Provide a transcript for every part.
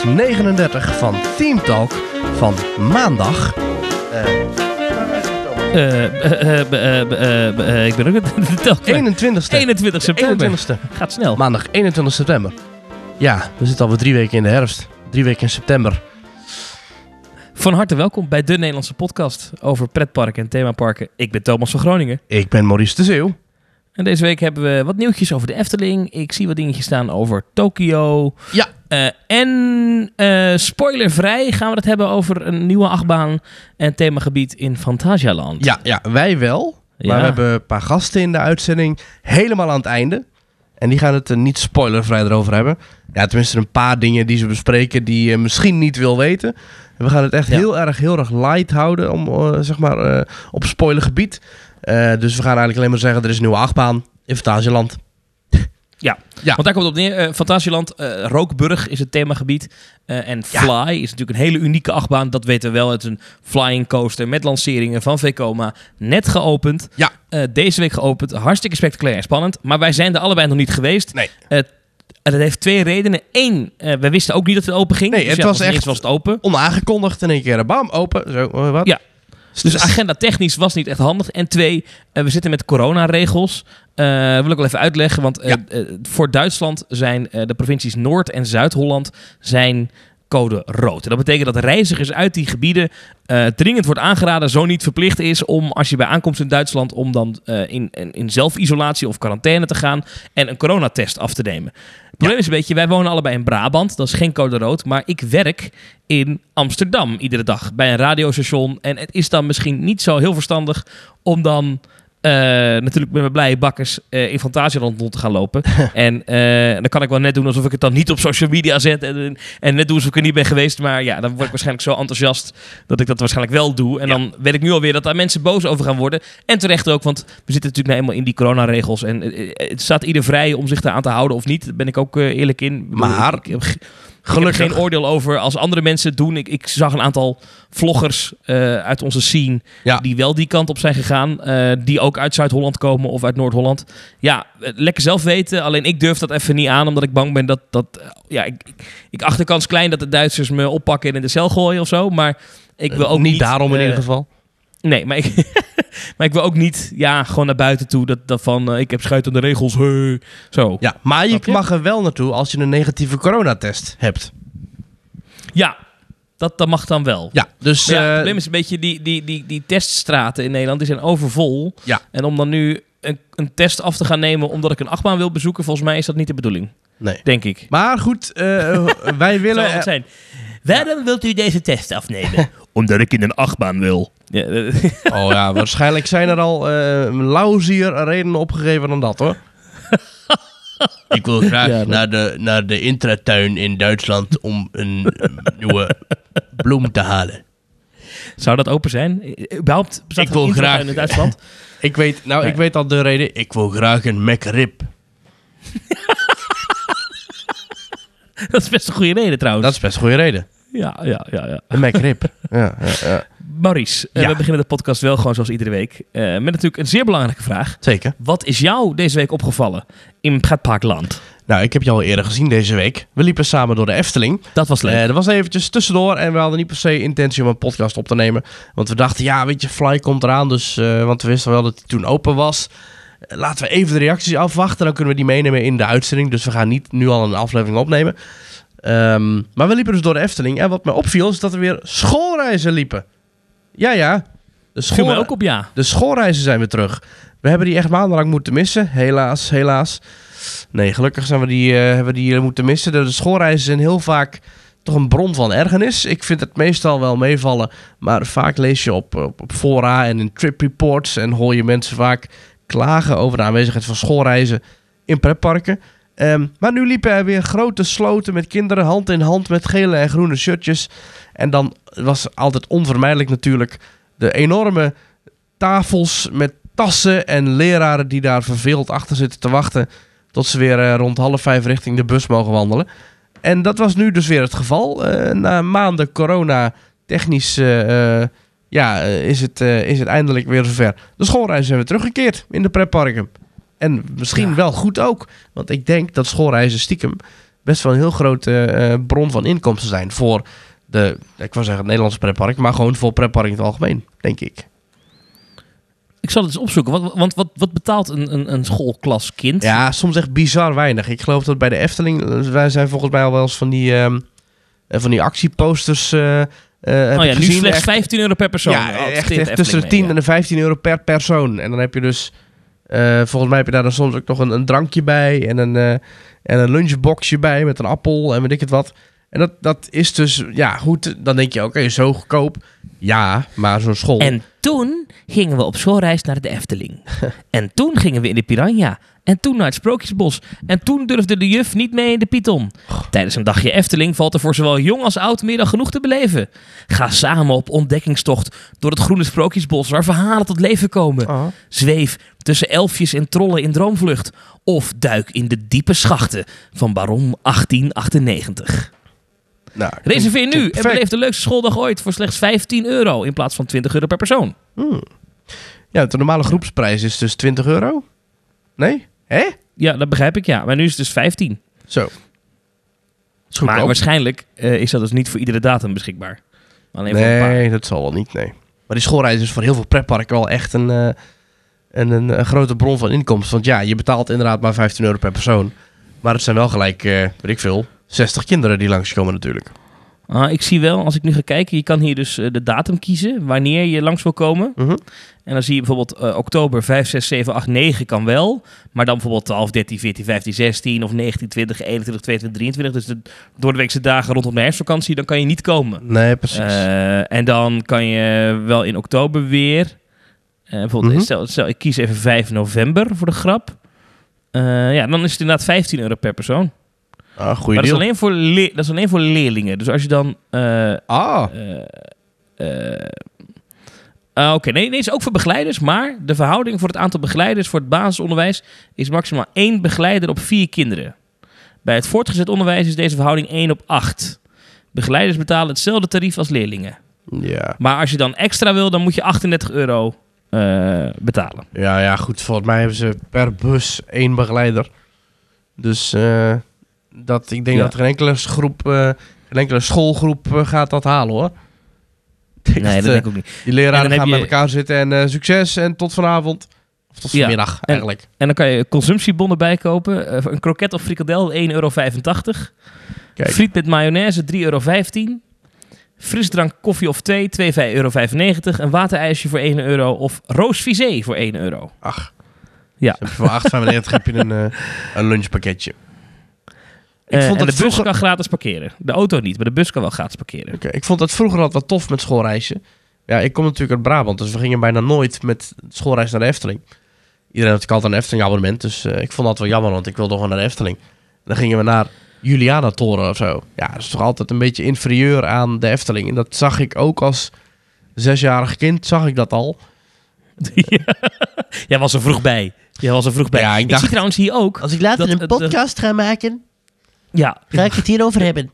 aflevering 139 van Team Talk van maandag. Uh, uh, uh, ik ben ook de telk. 21 21 september. 21 Gaat snel. Maandag 21 september. Ja, we zitten alweer drie weken in de herfst. Drie weken in september. Van harte welkom bij de Nederlandse podcast over pretparken en themaparken. Ik ben Thomas van Groningen. Ik ben Maurice de Zeeuw. En deze week hebben we wat nieuwtjes over de Efteling. Ik zie wat dingetjes staan over Tokio. Ja. Uh, en uh, spoilervrij gaan we het hebben over een nieuwe achtbaan en themagebied in Fantasialand. Ja, ja wij wel. Ja. Maar we hebben een paar gasten in de uitzending helemaal aan het einde. En die gaan het er niet spoilervrij erover hebben. Ja, tenminste een paar dingen die ze bespreken die je misschien niet wil weten. We gaan het echt ja. heel erg, heel erg light houden om, uh, zeg maar, op spoilergebied. Uh, dus we gaan eigenlijk alleen maar zeggen, er is een nieuwe achtbaan in Fantasieland. Ja. ja, want daar komt het op neer. Uh, Fantasieland, uh, Rookburg is het themagebied. Uh, en Fly ja. is natuurlijk een hele unieke achtbaan. Dat weten we wel. Het is een flying coaster met lanceringen van Vekoma. Net geopend. Ja. deze week geopend. Hartstikke spectaculair en spannend. Maar wij zijn er allebei nog niet geweest. Nee. En dat heeft twee redenen. Eén, we wisten ook niet dat het open ging. Nee, dus het ja, was echt was het open. onaangekondigd. In één keer, bam, open. Zo, wat? Ja. Dus agenda technisch was niet echt handig. En twee, uh, we zitten met coronaregels. Uh, wil ik wel even uitleggen. Want ja. voor Duitsland zijn de provincies Noord- en Zuid-Holland zijn code rood. En dat betekent dat reizigers uit die gebieden uh, dringend wordt aangeraden, zo niet verplicht is om als je bij aankomst in Duitsland om dan uh, in, in, in zelfisolatie of quarantaine te gaan en een coronatest af te nemen. Probleem is een beetje, wij wonen allebei in Brabant, dat is geen code rood, maar ik werk in Amsterdam iedere dag bij een radiostation. En het is dan misschien niet zo heel verstandig om dan uh, natuurlijk met mijn blije bakkers uh, in Fantasieland rond te gaan lopen. en uh, dan kan ik wel net doen alsof ik het dan niet op social media zet. En, en net doen alsof ik er niet ben geweest. Maar ja, dan word ik waarschijnlijk zo enthousiast dat ik dat waarschijnlijk wel doe. En ja. dan weet ik nu alweer dat daar mensen boos over gaan worden. En terecht ook, want we zitten natuurlijk nou eenmaal in die coronaregels. En het staat ieder vrij om zich eraan te houden of niet. Daar ben ik ook eerlijk in. Maar... Ik, ik, Gelukkig geen oordeel over als andere mensen het doen. Ik, ik zag een aantal vloggers uh, uit onze scene ja. die wel die kant op zijn gegaan. Uh, die ook uit Zuid-Holland komen of uit Noord-Holland. Ja, lekker zelf weten. Alleen ik durf dat even niet aan, omdat ik bang ben dat... dat ja, ik, ik acht de kans klein dat de Duitsers me oppakken en in de cel gooien of zo. Maar ik wil ook niet... niet daarom in ieder geval. Nee, maar ik, maar ik wil ook niet ja, gewoon naar buiten toe dat, dat van uh, ik heb schuit aan de regels. Zo. Ja, maar je, je mag er wel naartoe als je een negatieve coronatest hebt. Ja, dat, dat mag dan wel. Ja, dus... Ja, het probleem is een beetje die, die, die, die teststraten in Nederland, die zijn overvol. Ja. En om dan nu een, een test af te gaan nemen omdat ik een achtbaan wil bezoeken, volgens mij is dat niet de bedoeling. Nee. Denk ik. Maar goed, uh, wij willen... Zou het zijn. Waarom wilt u deze test afnemen? Omdat ik in een achtbaan wil. Ja, oh ja, waarschijnlijk zijn er al uh, lauzier redenen opgegeven dan dat hoor. Ik wil graag ja, naar, de, naar de intratuin in Duitsland om een, een nieuwe bloem te halen. Zou dat open zijn? Überhaupt ik wil graag in Duitsland. ik weet, nou, nee. ik weet al de reden. Ik wil graag een McRib. dat is best een goede reden trouwens. Dat is best een goede reden. Ja, ja, ja. ja. Een McRib. ja, ja, ja. Maurice, ja. uh, we beginnen de podcast wel gewoon zoals iedere week. Uh, met natuurlijk een zeer belangrijke vraag. Zeker. Wat is jou deze week opgevallen in Pretparkland? Nou, ik heb je al eerder gezien deze week. We liepen samen door de Efteling. Dat was leuk. Uh, dat was eventjes tussendoor en we hadden niet per se intentie om een podcast op te nemen. Want we dachten, ja, weet je, Fly komt eraan. Dus, want we wisten wel dat hij toen open was. laten we even de reacties afwachten. Dan kunnen we die meenemen in de uitzending. Dus we gaan niet nu al een aflevering opnemen. Um, maar we liepen dus door de Efteling. En wat me opviel is dat er weer schoolreizen liepen. Ja, ja. De, school... ook op, ja. de schoolreizen zijn weer terug. We hebben die echt maandenlang moeten missen. Helaas, helaas. Nee, gelukkig zijn we die, uh, hebben we die moeten missen. De, de schoolreizen zijn heel vaak toch een bron van ergernis. Ik vind het meestal wel meevallen. Maar vaak lees je op, op, op fora en in trip reports... en hoor je mensen vaak klagen over de aanwezigheid van schoolreizen in pretparken... Um, maar nu liepen er weer grote sloten met kinderen hand in hand met gele en groene shirtjes. En dan was altijd onvermijdelijk natuurlijk de enorme tafels met tassen en leraren die daar verveeld achter zitten te wachten. Tot ze weer uh, rond half vijf richting de bus mogen wandelen. En dat was nu dus weer het geval. Uh, na maanden corona technisch uh, ja, is, het, is het eindelijk weer zover. De schoolreizen zijn weer teruggekeerd in de pretparken. En misschien ja. wel goed ook. Want ik denk dat schoolreizen stiekem best wel een heel grote eh, bron van inkomsten zijn voor de, ik wou zeggen het Nederlandse pretpark, maar gewoon voor pretpark in het algemeen, denk ik. Ik zal het eens opzoeken. Want, want wat, wat betaalt een, een, een schoolklas kind? Ja, soms echt bizar weinig. Ik geloof dat bij de Efteling, eh, wij zijn volgens mij al wel eens van die, ehm, eh, van die actieposters. eh, heb oh ja, nu gezien. slechts Echt- 15 euro per persoon. Ja, Oh, echt, tussen de Efteling 10 mee, en de 15 euro per persoon. En dan heb je dus, volgens mij heb je daar dan soms ook nog een, een drankje bij en een, eh, en een lunchboxje bij met een appel en weet ik het wat. En dat, dat is dus, ja goed, dan denk je, oké, zo goedkoop. Ja, maar zo'n school... En toen gingen we op schoolreis naar de Efteling. en toen gingen we in de Piranha. En toen naar het Sprookjesbos. En toen durfde de juf niet mee in de Python. Tijdens een dagje Efteling valt er voor zowel jong als oud meer dan genoeg te beleven. Ga samen op ontdekkingstocht door het groene Sprookjesbos waar verhalen tot leven komen. Oh. Zweef tussen elfjes en trollen in droomvlucht. Of duik in de diepe schachten van Baron 1898. Nou, Reserveer nu en beleef de leukste schooldag ooit voor slechts 15 euro in plaats van 20 euro per persoon. Hmm. Ja, de normale groepsprijs is dus 20 euro? Nee? Hè? Ja, dat begrijp ik, ja. Maar nu is het dus 15. Zo. Maar waarschijnlijk eh, is dat dus niet voor iedere datum beschikbaar. Alleen voor een paar. Nee, dat zal wel niet, nee. Maar die schoolreis is voor heel veel pretparken wel echt een, een, een, een grote bron van inkomsten. Want ja, je betaalt inderdaad maar 15 euro per persoon. Maar het zijn wel gelijk, eh weet ik veel, 60 kinderen die langskomen natuurlijk. Ah, ik zie wel, als ik nu ga kijken, je kan hier dus eh, de datum kiezen wanneer je langs wil komen. Mhm. En dan zie je bijvoorbeeld eh, oktober 5, 6, 7, 8, 9 kan wel. Maar dan bijvoorbeeld 12, 13, 14, 15, 16 of 19, 20, 21, 22, 23. Dus de doordeweekse dagen rondom de herfstvakantie, dan kan je niet komen. Nee, precies. En dan kan je wel in oktober weer. bijvoorbeeld, Mhm. stel, stel, ik kies even 5 november voor de grap. Eh, ja, dan is het inderdaad 15 euro per persoon. ah, goeie maar dat is, deal. alleen voor dat is alleen voor leerlingen. Dus als je dan. eh, Ah, eh, eh, ah, Oké, nee, nee, is ook voor begeleiders. Maar de verhouding voor het aantal begeleiders voor het basisonderwijs is maximaal één begeleider op vier kinderen. Bij het voortgezet onderwijs is deze verhouding 1 op 8. Begeleiders betalen hetzelfde tarief als leerlingen. ja. Maar als je dan extra wil, dan moet je 38 euro eh, betalen. Ja, ja, goed. Volgens mij hebben ze per bus één begeleider. Dus eh, dat, ik denk Ja. dat geen enkele, groep, geen enkele schoolgroep gaat dat halen hoor. Nee, dat denk ik ook niet. Die leraren gaan met elkaar zitten en succes en tot vanavond. Of tot Ja, vanmiddag eigenlijk. En dan kan je consumptiebonnen bijkopen. Een kroket of frikandel 1,85 euro. Kijk. Friet met mayonaise 3,15 euro. Frisdrank, koffie of thee 2,95 euro. Een waterijsje voor 1 euro. Of roosvisé voor 1 euro. Ach. Ja. Dus Voor 8,95 heb je een, eh, een lunchpakketje. Ik Eh, vond en dat de bus kan gratis parkeren. De auto niet, maar de bus kan wel gratis parkeren. Oké, Ik vond dat vroeger altijd wat tof met schoolreizen. Ja, ik kom natuurlijk uit Brabant, dus we gingen bijna nooit met schoolreis naar de Efteling. Iedereen had altijd een Efteling abonnement, dus eh, ik vond dat wel jammer, want ik wilde gewoon naar de Efteling. Dan gingen we naar Juliana Toren of zo. Ja, dat is toch altijd een beetje inferieur aan de Efteling. En dat zag ik ook als zesjarig kind, zag ik dat al. Jij was er vroeg bij. Jij was er vroeg bij. Ja, ik ik dacht- zie trouwens hier ook. Als ik later Dat een eh, podcast ga maken, Ja, ga ik het hierover hebben.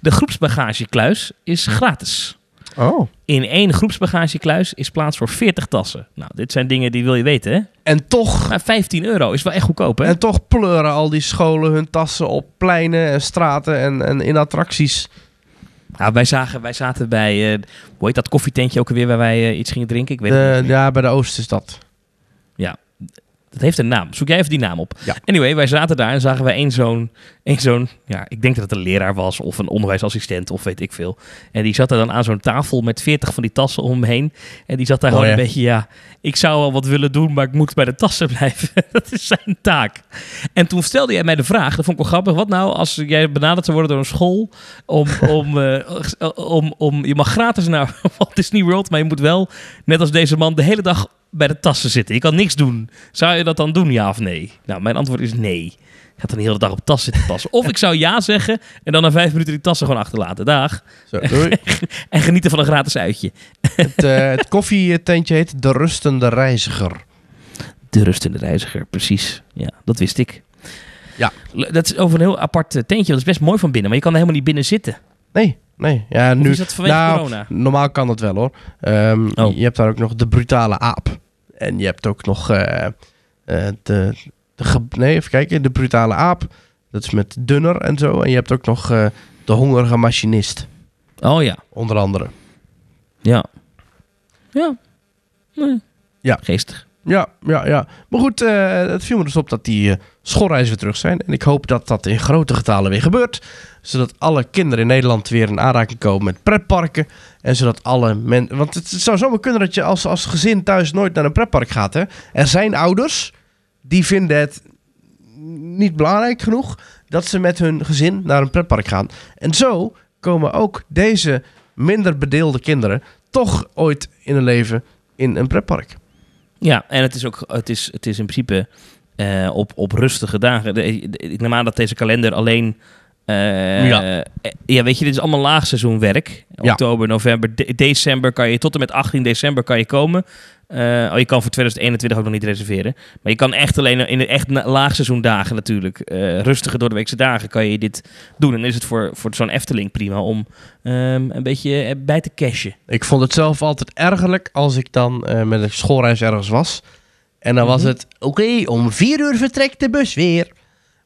de groepsbagagekluis is gratis. Oh. In één groepsbagagekluis is plaats voor 40 tassen. Nou, dit zijn dingen die wil je weten, hè? En toch, Maar 15 euro is wel echt goedkoop, hè? en toch pleuren al die scholen hun tassen op pleinen en straten en, en in attracties. Nou, wij, zagen, wij zaten bij, eh, hoe heet dat koffietentje ook alweer waar wij eh, iets gingen drinken? Ik weet het niet. ja, bij de Oost is dat. Dat heeft een naam. Zoek jij even die naam op. Ja. Anyway, wij zaten daar en zagen wij één zo'n, één zo'n, ja, ik denk dat het een leraar was of een onderwijsassistent of weet ik veel. En die zat er dan aan zo'n tafel met 40 van die tassen om hem heen. En die zat daar Oh, gewoon ja. een beetje, ja, ik zou wel wat willen doen, maar ik moet bij de tassen blijven. dat is zijn taak. En toen stelde jij mij de vraag, dat vond ik wel grappig, wat nou als jij benaderd zou worden door een school om, om, eh, om, om, je mag gratis naar Walt Disney World, maar je moet wel, net als deze man, de hele dag bij de tassen zitten. Je kan niks doen. Zou je dat dan doen, ja of nee? Nou, mijn antwoord is nee. Ik ga dan de hele dag op tassen zitten passen. Of ik zou ja zeggen en dan na vijf minuten die tassen gewoon achterlaten. Dag. Zo, doei. En genieten van een gratis uitje. het, eh, het koffietentje heet De Rustende Reiziger. De rustende reiziger, precies. Ja, dat wist ik. Ja. Dat is over een heel apart eh, tentje. Dat is best mooi van binnen, maar je kan er helemaal niet binnen zitten. Nee, nee. Ja, Nu nu, is dat vanwege nou, corona. normaal kan dat wel hoor. Ehm, Oh. Je hebt daar ook nog de brutale aap. En je hebt ook nog eh, eh, de, de ge- nee, even kijken, de brutale aap, Dat is met Dunner en zo. En je hebt ook nog eh, de hongerige machinist, Oh ja. onder andere. Ja. Ja. Nee. Ja. Geestig. Ja, ja, ja. Maar goed, eh, het viel me dus op dat die eh, schoolreizen weer terug zijn. En ik hoop dat dat in grote getalen weer gebeurt. Zodat alle kinderen in Nederland weer in aanraking komen met pretparken. En zodat alle mensen... Want het zou zomaar kunnen dat je als, als gezin thuis nooit naar een pretpark gaat. Hè? Er zijn ouders die vinden het niet belangrijk genoeg... dat ze met hun gezin naar een pretpark gaan. En zo komen ook deze minder bedeelde kinderen... toch ooit in hun leven in een pretpark. Ja, en het is ook het is, het is in principe eh, op, op rustige dagen. Ik neem aan dat deze kalender alleen. eh, Ja. eh, ja, weet je, dit is allemaal laagseizoenwerk. Ja. Oktober, november, de- december kan je tot en met 18 december kan je komen. Eh, oh, je kan voor 2021 ook nog niet reserveren. Maar je kan echt alleen in de echt laagseizoendagen natuurlijk, rustige door de weekse dagen, kan je dit doen. En dan is het voor, voor zo'n Efteling prima om ehm, een beetje bij te cashen. Ik vond het zelf altijd ergerlijk als ik dan met een schoolreis ergens was. En dan was Mhm. het, oké, om vier uur vertrekt de bus weer.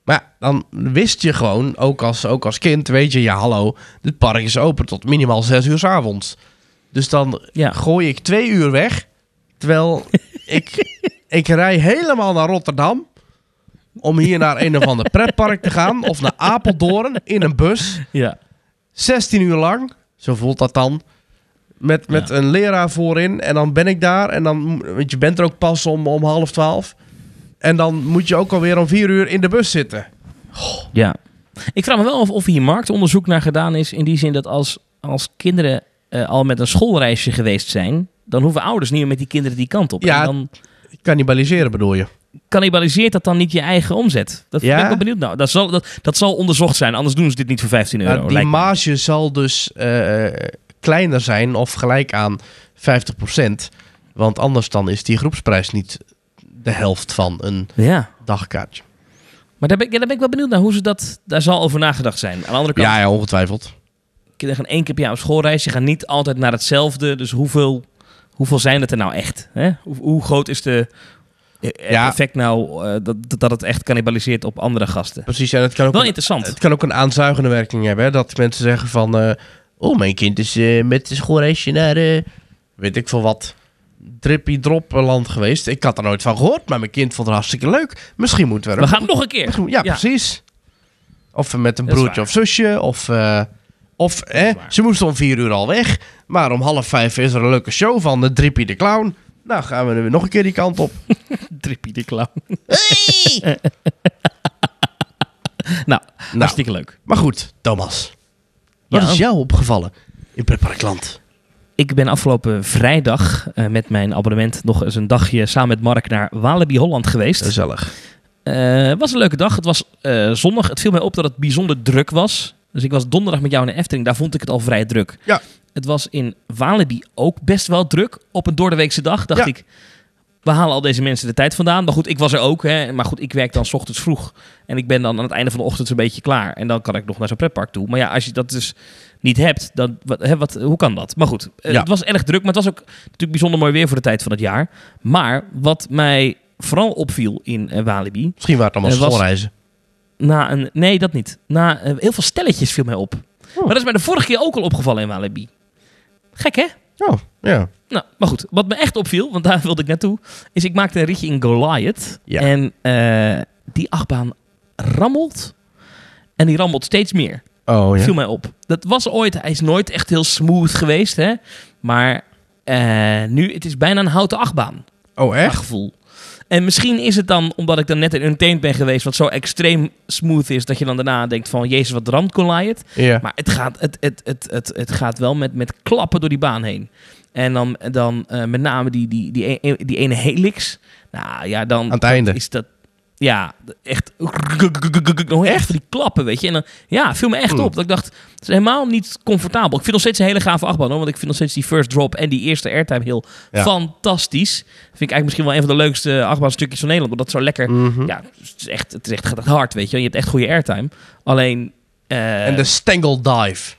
Maar dan wist je gewoon, ook als, ook als kind, weet je, ja hallo, dit park is open tot minimaal zes uur 's avonds. Dus dan Ja. gooi ik twee uur weg, terwijl ik, ik rij helemaal naar Rotterdam om hier naar een of ander pretpark te gaan. Of naar Apeldoorn in een bus. Ja. 16 uur lang, zo voelt dat dan. Met, met Ja. een leraar voorin. En dan ben ik daar. En dan, want je bent er ook pas om, om half twaalf. En dan moet je ook alweer om vier uur in de bus zitten. Ja. Ik vraag me wel af of hier marktonderzoek naar gedaan is. In die zin dat als, als kinderen eh, al met een schoolreisje geweest zijn. dan hoeven ouders niet meer met die kinderen die kant op. Ja. En dan Cannibaliseren bedoel je? cannibaliseert dat dan niet je eigen omzet. Dat Ja. ben ik wel benieuwd. Nou, dat zal, dat, dat zal onderzocht zijn. Anders doen ze dit niet voor 15 euro. Nou, die marge zal dus eh, kleiner zijn of gelijk aan 50%. Want anders dan is die groepsprijs niet de helft van een Ja. dagkaartje. Maar daar ben, ik, ja, daar ben ik wel benieuwd naar hoe ze dat... Daar zal over nagedacht zijn. Aan de andere kant, Ja, ja, ongetwijfeld. kinderen gaan één keer per jaar op schoolreis. Je gaat niet altijd naar hetzelfde. Dus hoeveel, hoeveel zijn het er nou echt? Hè? Hoe, hoe groot is de, Ja. effect nou eh, dat, dat het echt cannibaliseert op andere gasten? Precies, en het kan ook Wel een- interessant. Het kan ook een aanzuigende werking hebben. Hè? Dat mensen zeggen van... eh, oh, mijn kind is eh, met de schoolreisje naar... eh, weet ik veel wat... Drippy drop land geweest. Ik had er nooit van gehoord, maar mijn kind vond het hartstikke leuk. Misschien moeten we er We gaan nog een keer. Ja, precies. Of met een broertje of zusje. Of, eh, of hè, ze moesten om vier uur al weg. Maar om half vijf is er een leuke show van de Drippy de Clown. Nou, gaan we nu nog een keer die kant op. Drippy de clown. Hey! Nou, nou, hartstikke leuk. maar goed, Thomas. Wat Ja. is jou opgevallen in Pretparkland? Ik ben afgelopen vrijdag eh, met mijn abonnement nog eens een dagje samen met Mark naar Walibi Holland geweest. Gezellig. Eh, Het was een leuke dag. Het was eh, zondag. Het viel mij op dat het bijzonder druk was. Dus ik was donderdag met jou in de Efteling. Daar vond ik het al vrij druk. Ja. Het was in Walibi ook best wel druk. Op een doordeweekse dag dacht Ja. ik... We halen al deze mensen de tijd vandaan. Maar goed, ik was er ook. Hè. Maar goed, ik werk dan 's ochtends vroeg. En ik ben dan aan het einde van de ochtend een beetje klaar. En dan kan ik nog naar zo'n pretpark toe. Maar ja, als je dat dus niet hebt, dan, wat, hè, wat, hoe kan dat? Maar goed, eh, Ja. het was erg druk. Maar het was ook natuurlijk bijzonder mooi weer voor de tijd van het jaar. Maar wat mij vooral opviel in eh, Walibi... Misschien waren het allemaal was- schoolreizen. Na een, nee, dat niet. Na eh, heel veel stelletjes viel mij op. Maar dat is mij de vorige keer ook al opgevallen in Walibi. Gek, hè? Oh, ja. Nou, maar goed. Wat me echt opviel, want daar wilde ik naartoe, is ik maakte een ritje in Goliath. Ja. En eh, die achtbaan rammelt. En die rammelt steeds meer. Oh, ja. Viel mij op. Dat was ooit, hij is nooit echt heel smooth geweest, hè? Maar eh, nu, het is bijna een houten achtbaan. Oh, Echt? echt? gevoel. En misschien is het dan, omdat ik dan net in Untamed ben geweest, wat zo extreem smooth is, dat je dan daarna denkt van, jezus, wat ramt Goliath. Ja. Maar het gaat, het, het, het, het, het gaat wel met, met klappen door die baan heen. En dan, dan eh, met name die, die, die, e- die ene helix. Nou ja, dan Aan het dat einde. is dat... Ja, echt... Nog echt die klappen, weet je. En dan, ja, viel me echt Hmm. op. Dat ik dacht, het is helemaal niet comfortabel. Ik vind nog steeds een hele gave achtbaan, hoor. Want ik vind nog steeds die first drop en die eerste airtime heel Ja. fantastisch. Vind ik eigenlijk misschien wel een van de leukste achtbaanstukjes van Nederland. Omdat het zo lekker... Mhm. Ja, het is echt, het is echt, gaat hard, weet je. Je hebt echt goede airtime. Alleen... eh, En de Stengel Dive.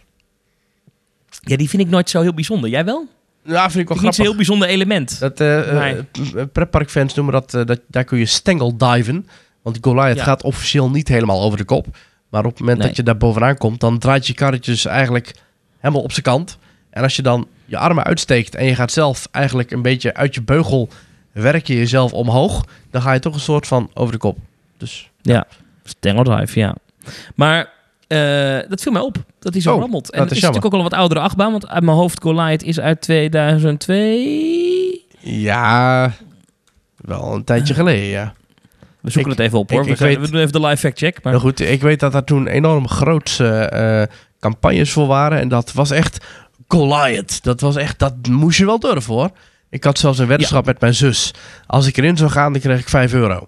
ja, die vind ik nooit zo heel bijzonder. Jij wel? Ja, vind ik wel grappig. heel bijzonder element. Dat, Nee. eh, pretparkfans noemen dat, dat, daar kun je stengel diven. Want Goliath Ja. gaat officieel niet helemaal over de kop. Maar op het moment Nee. dat je daar bovenaan komt, dan draait je karretje dus eigenlijk helemaal op zijn kant. En als je dan je armen uitsteekt en je gaat zelf eigenlijk een beetje uit je beugel werk je jezelf omhoog, dan ga je toch een soort van over de kop. Dus Ja, Stangle Drive, ja. Maar eh, dat viel mij op, dat hij zo Oh, rammelt. En dat het is is natuurlijk ook al een wat oudere achtbaan, want uit mijn hoofd Goliath is uit 2002. ja, wel een tijdje geleden, ja. We zoeken Ik- het even op hoor. ik- we, ik gaan- weet- we doen even de live fact check. Maar Nou goed, ik weet dat daar toen enorm grootse eh, campagnes voor waren. En dat was echt Goliath. Dat was echt, dat moest je wel durven hoor. Ik had zelfs een weddenschap met mijn zus. Als ik erin zou gaan, dan kreeg ik 5 euro.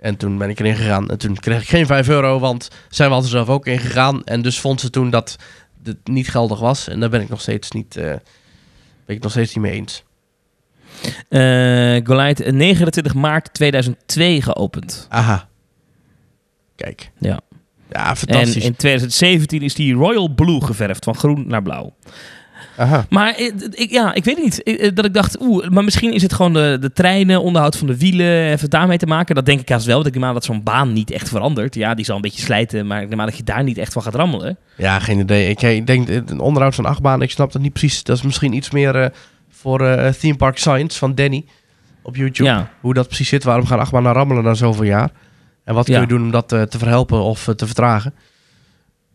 En toen ben ik erin gegaan. En toen kreeg ik geen 5 euro, want zij was er zelf ook in gegaan. En dus vond ze toen dat het niet geldig was. En daar ben ik nog steeds niet, eh, ben ik nog steeds niet mee eens. eh Goliath eh, 29 maart 2002 geopend. Aha. Kijk. Ja. Ja, En fantastisch. in 2017 is die Royal Blue geverfd, van groen naar blauw. Aha. Maar eh, ik, ja, ik weet niet. Eh, eh, Dat ik dacht, oeh, maar misschien is het gewoon de, de treinen, onderhoud van de wielen, even daarmee te maken. Dat denk ik haast wel. Want ik neem aan dat zo'n baan niet echt verandert. Ja, die zal een beetje slijten, maar ik aan dat je daar niet echt van gaat rammelen. Ja, geen idee. Ik, ik denk, eh, een onderhoud van achtbaan, ik snap dat niet precies. Dat is misschien iets meer eh, voor eh, Theme Park Science van Danny op YouTube. Ja. Hoe dat precies zit. Waarom gaan achtbanen rammelen na zoveel jaar? En wat kun Ja. je doen om dat eh, te verhelpen of eh, te vertragen?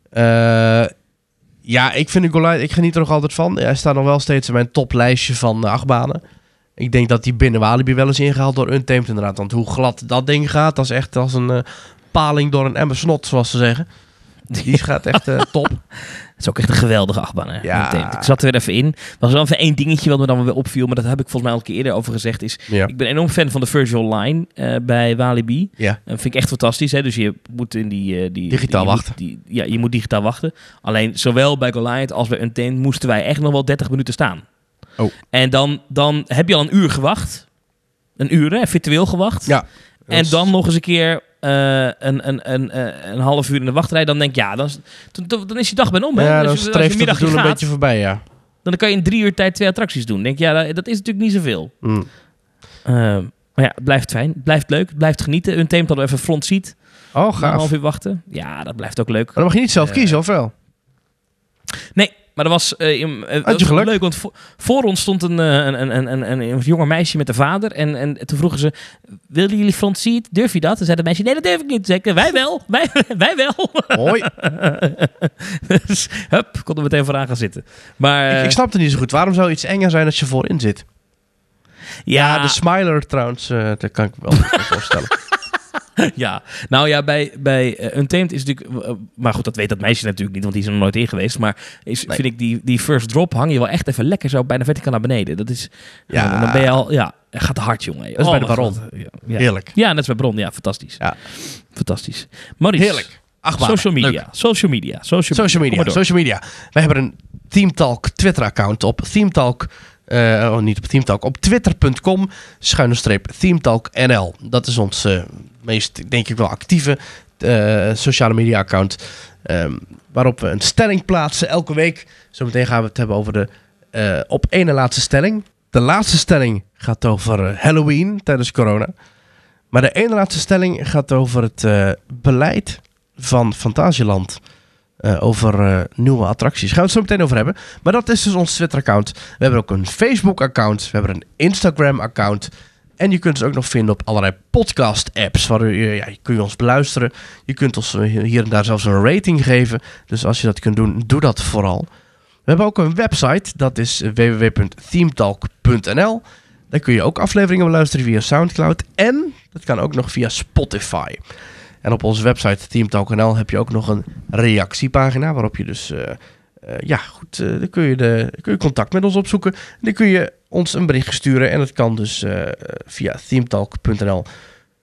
Eh, ja, ik vind Goliath, ik geniet er nog altijd van. Hij staat nog wel steeds in mijn toplijstje van uh, achtbanen. Ik denk dat die binnen Walibi wel is ingehaald door Untamed inderdaad. Want hoe glad dat ding gaat, dat is echt als een eh, paling door een emmer snot, zoals ze zeggen. Die gaat echt eh, top. Het is ook echt een geweldige achtbaan. Hè? Ja. Ik zat er weer even in. Er was wel even één dingetje wat me dan weer opviel, maar dat heb ik volgens mij al een keer eerder over gezegd. Is, Ja. Ik ben enorm fan van de Virtual Line eh, bij Walibi. ja. Dat vind ik echt fantastisch. Hè? Dus je moet in die... eh, die Digitaal moet wachten. die- ja, je moet digitaal wachten. Alleen zowel bij Goliath als bij Untamed moesten wij echt nog wel 30 minuten staan. Oh. En dan, dan heb je al een uur gewacht. Een uur, hè? virtueel gewacht. Ja. En dan nog eens een keer eh, een, een, een, eh, een half uur in de wachtrij. Dan denk ik, ja, dan, is- dan, dan is je dag bijna om. Hè? Ja, Als dan je streeft het doel een beetje voorbij, ja. Dan kan je in drie uur tijd twee attracties doen. Denk ja, dat, dat is natuurlijk niet zoveel. Mm. Eh, maar ja, het blijft fijn. Het blijft leuk. Het blijft genieten. Untamed hadden we even front seat. Oh, Een gaaf. half uur wachten. Ja, dat blijft ook leuk. Maar dan mag je niet zelf kiezen, of wel? Nee, maar dat was, eh, eh, dat je was leuk, want voor, voor ons stond een, eh, een, een, een, een, een jonger meisje met de vader. En, en toen vroegen ze, willen jullie front seat? Durf je dat? En zei de meisje, nee, dat durf ik niet. Zei ik, wij wel, wij, wij wel. Dus, hup, kon er meteen vooraan gaan zitten. Maar ik, eh, ik snap het niet zo goed. Waarom zou iets enger zijn als je voorin zit? ja, de Smiler trouwens, eh dat kan ik me wel voorstellen. ja, nou ja, bij, bij eh, Untamed is natuurlijk... eh, maar goed, dat weet dat meisje natuurlijk niet, want die is er nog nooit in geweest. Maar is, Nee. vind ik die, die first drop hang je wel echt even lekker zo bijna verticaal naar beneden. Dat is... Ja. Ja. Dan ben je al... Ja, het gaat hard, jongen. is bij de wat Baron. Ja. Heerlijk. ja, net bij Bron. Ja, fantastisch. Ja. Fantastisch. Maurice. Heerlijk. Achtbanen. Social media. Leuk. Social media. Social, Social media. Social media. Wij hebben een Team Talk Twitter account op Team Talk. eh, oh, niet op Team Talk. Op twitter.com schuine streep Team Talk NL. Dat is ons eh, meest, denk ik wel, actieve eh, sociale media account. ehm, waarop we een stelling plaatsen elke week. Zometeen gaan we het hebben over de eh, op ene laatste stelling. De laatste stelling gaat over eh, Halloween tijdens corona. Maar de ene laatste stelling gaat over het beleid van Fantasieland. over nieuwe attracties. Gaan we het zo meteen over hebben. Maar dat is dus ons Twitter-account. We hebben ook een Facebook-account. We hebben een Instagram-account. En je kunt ons ook nog vinden op allerlei podcast-apps. Waar je, ja, kun je ons beluisteren. Je kunt ons eh, hier en daar zelfs een rating geven. Dus als je dat kunt doen, doe dat vooral. We hebben ook een website. Dat is www.themetalk.nl. Daar kun je ook afleveringen beluisteren via Soundcloud. En dat kan ook nog via Spotify. En op onze website teamtalk.nl heb je ook nog een reactiepagina. Waarop je dus, eh, eh, ja goed, eh, dan kun je, de, kun je contact met ons opzoeken. En dan kun je ons een bericht sturen. En dat kan dus eh, via teamtalk.nl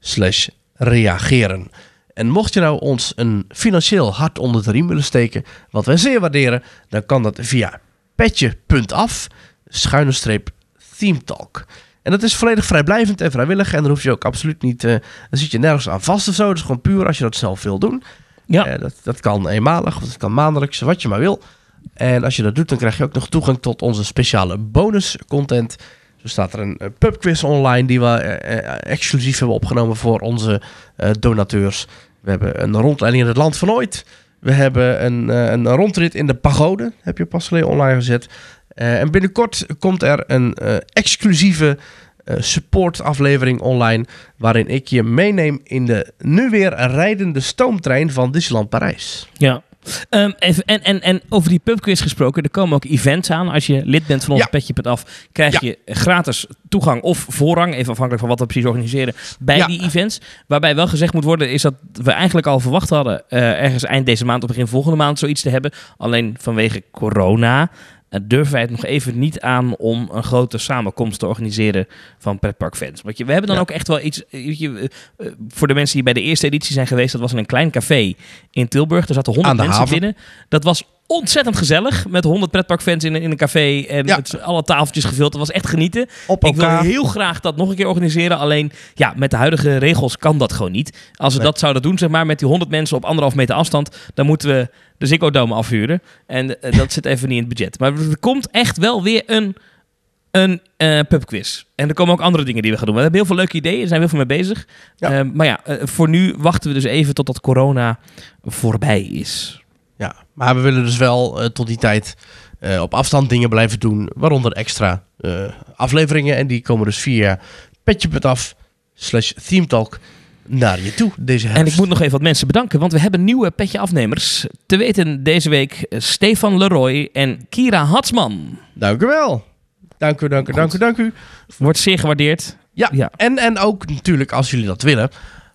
slash reageren. En mocht je nou ons een financieel hart onder de riem willen steken, wat wij zeer waarderen, dan kan dat via petje.af, schuine streep themetalk. En dat is volledig vrijblijvend en vrijwillig. En dan hoef je ook absoluut niet, dan zit je nergens aan vast of zo. Dat is gewoon puur als je dat zelf wil doen. Ja. Dat, dat kan eenmalig of dat kan maandelijks, wat je maar wil. En als je dat doet, dan krijg je ook nog toegang tot onze speciale bonus content. Zo staat er een eh, pubquiz online die we eh, eh, exclusief hebben opgenomen voor onze donateurs. We hebben een rondleiding in het land van ooit. We hebben een, een rondrit in de pagode, heb je pas geleden online gezet. En binnenkort komt er een exclusieve eh, support aflevering online... waarin ik je meeneem in de nu weer rijdende stoomtrein van Disneyland Parijs. Ja. Ehm, even, en, en, en over die pubquiz gesproken, er komen ook events aan. Als je lid bent van ons Ja. Petje.af, krijg Ja. je gratis toegang of voorrang, even afhankelijk van wat we precies organiseren, bij Ja. die events. Waarbij wel gezegd moet worden, is dat we eigenlijk al verwacht hadden, eh, ergens eind deze maand of begin volgende maand zoiets te hebben. Alleen vanwege corona durven wij het nog even niet aan om een grote samenkomst te organiseren van pretparkfans. Want je, we hebben dan Ja. ook echt wel iets, eh, weet je, eh, eh, voor de mensen die bij de eerste editie zijn geweest, dat was in een klein café in Tilburg. Er zaten 100 Aan de mensen haven. binnen. Dat was ontzettend gezellig. Met 100 pretparkfans in, een- in een café. En Ja. met alle tafeltjes gevuld. Dat was echt genieten. Op Ik wil heel graag dat nog een keer organiseren. Alleen, ja, met de huidige regels kan dat gewoon niet. Als we Nee. dat zouden doen, zeg maar, met die 100 mensen op anderhalf meter afstand, dan moeten we de Ziggo Dome afhuren. En eh, dat zit even niet in het budget. Maar er komt echt wel weer een, een eh pubquiz. En er komen ook andere dingen die we gaan doen. We hebben heel veel leuke ideeën, zijn we heel veel mee bezig. Ja. Eh, maar ja, voor nu wachten we dus even totdat corona voorbij is. Ja, maar we willen dus wel eh, tot die tijd eh, op afstand dingen blijven doen. Waaronder extra eh, afleveringen. En die komen dus via petje.af slash themetalk naar je toe deze herfst. En ik moet nog even wat mensen bedanken, want we hebben nieuwe petje afnemers. Te weten deze week Stefan Leroy en Kira Hatsman. Dank u wel. Dank u, dank u, dank u, dank u. Wordt zeer gewaardeerd. Ja, Ja. En, en ook natuurlijk als jullie dat willen...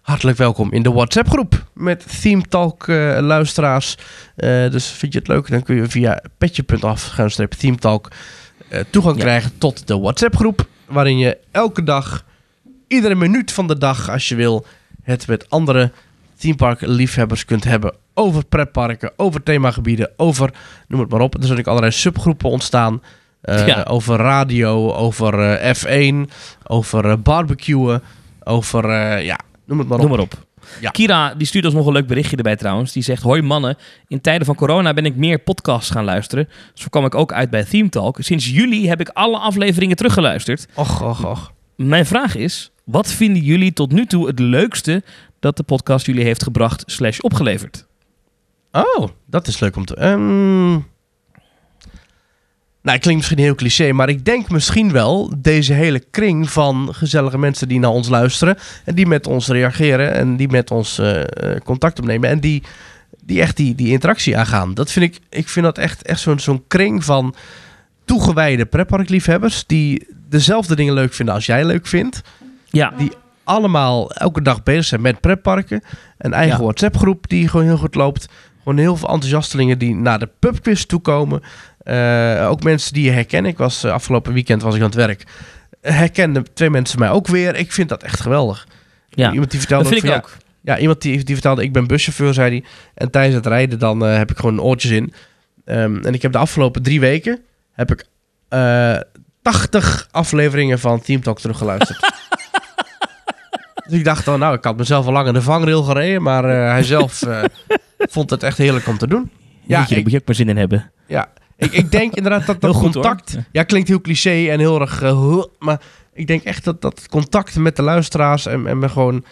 Hartelijk welkom in de WhatsApp groep met Theme Talk eh, luisteraars. Eh, dus vind je het leuk, dan kun je via petje.af gaan strepen Theme Talk eh, toegang Ja. krijgen tot de WhatsApp groep. Waarin je elke dag, iedere minuut van de dag als je wil, het met andere liefhebbers kunt hebben over pretparken, over themagebieden, over, noem het maar op. Er zijn ook allerlei subgroepen ontstaan. Ja. Over radio, over eh, F1, over barbecuen, over, ja, noem het maar op. Noem maar op. Ja. Kira die stuurt ons nog een leuk berichtje erbij trouwens. Die zegt: Hoi mannen, in tijden van corona ben ik meer podcasts gaan luisteren. Zo kwam ik ook uit bij Theme Talk. Sinds juli heb ik alle afleveringen teruggeluisterd. Och, och, och. Mijn vraag is: wat vinden jullie tot nu toe het leukste dat de podcast jullie heeft gebracht slash opgeleverd? Oh, dat is leuk om te... ehm, Nou, klinkt misschien heel cliché, maar ik denk misschien wel deze hele kring van gezellige mensen die naar ons luisteren en die met ons reageren en die met ons eh, eh, contact opnemen en die, die echt die, die interactie aangaan. Dat vind ik, ik vind dat echt, echt zo'n zo'n kring van toegewijde pretparkliefhebbers die dezelfde dingen leuk vinden als jij leuk vindt. Ja, Die allemaal elke dag bezig zijn met pretparken. Een eigen Ja. WhatsApp-groep die gewoon heel goed loopt. Gewoon heel veel enthousiastelingen die naar de pubquiz toekomen. Eh ook mensen die je herkennen. Ik was eh, afgelopen weekend was ik aan het werk. Herkenden twee mensen mij ook weer. Ik vind dat echt geweldig. ja. Iemand die vertelde dat vind ik van, ook. Ja, ja, iemand die, die vertelde ik ben buschauffeur, zei hij. En tijdens het rijden dan eh, heb ik gewoon oortjes in. Ehm, en ik heb de afgelopen drie weken heb ik eh 80 afleveringen van Team Talk teruggeluisterd. dus ik dacht, oh, nou, ik had mezelf al lang in de vangrail gereden, maar eh, hij zelf eh, vond het echt heerlijk om te doen. Ja, Ja, daar ik- moet je ook maar zin in hebben. Ja, ik, ik denk inderdaad dat dat hoor. contact... Ja, klinkt heel cliché en heel erg... eh, maar ik denk echt dat dat contact met de luisteraars en, en met gewoon...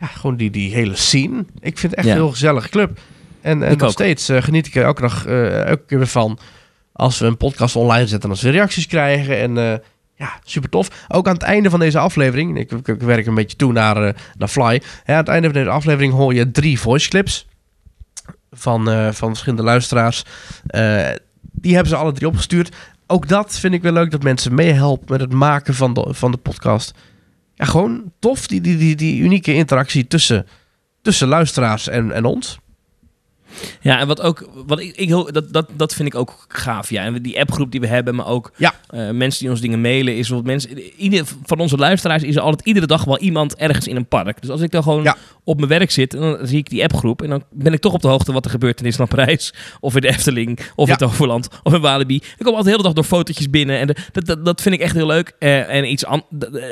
Ja, gewoon die, die hele scene. Ik vind het echt Ja. een heel gezellige club. En, en nog ook. steeds eh, geniet ik er elke dag eh, elke keer weer van... als we een podcast online zetten en als we reacties krijgen. En ja, super tof. Ook aan het einde van deze aflevering... Ik, werk een beetje toe naar, naar Fly. Ja, aan het einde van deze aflevering hoor je drie voice clips... van, van verschillende luisteraars... Die hebben ze alle drie opgestuurd. Ook dat vind ik wel leuk, dat mensen meehelpen met het maken van de, van de podcast. Ja, gewoon tof, die, die, die, die unieke interactie tussen, tussen luisteraars en, en ons. Ja, en wat ook, wat ik, ik heel, dat, dat, dat vind ik ook gaaf. Ja, en die appgroep die we hebben, maar ook Ja. eh, mensen die ons dingen mailen, is wat mensen. Ieder van onze luisteraars is er altijd iedere dag wel iemand ergens in een park. Dus als ik dan gewoon Ja. op mijn werk zit, dan zie ik die appgroep en dan ben ik toch op de hoogte wat er gebeurt in Disneyland Parijs, of in de Efteling, of Ja. in Toverland, of in Walibi. Ik kom altijd de hele dag door fotootjes binnen en de- dat, dat, dat vind ik echt heel leuk. Eh, en, iets an-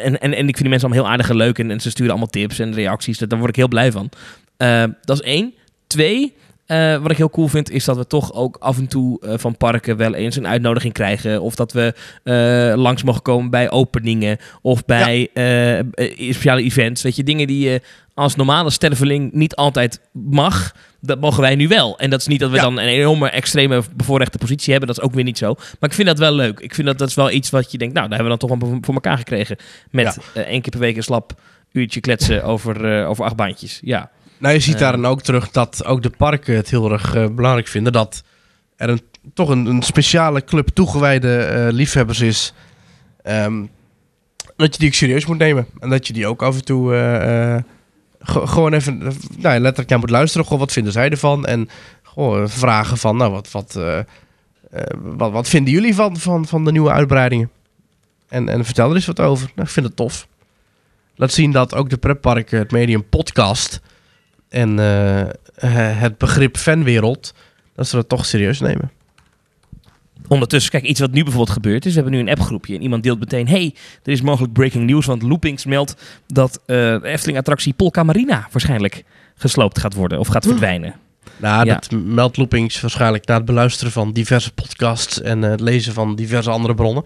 en, en, en ik vind die mensen allemaal heel aardig en leuk en, en ze sturen allemaal tips en reacties. Dat, daar word ik heel blij van. Eh, dat is één. Twee, Eh, wat ik heel cool vind, is dat we toch ook af en toe eh, van parken wel eens een uitnodiging krijgen. Of dat we eh, langs mogen komen bij openingen of bij speciale events. Weet je, dingen die je als normale sterveling niet altijd mag. Dat mogen wij nu wel. En dat is niet dat we Ja. dan een enorme extreme bevoorrechte positie hebben. Dat is ook weer niet zo. Maar ik vind dat wel leuk. Ik vind dat dat is wel iets wat je denkt, nou, daar hebben we dan toch wel voor elkaar gekregen. Met eh, één keer per week een slap uurtje kletsen over, over acht baantjes. Ja. Nou, je ziet daar dan ook terug dat ook de parken het heel erg eh, belangrijk vinden dat er een, toch een, een speciale club toegewijde eh, liefhebbers is. Ehm, dat je die ook serieus moet nemen. En dat je die ook af en toe eh, ge- gewoon even nou, ja, letterlijk naar moet luisteren. Goh, wat vinden zij ervan? En goh, vragen van, nou, wat, wat, wat, wat vinden jullie van, van, van de nieuwe uitbreidingen? En, en vertel er eens wat over. Nou, ik vind het tof. Laat zien dat ook de pretparken, het medium podcast en eh, het begrip fanwereld, dat ze dat toch serieus nemen. Ondertussen, kijk, iets wat nu bijvoorbeeld gebeurt is, we hebben nu een appgroepje en iemand deelt meteen, hey, er is mogelijk breaking news, want Loopings meldt dat eh, de Efteling-attractie Polka Marina waarschijnlijk gesloopt gaat worden of gaat verdwijnen. Nou, Ja. dat meldt Loopings waarschijnlijk na het beluisteren van diverse podcasts en eh, het lezen van diverse andere bronnen.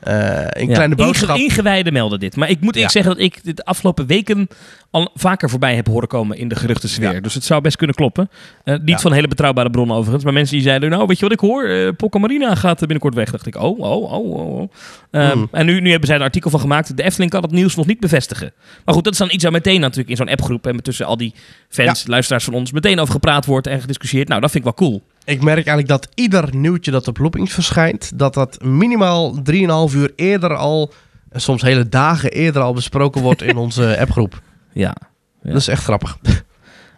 Eh, een Ja. kleine Inge- boodschap. Ingewijden melden dit. Maar ik moet eerlijk Ja. zeggen dat ik dit de afgelopen weken al vaker voorbij heb horen komen in de geruchtensfeer. Ja. Dus het zou best kunnen kloppen. Eh, niet van hele betrouwbare bronnen overigens. Maar mensen die zeiden, nou weet je wat ik hoor? Eh Polka Marina gaat binnenkort weg. dacht ik, oh, oh, oh, oh. oh. Ehm, Hmm. En nu, nu hebben zij een artikel van gemaakt. De Efteling kan het nieuws nog niet bevestigen. Maar goed, dat is dan iets waar meteen natuurlijk in zo'n appgroep... en tussen al die fans, luisteraars van ons... meteen over gepraat wordt en gediscussieerd. Nou, dat vind ik wel cool. Ik merk eigenlijk dat ieder nieuwtje dat op Loopings verschijnt, dat dat minimaal 3,5 uur eerder al, en soms hele dagen eerder al besproken wordt in onze appgroep. Ja. Ja. Dat is echt grappig.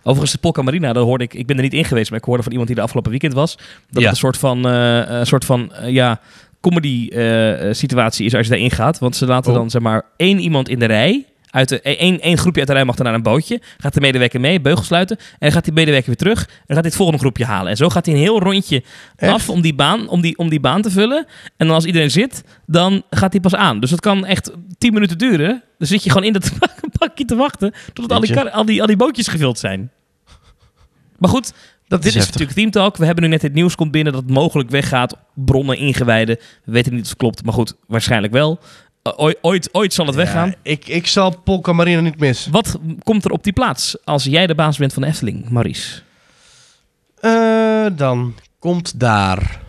Overigens, de Polka Marina, dat hoorde ik. Ik ben er niet in geweest, maar ik hoorde van iemand die de afgelopen weekend was. Dat Ja. het een soort van, eh, een soort van eh, ja, comedy eh, situatie is als je daarin gaat. Want ze laten Oh. dan zeg maar één iemand in de rij. Uit de, één, één groepje uit de rij mag dan naar een bootje. Gaat de medewerker mee, beugel sluiten. En dan gaat die medewerker weer terug. En dan gaat hij het volgende groepje halen. En zo gaat hij een heel rondje Echt? af om die, baan, om, die, om die baan te vullen. En dan als iedereen zit, dan gaat hij pas aan. Dus dat kan echt 10 minuten duren. Dan zit je gewoon in dat bakje te wachten. Totdat al die, kar- al, die, al die bootjes gevuld zijn. Maar goed, Dat dit is heftig. natuurlijk Team Talk. We hebben nu net het nieuws komt binnen dat het mogelijk weggaat. Bronnen ingewijden. We weten niet of het klopt, maar goed, waarschijnlijk wel. Uh, ooit, ooit, ooit zal het weggaan. Ik, ik zal Polka Marina niet missen. Wat komt er op die plaats als jij de baas bent van de Efteling, Maurice? Eh, dan komt daar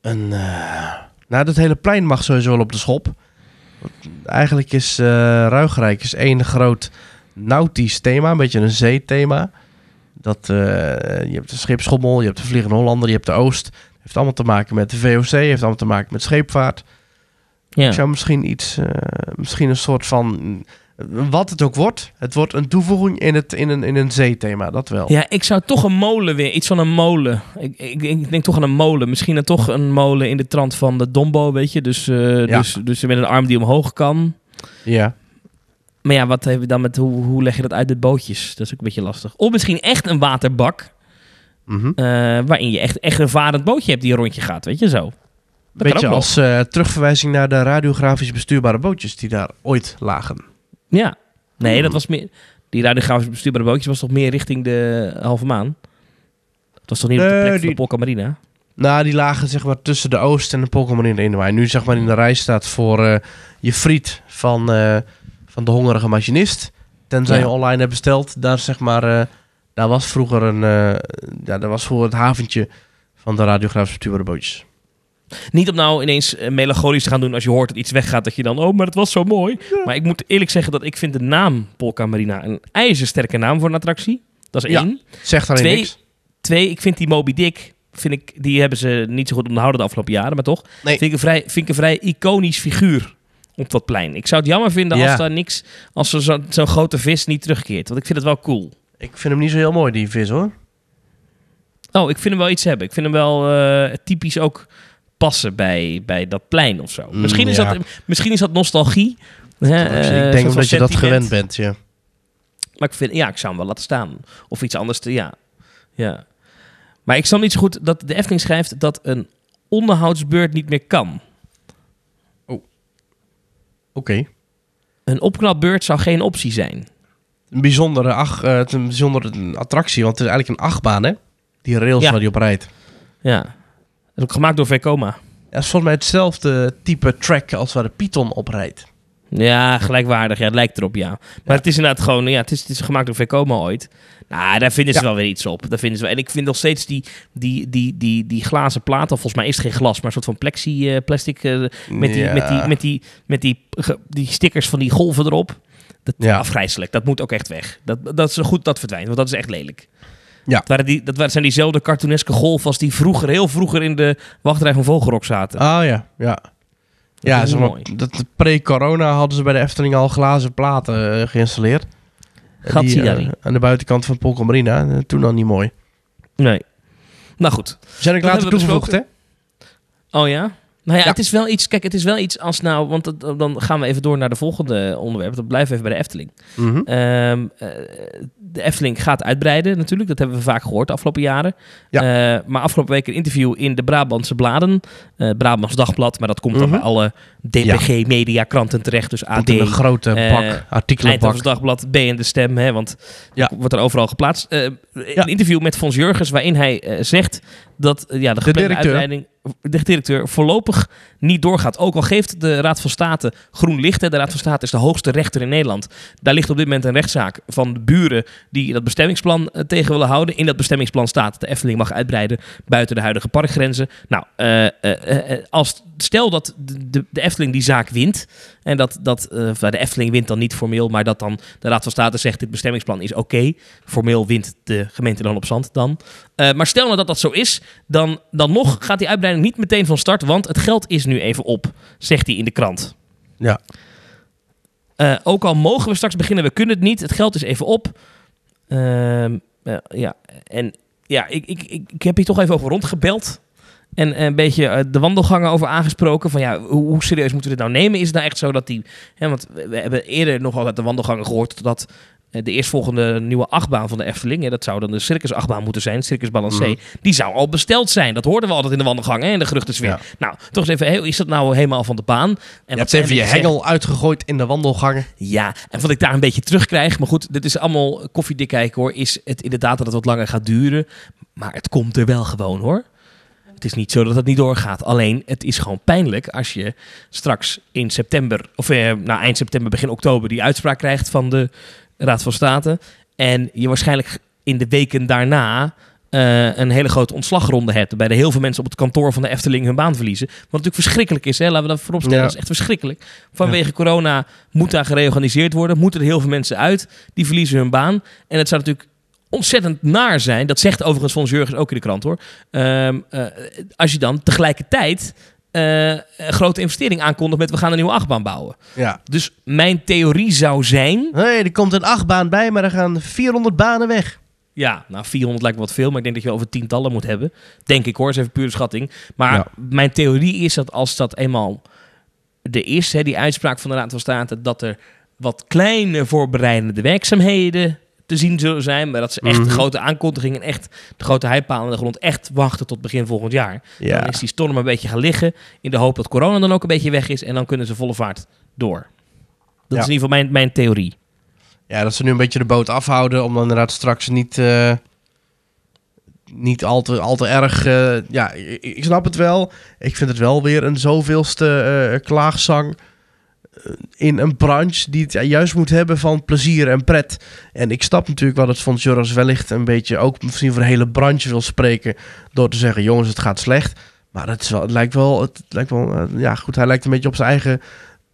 een. eh nou, dat hele plein mag sowieso wel op de schop. Want Eigenlijk is eh Ruigrijk is één groot nautisch thema, een beetje een zeethema. Dat, eh, je hebt de schipschommel, je hebt de Vliegende Hollander, je hebt de Oost. heeft allemaal te maken met de VOC, heeft allemaal te maken met scheepvaart. Ja. Ik zou misschien iets, eh, misschien een soort van, wat het ook wordt, het wordt een toevoeging in, het, in, een, in een zeethema, dat wel. ja, ik zou toch een molen weer, iets van een molen. Ik, ik, ik denk toch aan een molen. Misschien dan toch een molen in de trant van de Dombo, weet je. Dus, eh, Ja. dus, dus met een arm die omhoog kan. Ja. Maar ja, wat hebben we dan met hoe, hoe leg je dat uit met bootjes? Dat is ook een beetje lastig. Of misschien echt een waterbak. Mhm. eh, waarin je echt, echt een varend bootje hebt die een rondje gaat, weet je zo. Kan Beetje als eh, terugverwijzing naar de radiografisch bestuurbare bootjes die daar ooit lagen. Ja. Nee, Hmm. dat was meer... Die radiografisch bestuurbare bootjes was toch meer richting de halve maan? Dat was toch niet op de plek van de Polka Marina? Nou, die lagen zeg maar tussen de Oost en de Pokémon in. Waar nu zeg maar in de rij staat voor eh, je friet van, eh, van de hongerige machinist. Tenzij Ja. je online hebt besteld. Daar zeg maar, daar was vroeger een, ja, daar was voor het haventje van de radiografisch bestuurbare bootjes. Niet om nou ineens eh, melancholisch te gaan doen als je hoort dat iets weggaat. Dat je dan, oh, maar het was zo mooi. Maar ik moet eerlijk zeggen dat ik vind de naam Polka Marina een ijzersterke naam voor een attractie. Dat is Ja. één. Zegt alleen Twee, niks. Twee, ik vind die Moby Dick, vind ik, die hebben ze niet zo goed onderhouden de afgelopen jaren, maar toch. Nee. Vind, ik een vrij, vind ik een vrij iconisch figuur op dat plein. Ik zou het jammer vinden Ja. als daar niks, als zo- zo'n grote vis niet terugkeert. Want ik vind het wel cool. Ik vind hem niet zo heel mooi, die vis hoor. Oh, ik vind hem wel iets hebben. Ik vind hem wel eh, typisch ook passen bij, bij dat plein of zo. Mm, misschien, is ja. dat, misschien is dat nostalgie. Hè, eh, ik denk omdat je dat gewend bent, ja. Maar ik vind, ja, ik zou hem wel laten staan. Of iets anders te, ja. ja. Maar ik snap niet zo goed dat de Efteling schrijft dat een onderhoudsbeurt niet meer kan. Oké. Een opknapbeurt zou geen optie zijn. Een bijzondere, ach, het is een bijzondere attractie, want het is eigenlijk een achtbaan hè. Die rails Ja. waar die op rijdt. Ja. Is ook gemaakt door Vekoma. Ja, dat is volgens mij hetzelfde type track als waar de Python op rijdt. Ja, gelijkwaardig. Ja, het lijkt erop, ja. Maar Ja. het is inderdaad gewoon... Ja, het is, het is gemaakt door Vekoma ooit. Nou, daar vinden ze Ja. wel weer iets op. Daar vinden ze wel. En ik vind nog steeds die, die, die, die, die glazen plaat... of volgens mij is het geen glas, maar een soort van plexi, eh, plastic... eh, met, die, Ja. met, die, met, die, met die, die stickers van die golven erop. Dat Ja. afgrijzelijk. Dat moet ook echt weg. Dat, dat is goed dat verdwijnt, want dat is echt lelijk. Ja. Dat, waren die, dat waren- zijn diezelfde cartooneske golven als die vroeger, heel vroeger in de wachtrij van Vogelrok zaten. Oh ja, ja. Ja, is zeg maar, mooi. dat pre-corona hadden ze bij de Efteling al glazen platen eh, geïnstalleerd. Die, niet. aan de buitenkant van Polka Marina. eh, toen al niet mooi. Nee. Nou goed. Zijn Dat later toegevoegd, hè? Oh ja? Nou ja, Ja. het is wel iets. Kijk, het is wel iets als nou. Want dan gaan we even door naar de volgende onderwerp. Dan blijven we even bij de Efteling. Mhm. Ehm, eh, de Efteling gaat uitbreiden natuurlijk. Dat hebben we vaak gehoord de afgelopen jaren. Ja. Eh, maar afgelopen week een interview in de Brabantse bladen. eh Brabants Dagblad. Maar dat komt dan Mhm. bij alle DPG media kranten terecht. Dus AD, een grote eh, bak, artikelenbak. Eindhovens Dagblad, B en de Stem. Hè, want Ja. wordt er overal geplaatst. Ja. Een interview met Fons Jurgens waarin hij zegt dat ja, de directeur. uitbreiding... De directeur voorlopig niet doorgaat. Ook al geeft de Raad van State groen licht. Hè, de Raad van State is de hoogste rechter in Nederland. Daar ligt op dit moment een rechtszaak van de buren die dat bestemmingsplan eh, tegen willen houden. In dat bestemmingsplan staat dat de Efteling mag uitbreiden buiten de huidige parkgrenzen. Nou, eh, eh, als, stel dat de, de, Efteling die zaak wint. En dat, dat de Efteling wint dan niet formeel, maar dat dan de Raad van State zegt dit bestemmingsplan is oké. Formeel wint de gemeente dan op zand dan. Maar stel nou dat dat zo is, dan, dan nog gaat die uitbreiding niet meteen van start, want het geld is nu even op, zegt hij in de krant. Ja. Eh, ook al mogen we straks beginnen, we kunnen het niet. Het geld is even op. Ehm, eh, ja, en ja, ik, ik, ik, ik heb hier toch even over rondgebeld. En een beetje eh, de wandelgangen over aangesproken. Van ja, hoe, hoe serieus moeten we dit nou nemen? Is het nou echt zo dat die. Hè, want we, hebben eerder nog wel uit de wandelgangen gehoord dat de eerstvolgende nieuwe achtbaan van de Efteling, hè, dat zou dan de Circus achtbaan moeten zijn, Circus Balancé, Mhm. die zou al besteld zijn. Dat hoorden we altijd in de wandelgangen in de geruchtensfeer. Ja. Nou, toch eens even, is dat nou helemaal van de baan? En Je hebt even je hengel uitgegooid in de wandelgangen. ja, en wat ik daar een beetje terugkrijg, maar goed, dit is allemaal koffiedik kijken hoor, is het inderdaad dat het wat langer gaat duren. Maar het komt er wel gewoon hoor. Het is niet zo dat het niet doorgaat. Alleen, het is gewoon pijnlijk als je straks in september, of eh, nou, eind september, begin oktober, die uitspraak krijgt van de Raad van State. En je waarschijnlijk in de weken daarna eh, een hele grote ontslagronde hebt. Waarbij er heel veel mensen op het kantoor van de Efteling hun baan verliezen. Wat natuurlijk verschrikkelijk is. Hè? Laten we dat vooropstellen. Ja. Dat is echt verschrikkelijk. Vanwege corona moet daar gereorganiseerd worden. Moeten er heel veel mensen uit. Die verliezen hun baan. En het zou natuurlijk ontzettend naar zijn. Dat zegt overigens Fons Jurgens ook in de krant hoor. Ehm, eh, als je dan tegelijkertijd eh, een grote investering aankondigt met we gaan een nieuwe achtbaan bouwen. Ja. Dus mijn theorie zou zijn... Hé, er komt een achtbaan bij, maar er gaan 400 banen weg. Ja, nou 400 lijkt me wat veel, maar ik denk dat je over tientallen moet hebben. Denk ik hoor, is even pure schatting. Maar Ja. mijn theorie is dat als dat eenmaal de is, hè, die uitspraak van de Raad van State, dat er wat kleine voorbereidende werkzaamheden te zien zullen zijn, maar dat ze echt Mhm. de grote aankondigingen, echt de grote heipalen in de grond, echt wachten tot begin volgend jaar. Ja. Dan is die storm een beetje gaan liggen, in de hoop dat corona dan ook een beetje weg is en dan kunnen ze volle vaart door. Dat Ja. is in ieder geval mijn, mijn theorie. ja, dat ze nu een beetje de boot afhouden om dan inderdaad straks niet, eh, niet al te, al te erg... eh, ja, ik, ik snap het wel. Ik vind het wel weer een zoveelste eh, klaagzang in een branche die het juist moet hebben van plezier en pret. En ik snap natuurlijk wel dat Fons Joras wellicht een beetje ook misschien voor de hele branche wil spreken door te zeggen, jongens, het gaat slecht. Maar het, is wel, het lijkt wel, het lijkt wel, eh, ja goed, hij lijkt een beetje op zijn eigen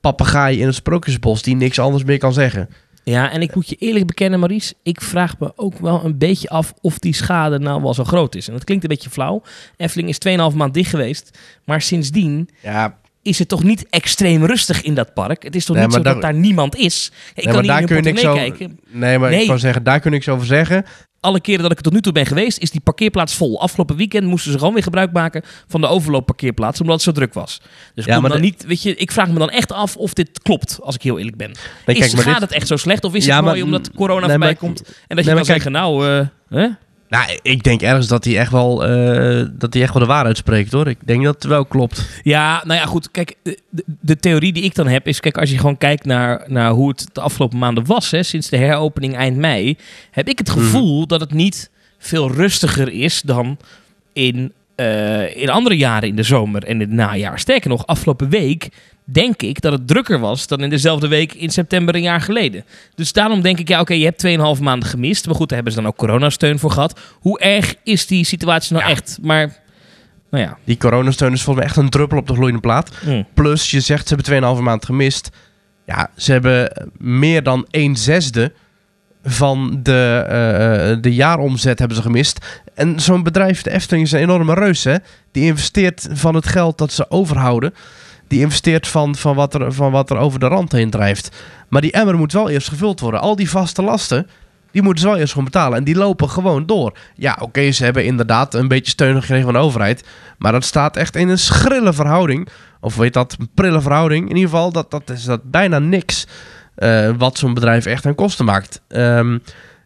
papegaai in het sprookjesbos die niks anders meer kan zeggen. Ja, en ik moet je eerlijk bekennen, Maurice. Ik vraag me ook wel een beetje af of die schade nou wel zo groot is. En dat klinkt een beetje flauw. Efteling is 2,5 maand dicht geweest. Maar sindsdien Ja, is het toch niet extreem rustig in dat park? Het is toch Nee, niet zo dat daar- niemand is? Ja, ik Nee, kan niet daar kun je niks over- kijken. nee, maar Nee. ik kan zeggen, daar kun ik niks over zeggen. Alle keren dat ik er tot nu toe ben geweest, is die parkeerplaats vol. Afgelopen weekend moesten ze gewoon weer gebruik maken van de overloopparkeerplaats, omdat het zo druk was. Dus Ja, maar dan de- niet, weet je, ik vraag me dan echt af of dit klopt, als ik heel eerlijk ben. Nee, is, kijk, maar gaat dit- het echt zo slecht? Of is Ja, het maar- mooi omdat corona nee, voorbij komt en dat je nee, kan kijk- zeggen, nou, eh, hè? Nou, ik denk ergens dat hij echt wel, eh, dat hij echt wel de waarheid spreekt, hoor. Ik denk dat het wel klopt. Ja, nou ja, goed. Kijk, de, theorie die ik dan heb is... Kijk, als je gewoon kijkt naar, naar hoe het de afgelopen maanden was... Hè, sinds de heropening eind mei... heb ik het gevoel dat het niet veel rustiger is dan in, eh, in andere jaren in de zomer en in het najaar. Sterker nog, afgelopen week denk ik dat het drukker was dan in dezelfde week in september een jaar geleden. Dus daarom denk ik, ja oké, je hebt 2,5 maanden gemist. Maar goed, daar hebben ze dan ook coronasteun voor gehad. Hoe erg is die situatie nou Ja. echt? Maar, nou ja. Die coronasteun is volgens mij echt een druppel op de gloeiende plaat. Mm. Plus, je zegt ze hebben 2,5 maand gemist. Ja, ze hebben meer dan 1 zesde van de, eh, eh, de jaaromzet hebben ze gemist. En zo'n bedrijf, de Efteling, is een enorme reus, hè. Die investeert van het geld dat ze overhouden. Die investeert van, van, wat er, van wat er over de rand heen drijft. Maar die emmer moet wel eerst gevuld worden. Al die vaste lasten, die moeten ze wel eerst gewoon betalen. En die lopen gewoon door. Ja, oké, ze hebben inderdaad een beetje steun gekregen van de overheid. Maar dat staat echt in een schrille verhouding. Of weet dat, een prille verhouding. In ieder geval, dat, dat is dat bijna niks eh, wat zo'n bedrijf echt aan kosten maakt. Ehm,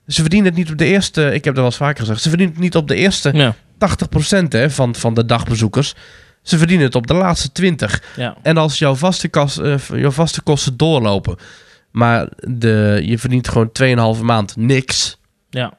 ze verdienen het niet op de eerste, ik heb dat wel eens vaker gezegd, ze verdienen het niet op de eerste Ja, 80% hè, van, van de dagbezoekers. Ze verdienen het op de laatste 20. ja. En als jouw vaste, kas, eh, jouw vaste kosten doorlopen, maar de, je verdient gewoon 2,5 maand niks. ja.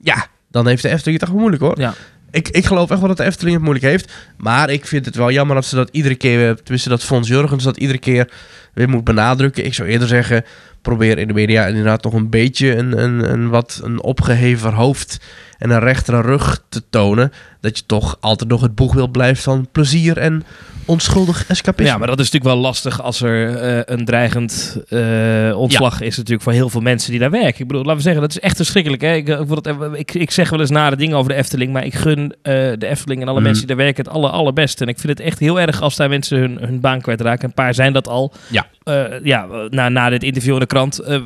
Ja, dan heeft de Efteling het echt moeilijk hoor. ja. Ik, ik geloof echt wel dat de Efteling het moeilijk heeft. Maar ik vind het wel jammer dat ze dat iedere keer, tenminste dat Fons Jurgens dat iedere keer weer moet benadrukken. Ik zou eerder zeggen, probeer in de media inderdaad nog een beetje een, een, een wat een opgeheven hoofd en een rechtere rug te tonen. Dat je toch altijd nog het boegbeeld blijft van plezier en onschuldig escapisme. Ja, maar dat is natuurlijk wel lastig als er eh, een dreigend eh, ontslag is natuurlijk voor heel veel mensen die daar werken. Ik bedoel, laten we zeggen, dat is echt verschrikkelijk. Hè? Ik, het- ik, zeg wel eens nare dingen over de Efteling, maar ik gun eh, de Efteling en alle Mhm. mensen die daar werken het aller, allerbeste. En ik vind het echt heel erg als daar mensen hun, hun baan kwijtraken. Een paar zijn dat al. Ja. Eh, ja, na, na dit interview in de krant eh,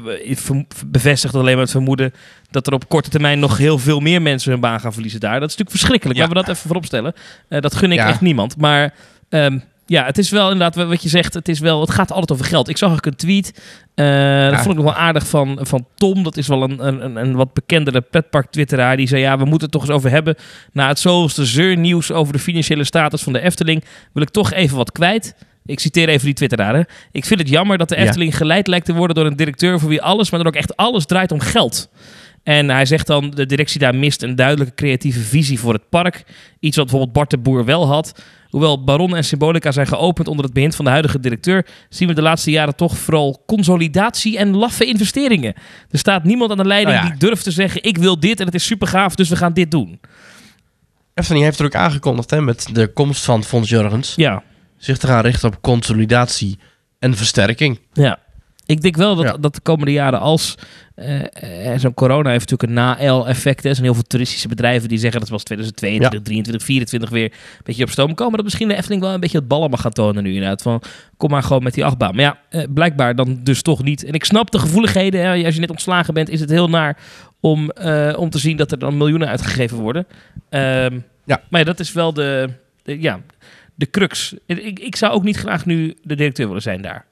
bevestigt alleen maar het vermoeden dat er op korte termijn nog heel veel meer mensen hun baan gaan verliezen daar. Dat is natuurlijk verschrikkelijk. Ja. Laten we dat even voorop stellen. Eh, dat gun ik Ja. echt niemand. Maar ehm, ja, het is wel inderdaad wat je zegt. Het, is wel, het gaat altijd over geld. Ik zag ook een tweet. eh, Dat vond ik nog wel aardig van, van Tom. Dat is wel een, een, een, wat bekendere pretpark-twitteraar. Die zei, ja, we moeten het toch eens over hebben. Na het zoveelste zeurnieuws over de financiële status van de Efteling... wil ik toch even wat kwijt. Ik citeer even die twitteraar. hè. Ik vind het jammer dat de Ja. Efteling geleid lijkt te worden door een directeur... voor wie alles, maar dan ook echt alles draait om geld. En hij zegt dan, de directie daar mist een duidelijke creatieve visie voor het park. Iets wat bijvoorbeeld Bart de Boer wel had. Hoewel Baron en Symbolica zijn geopend onder het behind van de huidige directeur... zien we de laatste jaren toch vooral consolidatie en laffe investeringen. Er staat niemand aan de leiding Nou ja. die durft te zeggen... ik wil dit en het is super gaaf, dus we gaan dit doen. Efteling heeft er ook aangekondigd hè, met de komst van Fons Jurgens Ja, zich te gaan richten op consolidatie en versterking. ja. Ik denk wel dat, Ja. dat de komende jaren als... eh, eh, zo'n corona heeft natuurlijk een na-L-effect. Er zijn heel veel toeristische bedrijven die zeggen... dat we als 2022, 23, 24 weer een beetje op stoom komen. Dat misschien de Efteling wel een beetje het ballen mag gaan tonen nu inderdaad. Van, kom maar gewoon met die achtbaan. Maar ja, eh, blijkbaar dan dus toch niet. En ik snap de gevoeligheden. Hè. Als je net ontslagen bent, is het heel naar om, om te zien dat er dan miljoenen uitgegeven worden. Ehm, Ja. Maar ja, dat is wel de, de- ja, de crux. Ik, ik zou ook niet graag nu de directeur willen zijn daar.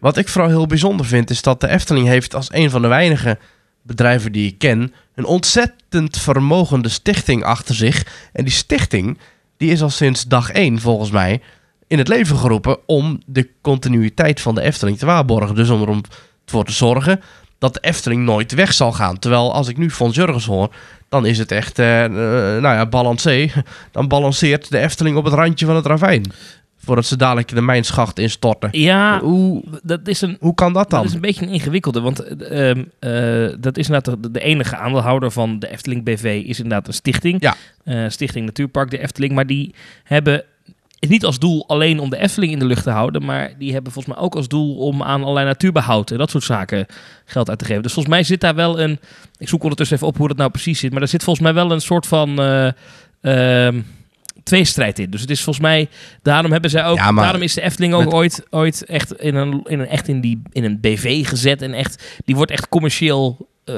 Wat ik vooral heel bijzonder vind, is dat de Efteling heeft als een van de weinige bedrijven die ik ken, een ontzettend vermogende stichting achter zich. En die stichting, die is al sinds dag één volgens mij in het leven geroepen om de continuïteit van de Efteling te waarborgen. Dus om ervoor te zorgen dat de Efteling nooit weg zal gaan. Terwijl als ik nu Fons Jurgens hoor, dan is het echt, eh, eh, nou ja, balancé. Dan balanceert de Efteling op het randje van het ravijn. Voordat ze dadelijk de mijnschacht instorten. Ja, Hoe, dat is een, hoe kan dat dan? Dat is een beetje een ingewikkelde, want eh, ehm, eh, dat is inderdaad de, de enige aandeelhouder van de Efteling BV is inderdaad een stichting. Ja. Eh, stichting Natuurpark de Efteling, maar die hebben het niet als doel alleen om de Efteling in de lucht te houden, maar die hebben volgens mij ook als doel om aan allerlei natuurbehoud en dat soort zaken geld uit te geven. Dus volgens mij zit daar wel een, ik zoek ondertussen even op hoe dat nou precies zit, maar er zit volgens mij wel een soort van... eh, ehm, tweestrijd in. Dus het is volgens mij, daarom hebben zij ook, Ja, daarom is de Efteling ook met- ooit, ooit echt in een, in een echt in die in een BV gezet en echt, die wordt echt commercieel eh,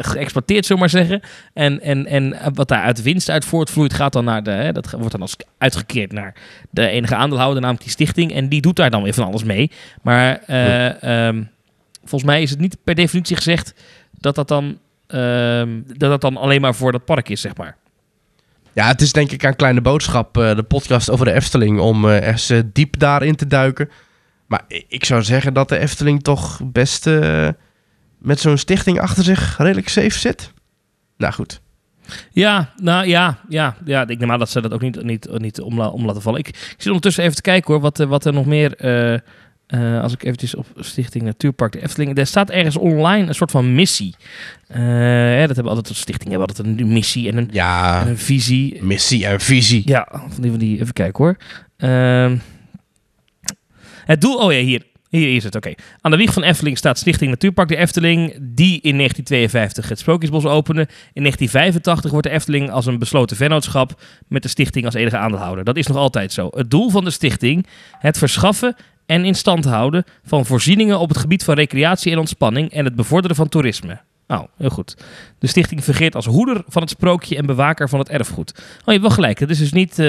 geëxploiteerd, zullen we maar zeggen. En, en, en wat daar uit winst uit voortvloeit, gaat dan naar de, hè, dat wordt dan als uitgekeerd naar de enige aandeelhouder, namelijk die stichting. En die doet daar dan weer van alles mee. Maar eh, ehm, volgens mij is het niet per definitie gezegd dat dat dan, ehm, dat dat dan alleen maar voor dat park is, zeg maar. Ja, het is denk ik aan Kleine Boodschap, eh, de podcast over de Efteling, om eens eh, diep daarin te duiken. Maar ik zou zeggen dat de Efteling toch best eh, met zo'n stichting achter zich redelijk safe zit. Nou goed. Ja, nou ja, ja, ja. Ik neem aan dat ze dat ook niet, niet, niet om, om laten vallen. Ik, zit ondertussen even te kijken hoor, wat, wat er nog meer... eh, als ik eventjes op Stichting Natuurpark de Efteling... Er staat ergens online een soort van missie. Eh, hè, dat hebben altijd stichtingen hebben altijd een missie en een, Ja, en een visie. missie en visie. Ja, van die, van die, even kijken hoor. Ehm, het doel, oh ja, hier. Hier is het, oké. Aan de wieg van Efteling staat Stichting Natuurpark de Efteling, die in 1952 het Sprookjesbos opende. In 1985 wordt de Efteling als een besloten vennootschap met de stichting als enige aandeelhouder. Dat is nog altijd zo. Het doel van de stichting, het verschaffen en in stand houden van voorzieningen op het gebied van recreatie en ontspanning en het bevorderen van toerisme. Nou, heel goed. De stichting fungeert als hoeder van het sprookje en bewaker van het erfgoed. Oh, je hebt wel gelijk. Het is dus niet... eh,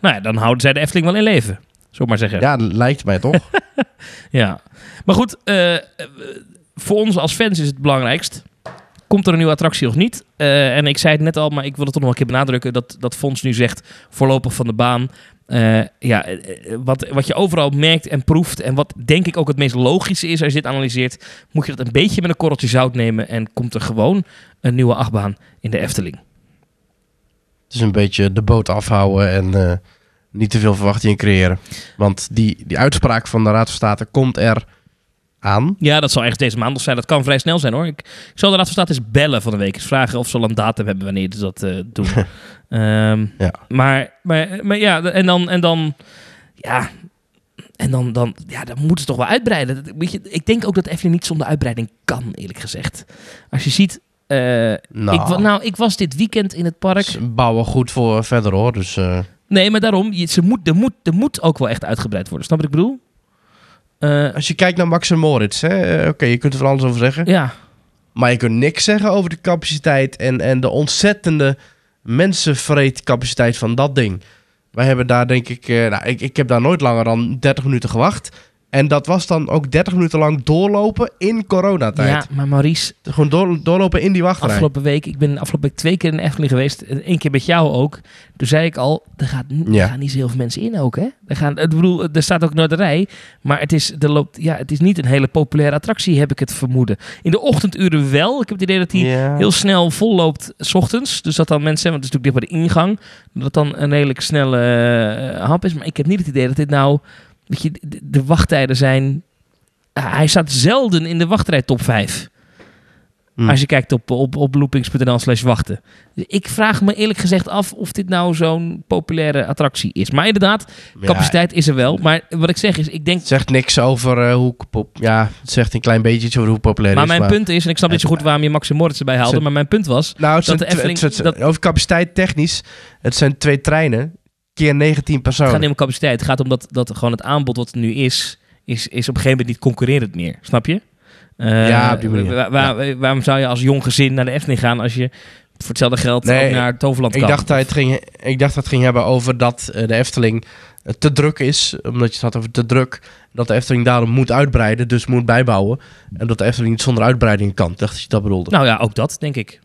nou ja, dan houden zij de Efteling wel in leven. We maar zeggen. Ja, lijkt mij toch? Ja. Maar goed, eh, voor ons als fans is het belangrijkst. Komt er een nieuwe attractie of niet? Eh, en ik zei het net al, maar ik wil het toch nog een keer benadrukken. Dat, dat Fons nu zegt, voorlopig van de baan. Eh, ja, eh, wat, wat je overal merkt en proeft... en wat denk ik ook het meest logische is als je dit analyseert... moet je dat een beetje met een korreltje zout nemen... en komt er gewoon een nieuwe achtbaan in de Efteling. Het is een beetje de boot afhouden en niet te veel verwachtingen creëren. Want die, die uitspraak van de Raad van State komt er aan. Ja, dat zal ergens deze maand nog zijn. Dat kan vrij snel zijn hoor. Ik, ik zal de Raad van State eens bellen van de week. Eens vragen of ze al een datum hebben wanneer ze dat eh, doen. Ehm, Ja. maar, maar, maar ja, en dan... En dan ja, en dan, dan, ja, dan moeten ze toch wel uitbreiden. Dat- Weet je, ik denk ook dat Efteling niet zonder uitbreiding kan, eerlijk gezegd. Als je ziet... eh, Nou, ik, nou, ik was dit weekend in het park. ze bouwen goed voor verder hoor. Dus eh, Nee, maar daarom, je, ze moet, er, moet, er moet ook wel echt uitgebreid worden. Snap wat ik bedoel? Eh, als je kijkt naar Max en Moritz, eh, oké, je kunt er van alles over zeggen. ja, Maar je kunt niks zeggen over de capaciteit en, en de ontzettende mensenvreedcapaciteit van dat ding. Wij hebben daar denk ik, eh, nou, ik, ik heb daar nooit langer dan 30 minuten gewacht. En dat was dan ook 30 minuten lang doorlopen in coronatijd. ja, maar Maurice, Gewoon door, doorlopen in die wachtrij. Afgelopen week, ik ben afgelopen week twee keer in Efteling geweest. Eén keer met jou ook. Toen zei ik al, er, gaat, er Ja. gaan niet zo heel veel mensen in ook, hè? Er, gaan, ik bedoel, er staat ook Noorderij. Maar het is, er loopt, ja, het is niet een hele populaire attractie, heb ik het vermoeden. In de ochtenduren wel. Ik heb het idee dat die Ja. heel snel vol loopt s ochtends. Dus dat dan mensen, want het is natuurlijk dicht bij de ingang. Dat dan een redelijk snelle eh, hap is. Maar ik heb niet het idee dat dit nou... Weet je, de, de wachttijden zijn... Ah, hij staat zelden in de wachtrij top 5. Hm. Als je kijkt op, op, op loopings.nl slash wachten. Dus ik vraag me eerlijk gezegd af of dit nou zo'n populaire attractie is. Maar inderdaad, Ja, capaciteit is er wel. Maar wat ik zeg is, ik denk... het zegt niks over eh, hoe... pop- Ja, het zegt een klein beetje iets over hoe populair Maar is. mijn punt is, en ik snap niet zo goed waarom je Max en Moritz erbij haalde. Maar mijn punt was, Nou, dat de Efteling- het over capaciteit technisch. Het zijn twee treinen. Keer 19 het personen. gaat niet om capaciteit. Het gaat om dat, dat gewoon het aanbod wat er nu is, is, is op een gegeven moment niet concurrerend meer. Snap je? Eh, Ja, op die manier. wa- wa- Waarom zou je als jong gezin naar de Efteling gaan als je voor hetzelfde geld Nee, ook naar Toverland Ik kan? dacht, dat het ging, ik dacht dat het ging hebben over dat eh, de Efteling eh, te druk is. Omdat je het had over te druk. Dat de Efteling daarom moet uitbreiden, dus moet bijbouwen. En dat de Efteling niet zonder uitbreiding kan. Dacht dat je dat bedoelde. Nou ja, ook dat, denk ik.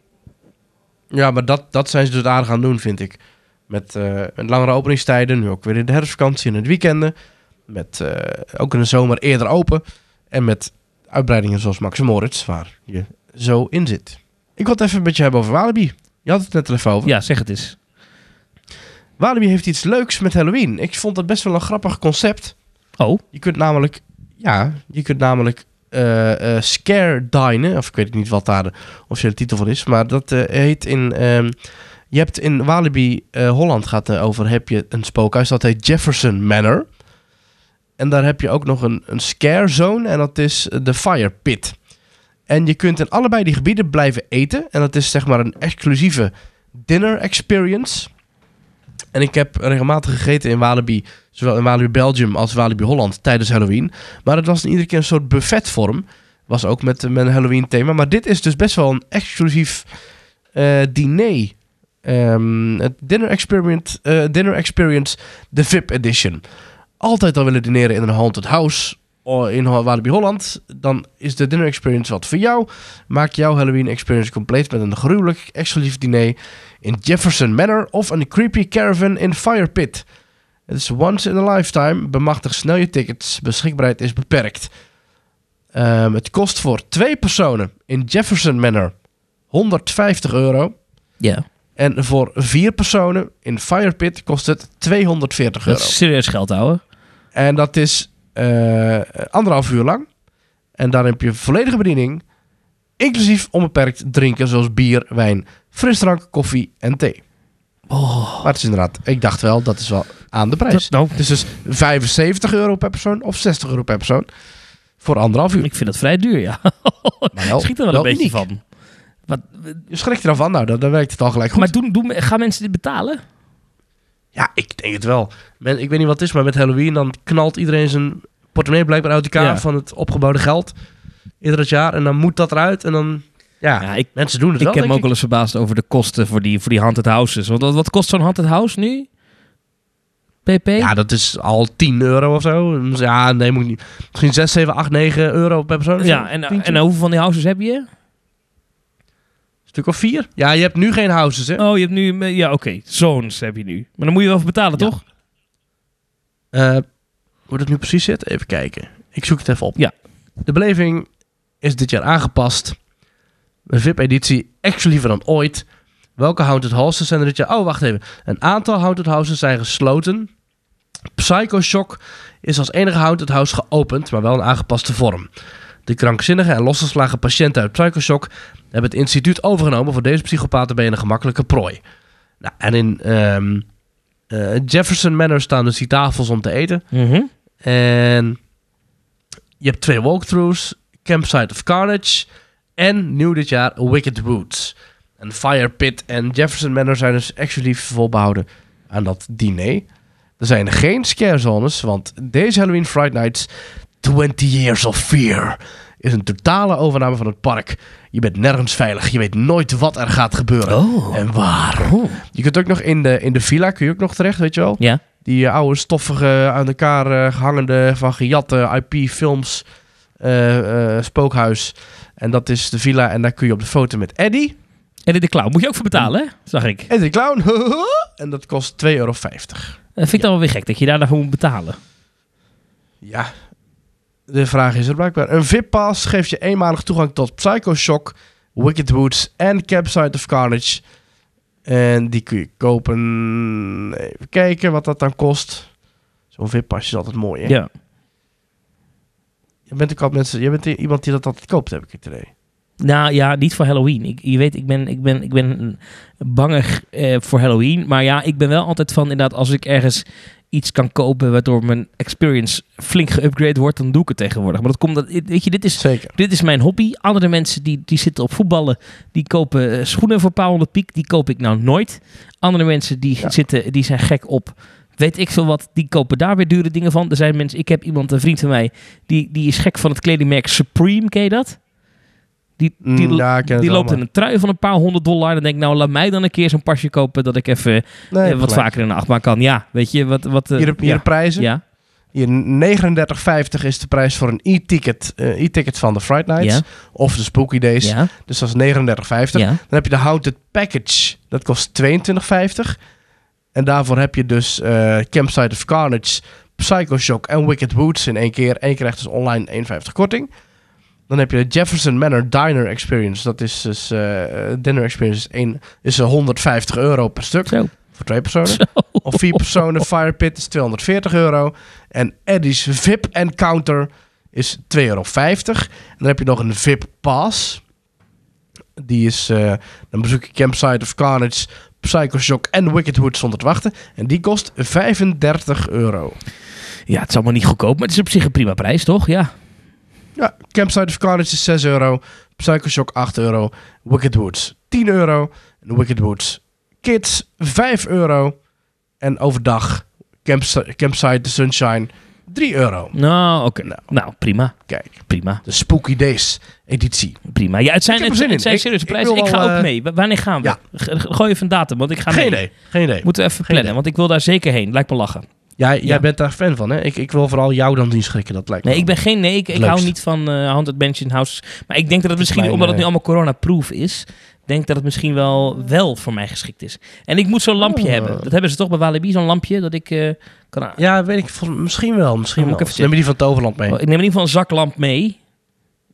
Ja, maar dat, dat zijn ze dus aardig aan het doen, vind ik. Met, eh, met langere openingstijden. Nu ook weer in de herfstvakantie en het weekenden. Met eh, ook in de zomer eerder open. En met uitbreidingen zoals Max Moritz, waar je zo in zit. Ik wil het even een beetje hebben over Walibi. Je had het net even over. Ja, zeg het eens. Walibi heeft iets leuks met Halloween. Ik vond dat best wel een grappig concept. Oh, Je kunt namelijk, ja, je kunt namelijk eh, scare dinen, of ik weet niet wat daar de officiële titel van is, maar dat heet in, ehm, je hebt in Walibi eh, Holland gaat er over, heb je een spookhuis, dat heet Jefferson Manor. En daar heb je ook nog een, een scare zone en dat is de Fire Pit. En je kunt in allebei die gebieden blijven eten en dat is zeg maar een exclusieve dinner experience. En ik heb regelmatig gegeten in Walibi, zowel in Walibi Belgium als Walibi Holland tijdens Halloween. Maar het was in iedere keer een soort buffetvorm. Was ook met, een Halloween thema. Maar dit is dus best wel een exclusief eh, diner. Ehm, het dinner experience, eh, dinner experience, de VIP edition. Altijd al willen dineren in een haunted house in Walibi Holland. Dan is de dinner experience wat voor jou. Maak jouw Halloween experience compleet met een gruwelijk exclusief diner in Jefferson Manor of een creepy caravan in Fire Pit. Het is once in a lifetime. Bemachtig snel je tickets. Beschikbaarheid is beperkt. Ehm, het kost voor twee personen in Jefferson Manor 150 euro. ja. En voor vier personen in Firepit kost het 240 Dat euro. is serieus geld, ouwe. En dat is eh, anderhalf uur lang. En dan heb je volledige bediening. Inclusief onbeperkt drinken zoals bier, wijn, frisdrank, koffie en thee. Oh. Maar het is inderdaad, ik dacht wel, dat is wel aan de prijs. Dat- nou, Het is dus 75 euro per persoon of 60 euro per persoon. Voor anderhalf uur. ik vind dat vrij duur, ja. Maar wel- Schiet er wel, wel een beetje uniek. van. Wat, Je schrikt er dan van, nou, dan, dan werkt het al gelijk goed. maar doen, doen, gaan mensen dit betalen? Ja, ik denk het wel. Men, ik weet niet wat het is, maar met Halloween dan knalt iedereen zijn portemonnee blijkbaar uit elkaar Ja. van het opgebouwde geld. Ieder het jaar. En dan moet dat eruit. En dan, ja, Ja, ik, mensen doen het ik wel, heb me ook wel eens verbaasd over de kosten voor die, voor die haunted houses. Want wat, wat kost zo'n haunted house nu? PP? Ja, dat is al 10 euro of zo. Ja, nee, moet niet. Misschien 6, 7, 8, 9 euro per persoon. Ja, en, en hoeveel van die houses heb je? Stuk of 4. Ja, je hebt nu geen houses, hè? Oh, je hebt nu... Ja, oké. Zones heb je nu. Maar dan moet je wel voor betalen, Ja. toch? Eh, hoe dat nu precies zit? Even kijken. Ik zoek het even op. Ja. De beleving is dit jaar aangepast. Een VIP-editie, exclusiever dan ooit. Welke Haunted Houses zijn er dit jaar? Oh, wacht even. Een aantal Haunted Houses zijn gesloten. Psycho Shock is als enige Haunted House geopend, maar wel in aangepaste vorm. De krankzinnige en losgeslagen patiënten uit Psycho Shock hebben het instituut overgenomen. Voor deze psychopaten ben je een gemakkelijke prooi. Nou, en in ehm, eh, Jefferson Manor staan dus die tafels om te eten. Mhm. En je hebt twee walkthroughs, Campsite of Carnage en nieuw dit jaar Wicked Woods. En Fire Pit en Jefferson Manor zijn dus exclusief volbehouden aan dat diner. Er zijn geen scare zones, want deze Halloween Fright Nights 20 Years of Fear is een totale overname van het park. Je bent nergens veilig, je weet nooit wat er gaat gebeuren Oh. en waar. Oh. Je kunt ook nog in de, in de villa, kun je ook nog terecht, weet je wel? Ja. Die eh, oude stoffige, aan elkaar eh, hangende, van gejatte IP-films eh, spookhuis. En dat is de villa en daar kun je op de foto met Eddie. En de clown moet je ook voor betalen, hè? Zag ik. Eddie de Clown. en dat kost 2,50 euro. Dat vind ik dan wel weer gek, dat je daar gewoon moet betalen. Ja, de vraag is er blijkbaar. Een VIP-pass geeft je eenmalig toegang tot Psycho Shock, Wicked Woods en Campsite of Carnage. En die kun je kopen. Even kijken wat dat dan kost. Zo'n VIP-pas is altijd mooi, hè? Ja. Je bent ook altijd mensen, je bent iemand die dat altijd koopt, heb ik het idee. Nou ja, niet voor Halloween. Ik, je weet, ik ben, ik ben, ik ben banger eh, voor Halloween. Maar ja, ik ben wel altijd van inderdaad, als ik ergens iets kan kopen waardoor mijn experience flink geüpgrade wordt, dan doe ik het tegenwoordig. Maar dat komt dat, weet je, dit is, Zeker. dit is mijn hobby. Andere mensen die, die zitten op voetballen, die kopen eh, schoenen voor een paar honderd piek. Die koop ik nou nooit. Andere mensen die, Ja. zitten, die zijn gek op weet ik veel wat, die kopen daar weer dure dingen van. Er zijn mensen, ik heb iemand, een vriend van mij, die, die is gek van het kledingmerk Supreme, ken je dat? Die, die, Mm, ja, die wel, loopt in een trui van een paar honderd dollar. Dan denk ik, nou, laat mij dan een keer zo'n pasje kopen dat ik even Nee, eh, wat vaker in de achtbaan kan. Ja, weet je, wat... wat eh, Hier, de- hier ja. de prijzen. Ja, Hier 39,50 is de prijs voor een e-ticket, eh, e-ticket van de Fright Nights. ja, Of de Spooky Days. ja, Dus dat is 39,50. ja. Dan heb je de Haunted Package. Dat kost 22,50. En daarvoor heb je dus Campsite of Carnage, Psycho Shock en Wicked Woods in één keer. En je krijgt dus online 1,50 korting. Dan heb je de Jefferson Manor Diner Experience. Dat is dus eh, Dinner Experience is, één, is eh, 150 euro per stuk. Zo. Voor twee personen. Zo. Of vier personen. Fire Pit is 240 euro. En Eddie's VIP Encounter is 2,50 euro. En dan heb je nog een VIP Pass. Die is, eh, dan bezoek je Campsite of Carnage, Psycho Shock en Wicked Wood zonder te wachten. En die kost 35 euro. Ja, het is allemaal niet goedkoop, maar het is op zich een prima prijs, toch? Ja. Ja, Campsite of Carnage is 6 euro. Psycho Shock 8 euro. Wicked Woods 10 euro. En Wicked Woods Kids 5 euro. En overdag Campsite, Campsite The Sunshine 3 euro. Nou, oké. Nou. Nou, prima. Kijk, Prima. de Spooky Days editie. Prima. Ja, het zijn, het, zin het zijn serieuze prijzen. Ik, ga ook eh, mee. Wanneer gaan we? ja. Gooi even een datum, want ik ga Geen mee. idee, geen idee. Moeten we even Geen plannen, idee. want ik wil daar zeker heen. Lijkt me lachen. Jij, jij Ja. bent daar fan van, hè? Ik, ik wil vooral jou dan zien schrikken, dat lijkt me Nee, ik ben geen nee. Ik, hou niet van eh Haunted Mansion Houses. Maar ik denk dat het misschien, omdat het nu eh, allemaal corona-proof is, denk dat het misschien wel, wel voor mij geschikt is. En ik moet zo'n lampje Oh. hebben. Dat hebben ze toch bij Walibi, zo'n lampje dat ik eh, kan. aan- Ja, weet ik. Misschien wel, misschien Dan moet wel. ik even Neem je die van Toverland mee? Oh, ik neem in ieder geval een zaklamp mee.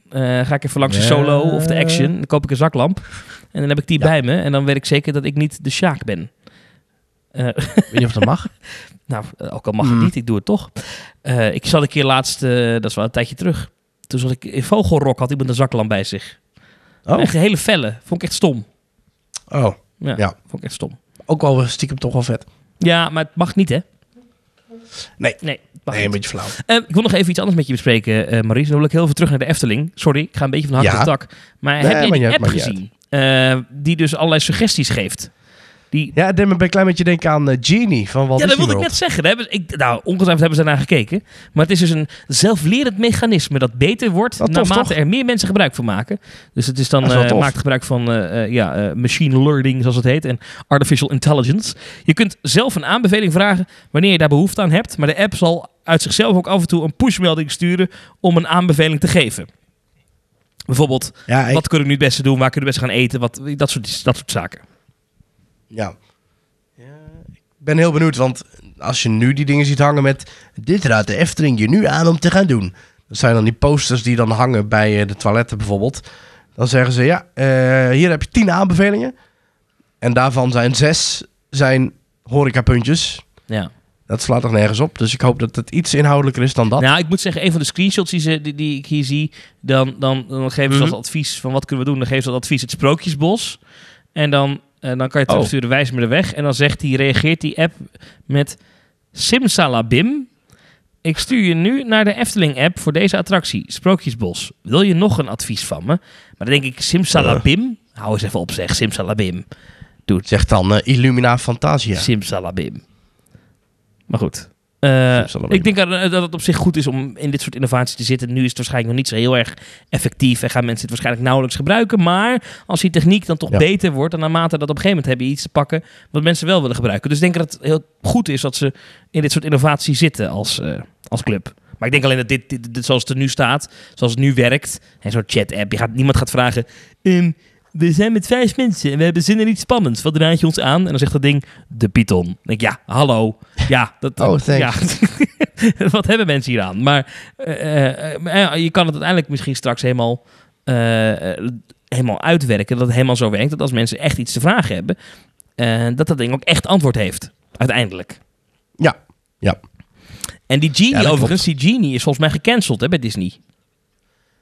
Eh, ga ik even langs de solo of de action. Dan koop ik een zaklamp. En dan heb ik die Ja. bij me. En dan weet ik zeker dat ik niet de Sjaak ben. Ik weet niet of dat mag. nou, eh, ook al mag het Mm. niet, ik doe het toch. Eh, ik zat een keer laatst, dat is wel een tijdje terug. Toen zat ik in Vogelrok, had iemand een zaklamp bij zich. Oh, Echt een hele felle. Vond ik echt stom. oh. Ja, Ja. vond ik echt stom. ook wel stiekem toch wel vet. Ja, maar het mag niet, hè? Nee. Nee, Nee, een beetje flauw. Ik wil nog even iets anders met je bespreken, eh Maurice. Dan wil ik heel even terug naar de Efteling. Sorry, ik ga een beetje van de hak Ja. op de tak. Maar Nee, heb maar die app gezien? Die dus allerlei suggesties geeft. Die, Ja, deed me een klein beetje denken aan eh, Genie van Walt ja, dat wilde ik net zeggen. Daar hebben, ik, nou, ongetwijfeld hebben ze naar gekeken. Maar het is dus een zelflerend mechanisme dat beter wordt naarmate er meer mensen gebruik van maken. Dus het is dan, eh, maakt gebruik van eh, ja, machine learning, zoals het heet, en artificial intelligence. Je kunt zelf een aanbeveling vragen wanneer je daar behoefte aan hebt. Maar de app zal uit zichzelf ook af en toe een pushmelding sturen om een aanbeveling te geven. Bijvoorbeeld, Ja, ik- wat kunnen we nu het beste doen? Waar kunnen we het beste gaan eten? Wat, dat, soort, dat soort zaken. Ja. ja. Ik ben heel benieuwd, want als je nu die dingen ziet hangen met... Dit raadt de Efteling je nu aan om te gaan doen. Dat zijn dan die posters die dan hangen bij eh, de toiletten bijvoorbeeld. Dan zeggen ze, ja, eh, hier heb je tien aanbevelingen. En daarvan zijn zes zijn horecapuntjes. Ja. Dat slaat toch nergens op. Dus ik hoop dat het iets inhoudelijker is dan dat. Nou, ik moet zeggen, een van de screenshots die, ze, die, die ik hier zie, dan, dan, dan geven ze Mhm. als advies van wat kunnen we doen. Dan geven ze als advies het sprookjesbos. En dan, dan kan je Oh. terugsturen, wijs me de weg. En dan zegt hij, reageert die app met Simsalabim. Ik stuur je nu naar de Efteling-app voor deze attractie, Sprookjesbos. Wil je nog een advies van me? Maar dan denk ik, Simsalabim? Hou eens even op zeg, Simsalabim. Zegt dan eh, Illumina Fantasia. Simsalabim. Maar goed. Eh, ik denk dat dat het op zich goed is om in dit soort innovaties te zitten. Nu is het waarschijnlijk nog niet zo heel erg effectief en gaan mensen het waarschijnlijk nauwelijks gebruiken. Maar als die techniek dan toch Ja. beter wordt, dan naarmate dat op een gegeven moment heb je iets te pakken wat mensen wel willen gebruiken. Dus ik denk dat het heel goed is dat ze in dit soort innovaties zitten als, eh, als club. Maar ik denk alleen dat dit, dit, dit zoals het er nu staat, zoals het nu werkt, en zo'n chat-app, je gaat, niemand gaat vragen. ehm, we zijn met vijf mensen en we hebben zin in iets spannends. Wat raad je ons aan? En dan zegt dat ding, de Python. Dan denk ik, ja, hallo. Ja, dat, Oh, ja. thanks. Wat hebben mensen hier aan? Maar eh, eh, ja, je kan het uiteindelijk misschien straks helemaal, eh, eh, helemaal uitwerken. Dat het helemaal zo werkt. Dat als mensen echt iets te vragen hebben, eh, dat dat ding ook echt antwoord heeft. Uiteindelijk. Ja, ja. En die Genie Ja, overigens, die Genie is volgens mij gecanceld hè, bij Disney.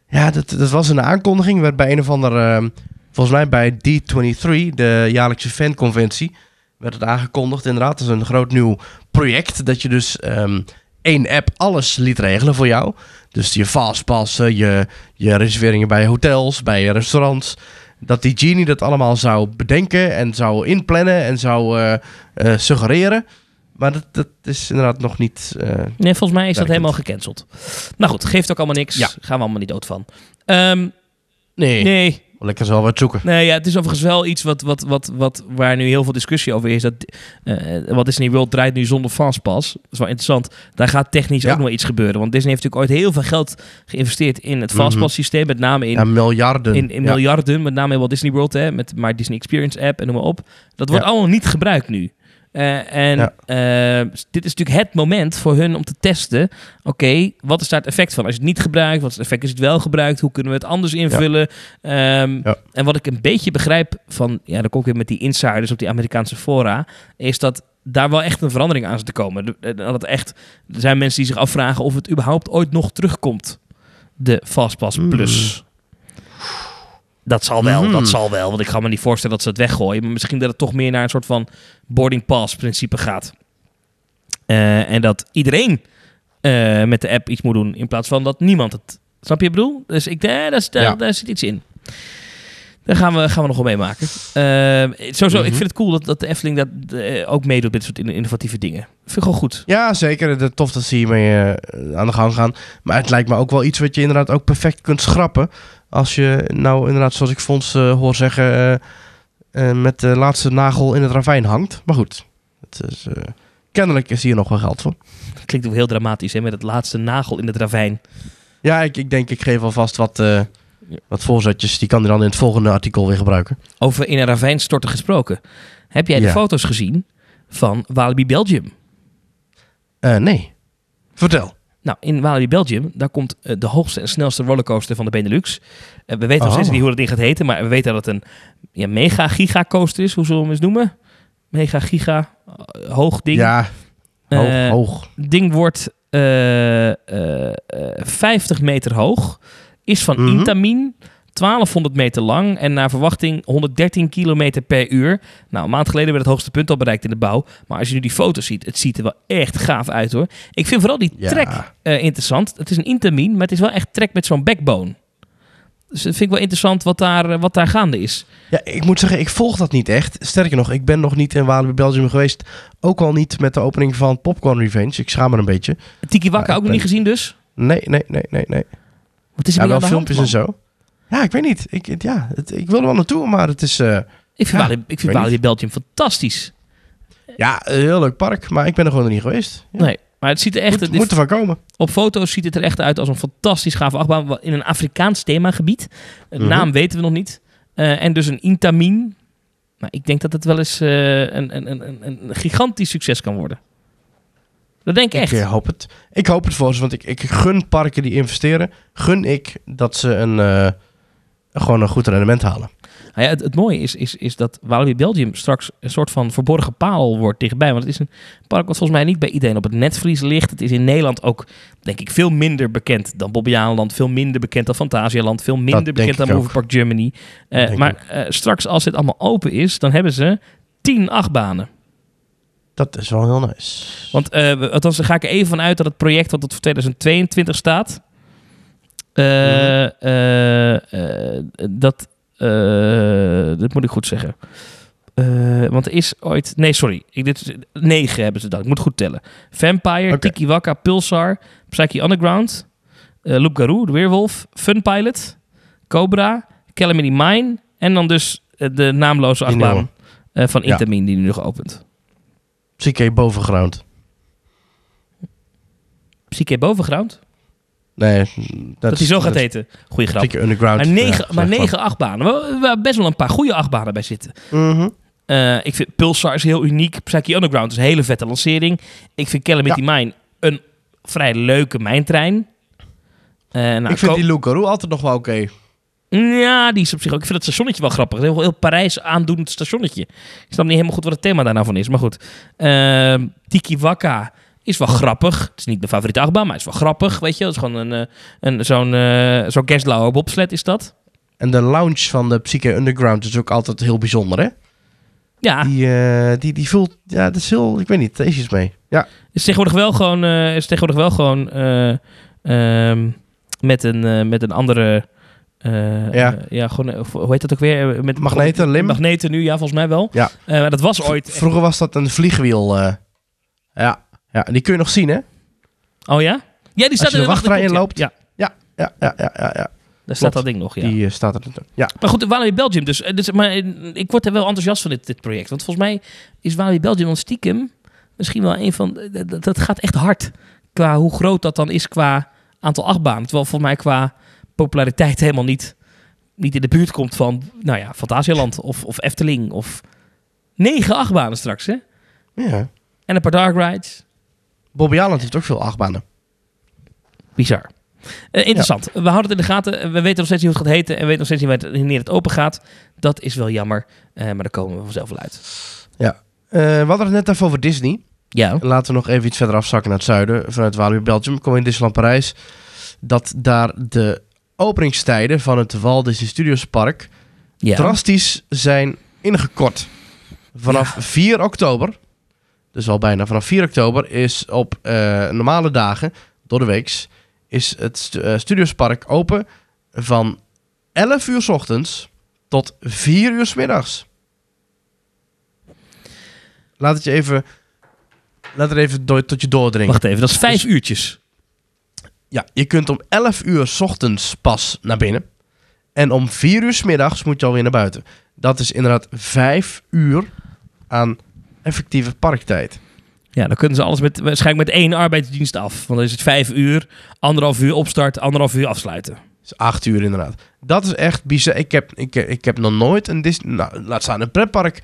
Ja, dat, dat was een aankondiging. Werd bij een of ander, eh, volgens mij bij D23, de jaarlijkse fanconventie, werd het aangekondigd. Inderdaad, dat is een groot nieuw project. Dat je dus ehm, één app alles liet regelen voor jou. Dus je fastpassen, je, je reserveringen bij hotels, bij restaurants. Dat die genie dat allemaal zou bedenken en zou inplannen en zou eh, eh, suggereren. Maar dat, dat is inderdaad nog niet... eh, Nee, volgens mij is dat helemaal gecanceld. Nou goed, geeft ook allemaal niks. Ja. Gaan we allemaal niet dood van. Ehm, nee, nee, lekker zo wat zoeken. Nee, ja, het is overigens wel iets wat, wat, wat, wat, waar nu heel veel discussie over is. Dat, eh wat Disney World draait nu zonder Fastpass. Dat is wel interessant. Daar gaat technisch Ja. ook nog iets gebeuren. Want Disney heeft natuurlijk ooit heel veel geld geïnvesteerd in het Mhm. Fastpass systeem. Met name in, Ja, miljarden. in, in Ja. miljarden. Met name in Walt Disney World. Hè, met maar Disney Experience app en noem maar op. Dat wordt allemaal niet gebruikt nu. Eh, en Ja. eh, dit is natuurlijk het moment voor hun om te testen. Oké, wat is daar het effect van? Als je het niet gebruikt, wat is het effect als je het wel gebruikt? Hoe kunnen we het anders invullen? Ehm, Ja. En wat ik een beetje begrijp van, ja, dan kom ik weer met die insiders op die Amerikaanse fora, is dat daar wel echt een verandering aan zit te komen. Dat het echt, er zijn mensen die zich afvragen of het überhaupt ooit nog terugkomt. De Fastpass Hmm. Plus. Dat zal wel, Mhm. dat zal wel. Want ik ga me niet voorstellen dat ze het weggooien. Maar misschien dat het toch meer naar een soort van boarding pass principe gaat. Eh, en dat iedereen eh, met de app iets moet doen. In plaats van dat niemand het. Snap je wat ik bedoel? Dus ik, eh, daar, daar, Ja. daar zit iets in. Daar gaan we, gaan we nog wel meemaken. Eh, sowieso, ik Mhm. vind het cool dat, dat de Efteling dat, ook meedoet met dit soort in- innovatieve dingen. Vind ik gewoon goed. Ja, zeker. Tof dat ze hiermee eh, aan de gang gaan. Maar het lijkt me ook wel iets wat je inderdaad ook perfect kunt schrappen. Als je nou inderdaad, zoals ik Fons eh, hoor zeggen, eh, eh, met de laatste nagel in het ravijn hangt. Maar goed, het is, kennelijk is hier nog wel geld voor. Klinkt ook heel dramatisch, hè? Met het laatste nagel in het ravijn. Ja, ik, ik denk, ik geef alvast wat, wat voorzetjes. Die kan hij dan in het volgende artikel weer gebruiken. Over in een ravijn storten gesproken. Heb jij de Ja. foto's gezien van Walibi Belgium? Nee. Vertel. Nou, in Walibi Belgium, daar komt eh, de hoogste en snelste rollercoaster van de Benelux. Eh, we weten nog Oh. steeds niet hoe dat ding gaat heten, maar we weten dat het een ja, mega giga coaster is. Hoe zullen we hem eens noemen? Mega giga, eh, hoog ding. Ja, hoog, hoog. ding wordt eh, eh, eh, 50 meter hoog. Is van Mhm. Intamin. 1200 meter lang en naar verwachting 113 kilometer per uur. Nou, een maand geleden werd het hoogste punt al bereikt in de bouw. Maar als je nu die foto's ziet, het ziet er wel echt gaaf uit hoor. Ik vind vooral die Ja. trek eh, interessant. Het is een Intamin, maar het is wel echt trek met zo'n backbone. Dus dat vind ik wel interessant wat daar, eh, wat daar gaande is. Ja, ik moet zeggen, ik volg dat niet echt. Sterker nog, ik ben nog niet in Walibi Belgium geweest. Ook al niet met de opening van Popcorn Revenge. Ik schaam me een beetje. Tiki Wakka ook nog niet gezien dus? Nee, nee, nee, nee, nee. Wat is er Ja, wel filmpjes en zo. Ja, ik weet niet. Ik, ja, het, ik wil er wel naartoe, maar het is... eh, Ik vind Ja, ik vind Belgium fantastisch. ja, een heel leuk park, maar ik ben er gewoon nog niet geweest. Ja. Nee, maar het ziet er echt... moet, moet ervan komen. Op foto's ziet het er echt uit als een fantastisch gave achtbaan in een Afrikaans themagebied. De Mhm. naam weten we nog niet. Eh, en dus een Intamin. Maar ik denk dat het wel eens eh, een, een, een, een- gigantisch succes kan worden. Dat denk ik echt. Ik hoop het. Ik hoop het voor ze, want ik, ik gun parken die investeren. Gun ik dat ze een, gewoon een goed rendement halen. Nou ja, het, het mooie is, is, is dat Walibi Belgium straks een soort van verborgen paal wordt dichtbij. Want het is een park wat volgens mij niet bij iedereen op het netvlies ligt. Het is in Nederland ook, denk ik, veel minder bekend dan Bobbejaanland. Veel minder bekend dan Fantasialand. Veel minder bekend dan ik ook. Movie Park Germany. Eh, maar eh, straks als dit allemaal open is, dan hebben ze tien achtbanen. Dat is wel heel nice. Want uh, althans, ga ik er even van uit dat het project wat tot voor 2022 staat... eh, eh, eh, dat... dat moet ik goed zeggen. Want er is ooit... Nee, sorry. Ik, dit negen hebben ze dan. Ik moet goed tellen. Vampire, Oké. Tiki Waka, Pulsar, Psyche Underground... Loop Garou, de Weerwolf, Fun Pilot, Cobra, Calamity Mine... en dan dus de naamloze achtbaan van Ja. Intamin die nu nog opent. CK bovenground. Psyche Bovenground? Nee, Dat, hij zo gaat heten. Goeie grap. Underground. Maar negen, Ja, maar negen achtbanen. Waar, waar best wel een paar goede achtbanen bij zitten. Mhm. Eh, ik vind Pulsar is heel uniek. Psyche Underground is een hele vette lancering. Ik vind Calamity Mine een vrij leuke mijntrein. Eh, nou, ik vind die Lucaru altijd nog wel oké. Ja, die is op zich ook. Ik vind het stationnetje wel grappig. Heel, heel Parijs aandoend stationnetje. Ik snap niet helemaal goed wat het thema daar nou van is. Maar goed. Ehm Tiki Waka is wel grappig. Het is niet mijn favoriete achtbaan, maar het is wel grappig. Weet je, dat is gewoon een, eh, een, zo'n uh, zo'n Gerstlauer bobsled is dat. En de lounge van de Psyche Underground is ook altijd heel bijzonder, hè? Ja, Die, eh, die, die voelt... Ja, dat is heel... Ik weet niet, deze is mee. Ja. is tegenwoordig wel gewoon, is tegenwoordig wel gewoon eh, ehm, met, een, met een andere. Ja. ja, gewoon, hoe heet dat ook weer? Met Magneten, lim? Magneten nu, ja, volgens mij wel. Ja. Maar dat was ooit. Vroeger was dat een vliegwiel. ja. Ja, en die kun je nog zien, hè? Oh ja? Ja, die staat je in de wachtrij klopt, ja. inloopt. Ja, Ja, ja, ja, ja, ja. ja. daar staat dat ding nog. Ja. Die eh, staat er. Ja. Maar goed, Walibi Belgium dus. Eh, dus maar eh, ik word er wel enthousiast van dit, dit project. Want volgens mij is Walibi Belgium dan stiekem misschien wel een van... Dat, dat gaat echt hard. Qua hoe groot dat dan is qua aantal achtbanen. Terwijl volgens mij qua populariteit helemaal niet, niet in de buurt komt van... Nou ja, Fantasialand of, of Efteling of... Negen achtbanen straks, hè? ja. En een paar dark rides. Bobby Allen heeft ook veel achtbanen. Bizar. Eh, interessant. We houden het in de gaten. We weten nog steeds niet hoe het gaat heten. En we weten nog steeds niet wanneer het open gaat. Dat is wel jammer. Eh, maar daar komen we vanzelf wel uit. Eh, we hadden het net even over Disney. Ja. Laten we nog even iets verder afzakken naar het zuiden. Vanuit Walibi Belgium. We komen in Disneyland Parijs. Dat daar de openingstijden van het Walt Disney Studios Park ja. drastisch zijn ingekort. Vanaf 4 oktober, dus al bijna vanaf 4 oktober, is op eh, normale dagen, door de weeks, is het stu eh, Studiospark open van 11 uur 's ochtends tot 4 uur 's middags. Laat het je even, laat het even door, tot je doordringen. Wacht even, dat is vijf uurtjes. Ja, je kunt om 11 uur 's ochtends pas naar binnen. En om 4 uur 's middags moet je alweer naar buiten. Dat is inderdaad 5 uur aan effectieve parktijd. Ja, dan kunnen ze alles met, waarschijnlijk met één arbeidsdienst af. Want dan is het vijf uur, anderhalf uur opstart, anderhalf uur afsluiten. Is 8 uur inderdaad. Dat is echt bizar. Ik heb, ik, ik heb nog nooit een Disney... Nou, laat staan een pretpark...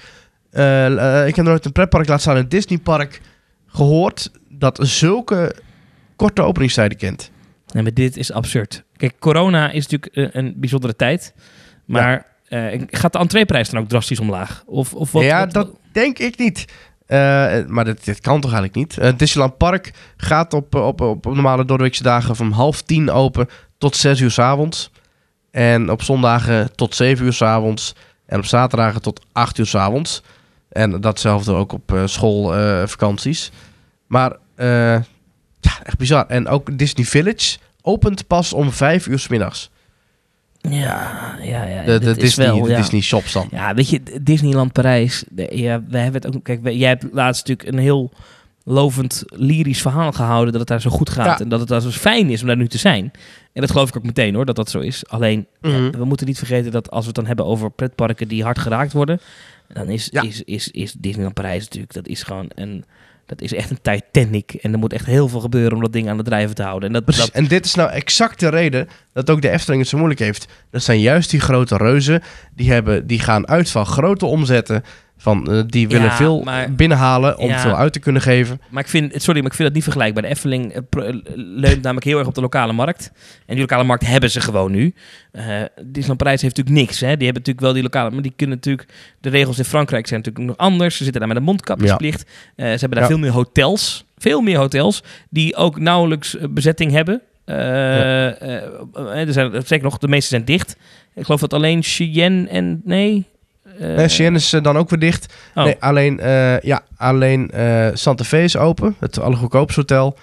eh, eh, ik heb nog nooit een pretpark, laat staan een Disneypark gehoord... dat zulke korte openingstijden kent. Nee, maar dit is absurd. Kijk, corona is natuurlijk een bijzondere tijd. Maar eh, gaat de entreeprijs dan ook drastisch omlaag? Of, of wat, ja, wat- dat denk ik niet. Eh, maar dit, dit kan toch eigenlijk niet? Het Disneyland Park gaat op, op, op, normale doordeweekse dagen van half tien open tot zes uur s avonds. En op zondagen tot zeven uur s avonds. En op zaterdagen tot acht uur s avonds. En datzelfde ook op eh, schoolvakanties. maar eh, ja, echt bizar. En ook Disney Village opent pas om vijf uur s middags. Ja, ja, ja. De, de dit is Disney, wel, de ja. Disney shops dan. Ja, weet je, Disneyland Parijs. de- ja, we hebben het ook. Kijk, jij hebt laatst natuurlijk een heel lovend lyrisch verhaal gehouden dat het daar zo goed gaat Ja. en dat het daar zo fijn is om daar nu te zijn. En dat geloof ik ook meteen hoor, dat dat zo is. Alleen, ja, Mhm. we moeten niet vergeten dat als we het dan hebben over pretparken die hard geraakt worden, dan is, Ja. is, is, is Disneyland Parijs natuurlijk, dat is gewoon een, dat is echt een Titanic. En er moet echt heel veel gebeuren om dat ding aan het drijven te houden. En dat, Precies. dat, En dit is nou exact de reden dat ook de Efteling het zo moeilijk heeft. Dat zijn juist die grote reuzen. Die, hebben, die gaan uit van grote omzetten. Van, eh, die willen Ja, veel maar- binnenhalen om Ja. veel uit te kunnen geven. Maar ik vind, sorry, maar ik vind dat niet vergelijkbaar. De Efteling eh, eh, leunt namelijk heel erg op de lokale markt. En die lokale markt hebben ze gewoon nu. Eh Disneyland Parijs heeft natuurlijk niks. Hè. Die hebben natuurlijk wel die lokale... Maar die kunnen natuurlijk... De regels in Frankrijk zijn natuurlijk nog anders. Ze zitten daar met een mondkapjesplicht. Eh, ze hebben daar Ja. veel meer hotels. Veel meer hotels. Die ook nauwelijks bezetting hebben. Er zijn, zeker nog, de meeste zijn dicht. Ik geloof dat alleen Cheyenne en... Nee... eh, Uh, Cheyenne is eh, dan ook weer dicht. oh. Nee, alleen, eh, ja, alleen eh, Santa Fe is open. Het allergoedkoopste hotel.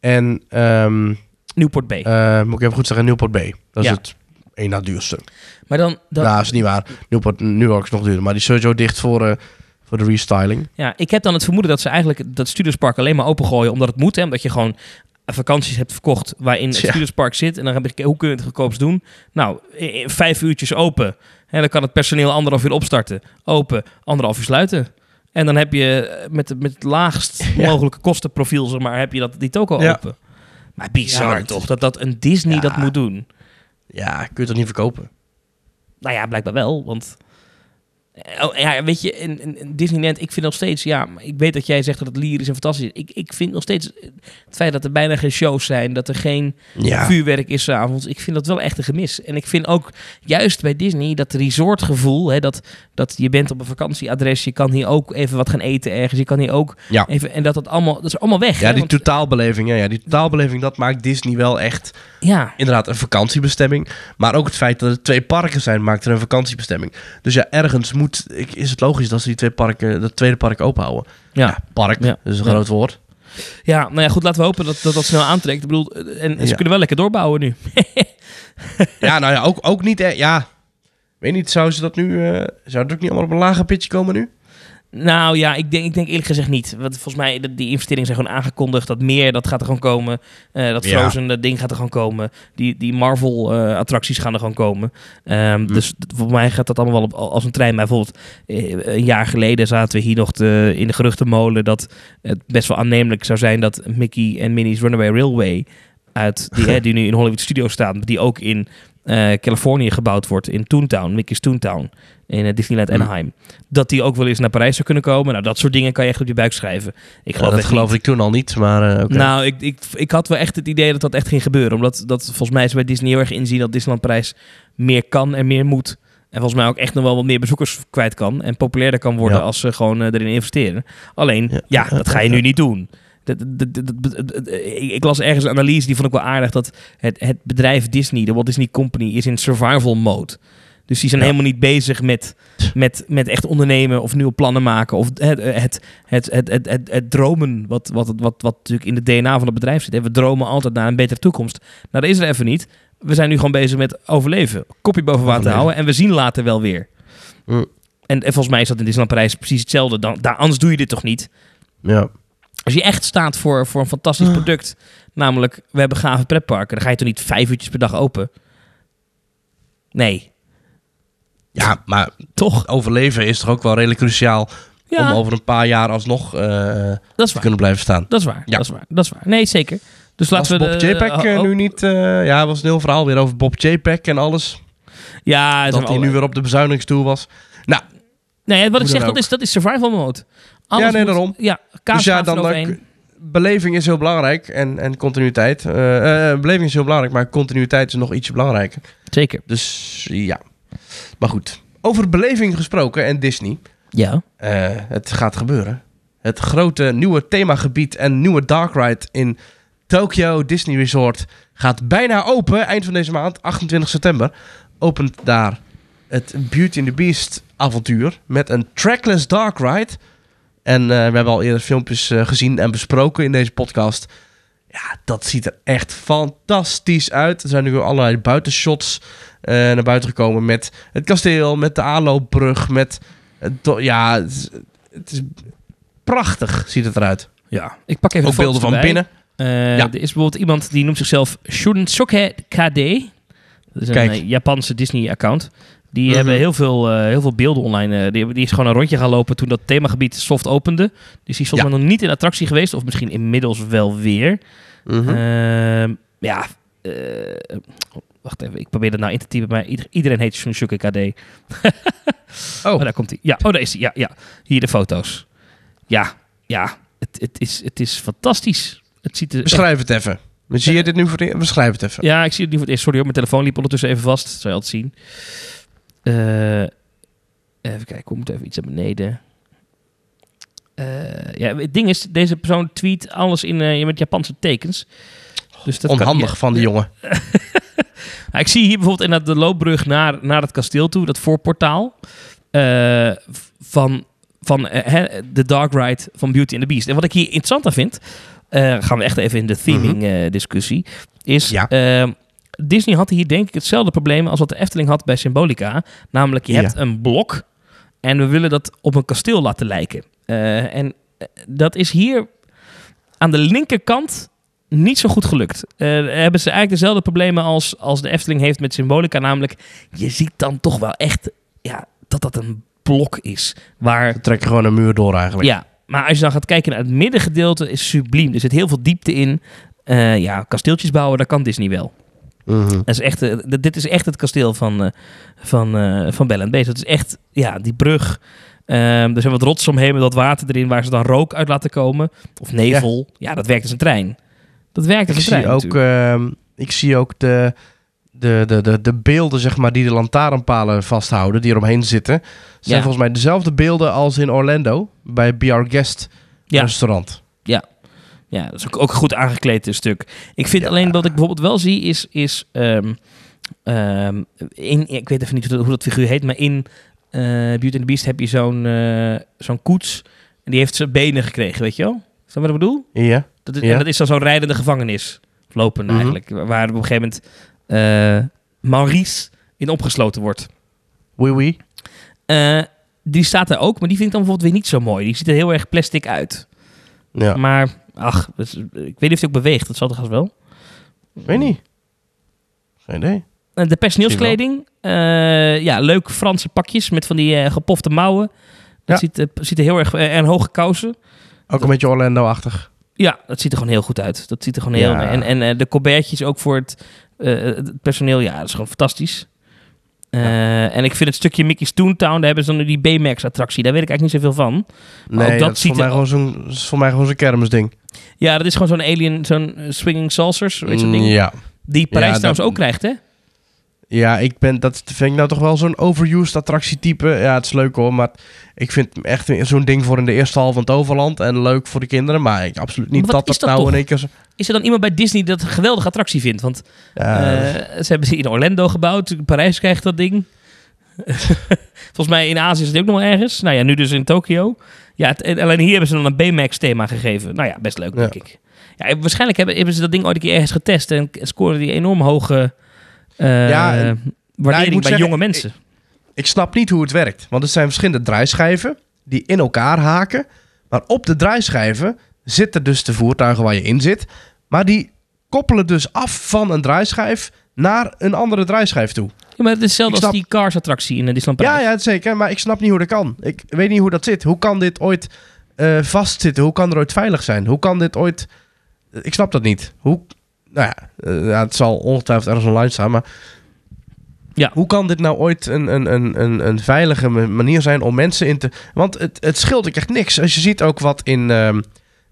En, ehm, Newport eh, moet ik even goed zeggen, Newport Bay. Dat is het één na duurste. maar dan... dan nou, dat is niet waar. Newport, New York is nog duurder. Maar die is sowieso dicht voor, eh, voor de restyling. Ja, ik heb dan het vermoeden dat ze eigenlijk dat Studerspark alleen maar opengooien omdat het moet. Hè? Omdat je gewoon vakanties hebt verkocht waarin het. Studerspark zit. En dan heb je, hoe kun je het goedkoopst doen? Nou, in- vijf uurtjes open. Hè, dan kan het personeel anderhalf uur opstarten. Open, anderhalf uur sluiten. En dan heb je eh, met, met het laagst Ja. mogelijke kostenprofiel, zeg maar, heb je dat, die toko Ja. open. Maar bizar Ja, toch, dat dat een Disney dat moet doen. Ja, kun je het niet verkopen? Nou ja, blijkbaar wel, want... Oh, ja, weet je, in, Disneyland, ik vind nog steeds... Ja, ik weet dat jij zegt dat het lyrisch en fantastisch is. Ik, ik vind nog steeds het feit dat er bijna geen shows zijn... dat er geen Ja. vuurwerk is 's avonds. Ik vind dat wel echt een gemis. En ik vind ook, juist bij Disney, dat resortgevoel... Hè, dat, dat je bent op een vakantieadres... je kan hier ook even wat gaan eten ergens. Je kan hier ook Ja. even... En dat, dat, allemaal, dat is allemaal weg. Ja, hè, die want- totaalbeleving. Ja, ja, die totaalbeleving, dat maakt Disney wel echt ja, inderdaad een vakantiebestemming. Maar ook het feit dat er twee parken zijn, maakt er een vakantiebestemming. Dus ja, ergens moet, ik- is het logisch dat ze die twee parken, dat tweede park open houden. ja. park, Ja. dat is een Ja. groot woord. Ja, nou ja, goed, laten we hopen dat dat, dat snel aantrekt. Ik bedoel, en ze Ja. kunnen wel lekker doorbouwen nu. Ja, nou ja, ook, ook niet, ja. Weet niet, zou ze dat nu, eh, zou het ook niet allemaal op een lager pitje komen nu? Nou ja, ik denk, ik denk eerlijk gezegd niet. Want volgens mij, de- die investeringen zijn gewoon aangekondigd. Dat meer, dat gaat er gewoon komen. Eh, dat Ja. Frozen, dat ding gaat er gewoon komen. Die, die Marvel-attracties gaan er gewoon komen. Ehm, Hm. Dus volgens mij gaat dat allemaal wel op, als een trein. Maar bijvoorbeeld, eh, een jaar geleden zaten we hier nog te, in de geruchtenmolen... dat het best wel aannemelijk zou zijn dat Mickey en Minnie's Runaway Railway... Uit die, hè, die nu in Hollywood Studios staan... die ook in eh, Californië gebouwd wordt, in Toontown, Mickey's Toontown... in eh, Disneyland Hm. Anaheim dat die ook wel eens naar Parijs zou kunnen komen. Nou, dat soort dingen kan je echt op je buik schrijven. Ik Ja, geloof dat geloofde ik toen al niet, maar eh. Nou, ik, ik, ik had wel echt het idee dat dat echt ging gebeuren. Omdat dat volgens mij is bij Disney heel erg inzien dat Disneyland Parijs meer kan en meer moet. En volgens mij ook echt nog wel wat meer bezoekers kwijt kan. En populairder kan worden Ja. als ze gewoon erin investeren. Alleen, ja, Ja. dat ga je nu niet doen. Ik las ergens een analyse, die vond ik wel aardig, dat het, het bedrijf Disney, de Walt Disney Company, is in survival mode. Dus die zijn Ja. helemaal niet bezig met, met, met echt ondernemen of nieuwe plannen maken. Of het, het, het, het, het, het, dromen, wat, wat, wat, wat natuurlijk in het DNA van het bedrijf zit. We dromen altijd naar een betere toekomst. Nou, dat is er even niet. We zijn nu gewoon bezig met overleven. Kopje boven water Overleven. houden en we zien later wel weer. Mm. En, en volgens mij is dat in Disneyland Parijs precies hetzelfde. Dan, daar, anders doe je dit toch niet? Ja. Als je echt staat voor, voor een fantastisch Ah. product, namelijk we hebben gave pretparken, dan ga je toch niet vijf uurtjes per dag open? Nee, ja, maar toch? overleven is toch ook wel redelijk cruciaal Ja, om over een paar jaar alsnog eh, te waar. kunnen blijven staan. Dat is waar. Ja. Dat is waar. Dat is waar. Nee, zeker. Dus Was laten we Bob de- JPEG eh, oh, nu niet... eh, ja, was een heel verhaal weer over Bob JPEG en alles. Ja, dat hij nu weer op de bezuinigingstoel was. Nou, Nee, wat ik zeg, dat is, dat is survival mode. Alles Ja, nee, moet- daarom. Ja, dus kaas ja, gaat dan, dan beleving is heel belangrijk en, en continuïteit. Eh, eh, beleving is heel belangrijk, maar continuïteit is nog ietsje belangrijker. Zeker. Dus ja. Maar goed. Over beleving gesproken en Disney. Ja. Eh, het gaat gebeuren. Het grote nieuwe themagebied en nieuwe dark ride in Tokyo Disney Resort gaat bijna open. Eind van deze maand, 28 september, opent daar het Beauty and the Beast avontuur met een trackless dark ride. En eh, we hebben al eerder filmpjes eh, gezien en besproken in deze podcast. Ja, dat ziet er echt fantastisch uit. Er zijn nu allerlei buitenshots eh, naar buiten gekomen met het kasteel, met de aanloopbrug, met... ja, het is, het is prachtig ziet het eruit. Ja. Ik pak even Ook de beelden foto's van erbij. binnen. Ja. Er is bijvoorbeeld iemand die noemt zichzelf Shunsoke KD. Dat is een Kijk. Japanse Disney-account. Die Mhm. hebben heel veel, eh, heel veel beelden online. eh, die, die is gewoon een rondje gaan lopen toen dat themagebied soft opende. Dus die is volgens Ja. nog niet in attractie geweest. Of misschien inmiddels wel weer. Mhm. Ehm, ja, eh, wacht even. Ik probeer dat nou in te typen. Maar ieder- iedereen heet Shunsuke KD. oh, Oh, daar komt hij. Ja, oh, daar is hij. Ja, ja. Hier de foto's. Ja, ja. Het, het, is, het is fantastisch. Het ziet er beschrijf het even. Zie je dit nu voor de... Beschrijf het even. Ja, ik zie het niet voor het eerst. Sorry hoor, mijn telefoon liep ondertussen even vast. Dat zou je altijd zien. Eh, even kijken, ik moet even iets naar beneden. Eh, ja, het ding is, deze persoon tweet alles in eh, met Japanse tekens. Dus dat kan- Onhandig ja. van die jongen. Ja, ik zie hier bijvoorbeeld in de loopbrug naar, naar het kasteel toe, dat voorportaal. van van de Dark Ride van Beauty and the Beast. En wat ik hier interessant aan vind, gaan we echt even in de theming eh, discussie, is Ja. Disney had hier denk ik hetzelfde probleem als wat de Efteling had bij Symbolica. Namelijk, je Ja. hebt een blok en we willen dat op een kasteel laten lijken. Eh, en eh, dat is hier aan de linkerkant niet zo goed gelukt. Eh, hebben ze eigenlijk dezelfde problemen als, als de Efteling heeft met Symbolica. Namelijk, je ziet dan toch wel echt ja, dat dat een blok is. Waar We trekken gewoon een muur door eigenlijk. ja, maar als je dan gaat kijken naar het middengedeelte, is subliem. Er zit heel veel diepte in. Ja, kasteeltjes bouwen, dat kan Disney wel. Mhm. Dat is echt, eh, dit is echt het kasteel van, eh van, eh van Bell Beast. Dat is echt, ja, die brug. Ehm, er zijn wat rots omheen met wat water erin waar ze dan rook uit laten komen. Of nevel. Ja, dat werkt als een trein. Dat werkt als Ik een trein zie, ook, ehm, ik zie ook de, de, de, de, de beelden zeg maar, die de lantaarnpalen vasthouden, die eromheen zitten. zijn Ja. volgens mij dezelfde beelden als in Orlando bij BR Guest Ja. restaurant. Ja, dat is ook, ook een goed aangekleed eh, stuk. Ik vind alleen wat ik bijvoorbeeld wel zie is... is ehm, ehm, in, ik weet even niet hoe dat, hoe dat figuur heet, maar in eh, Beauty and the Beast heb je zo'n eh, zo'n koets. En die heeft zijn benen gekregen, weet je wel? Is dat wat ik bedoel? Ja. Dat is, Ja. En dat is dan zo'n rijdende gevangenis. Of Lopen Mhm. eigenlijk. Waar op een gegeven moment eh, Maurice in opgesloten wordt. Oui, oui. Die staat er ook, maar die vind ik dan bijvoorbeeld weer niet zo mooi. Die ziet er heel erg plastic uit. Ja. Maar, ach, ik weet niet of hij ook beweegt. Dat zal toch als wel. Weet niet. Geen idee. Eh, De personeelskleding. eh, ja, leuk Franse pakjes met van die eh, gepofte mouwen. Dat Ja. ziet, er- ziet er heel erg... en hoge kousen. Ook een beetje Orlando-achtig. Ja, dat ziet er gewoon heel goed uit. Dat ziet er gewoon Ja. heel... En, en de colbertjes ook voor het, het personeel. Ja, dat is gewoon fantastisch. Eh, En ik vind het stukje Mickey's Toontown, daar hebben ze dan nu die B-Max-attractie. Daar weet ik eigenlijk niet zoveel van. Nee, ook dat dat, is ziet voor mij, er- gewoon zo'n, dat is voor mij gewoon zo'n kermisding. Ja, dat is gewoon zo'n alien, zo'n swinging saucers, weet je zo'n Mm, ding. Ja. Die Parijs Ja, trouwens dat- ook krijgt, hè? Ja, ik ben, dat vind ik nou toch wel zo'n overused attractietype. Ja, het is leuk hoor, maar ik vind hem echt zo'n ding voor in de eerste hal van Toverland. En leuk voor de kinderen, maar ik absoluut niet dat dat nou toch? in één keer... zo- Is er dan iemand bij Disney dat een geweldige attractie vindt? Want Ja, eh, ze hebben ze in Orlando gebouwd. Parijs krijgt dat ding. Volgens mij in Azië is het ook nog ergens. Nou ja, nu dus in Tokio. Ja, het- en alleen hier hebben ze dan een B-Max thema gegeven. Nou ja, best leuk, Ja. denk ik. Ja, waarschijnlijk hebben, hebben ze dat ding ooit een keer ergens getest. En scoren die enorm hoge Ja, en- waardering moet bij zeggen, jonge mensen. ik snap niet hoe het werkt. Want er zijn verschillende draaischijven die in elkaar haken. Maar op de draaischijven zitten dus de voertuigen waar je in zit. Maar die koppelen dus af van een draaischijf naar een andere draaischijf toe. Ja, maar het is hetzelfde als die Cars-attractie in eh, Disneyland Ja, Parijs. ja, zeker. Maar ik snap niet hoe dat kan. Ik weet niet hoe dat zit. Hoe kan dit ooit eh, vastzitten? Hoe kan er ooit veilig zijn? Hoe kan dit ooit... Ik snap dat niet. Hoe... Nou ja, eh, ja, het zal ongetwijfeld ergens online staan, maar... Ja. Hoe kan dit nou ooit een, een, een, een, een veilige ma- manier zijn om mensen in te... Want het, het scheelt ook echt niks. Als je ziet ook wat in, ehm,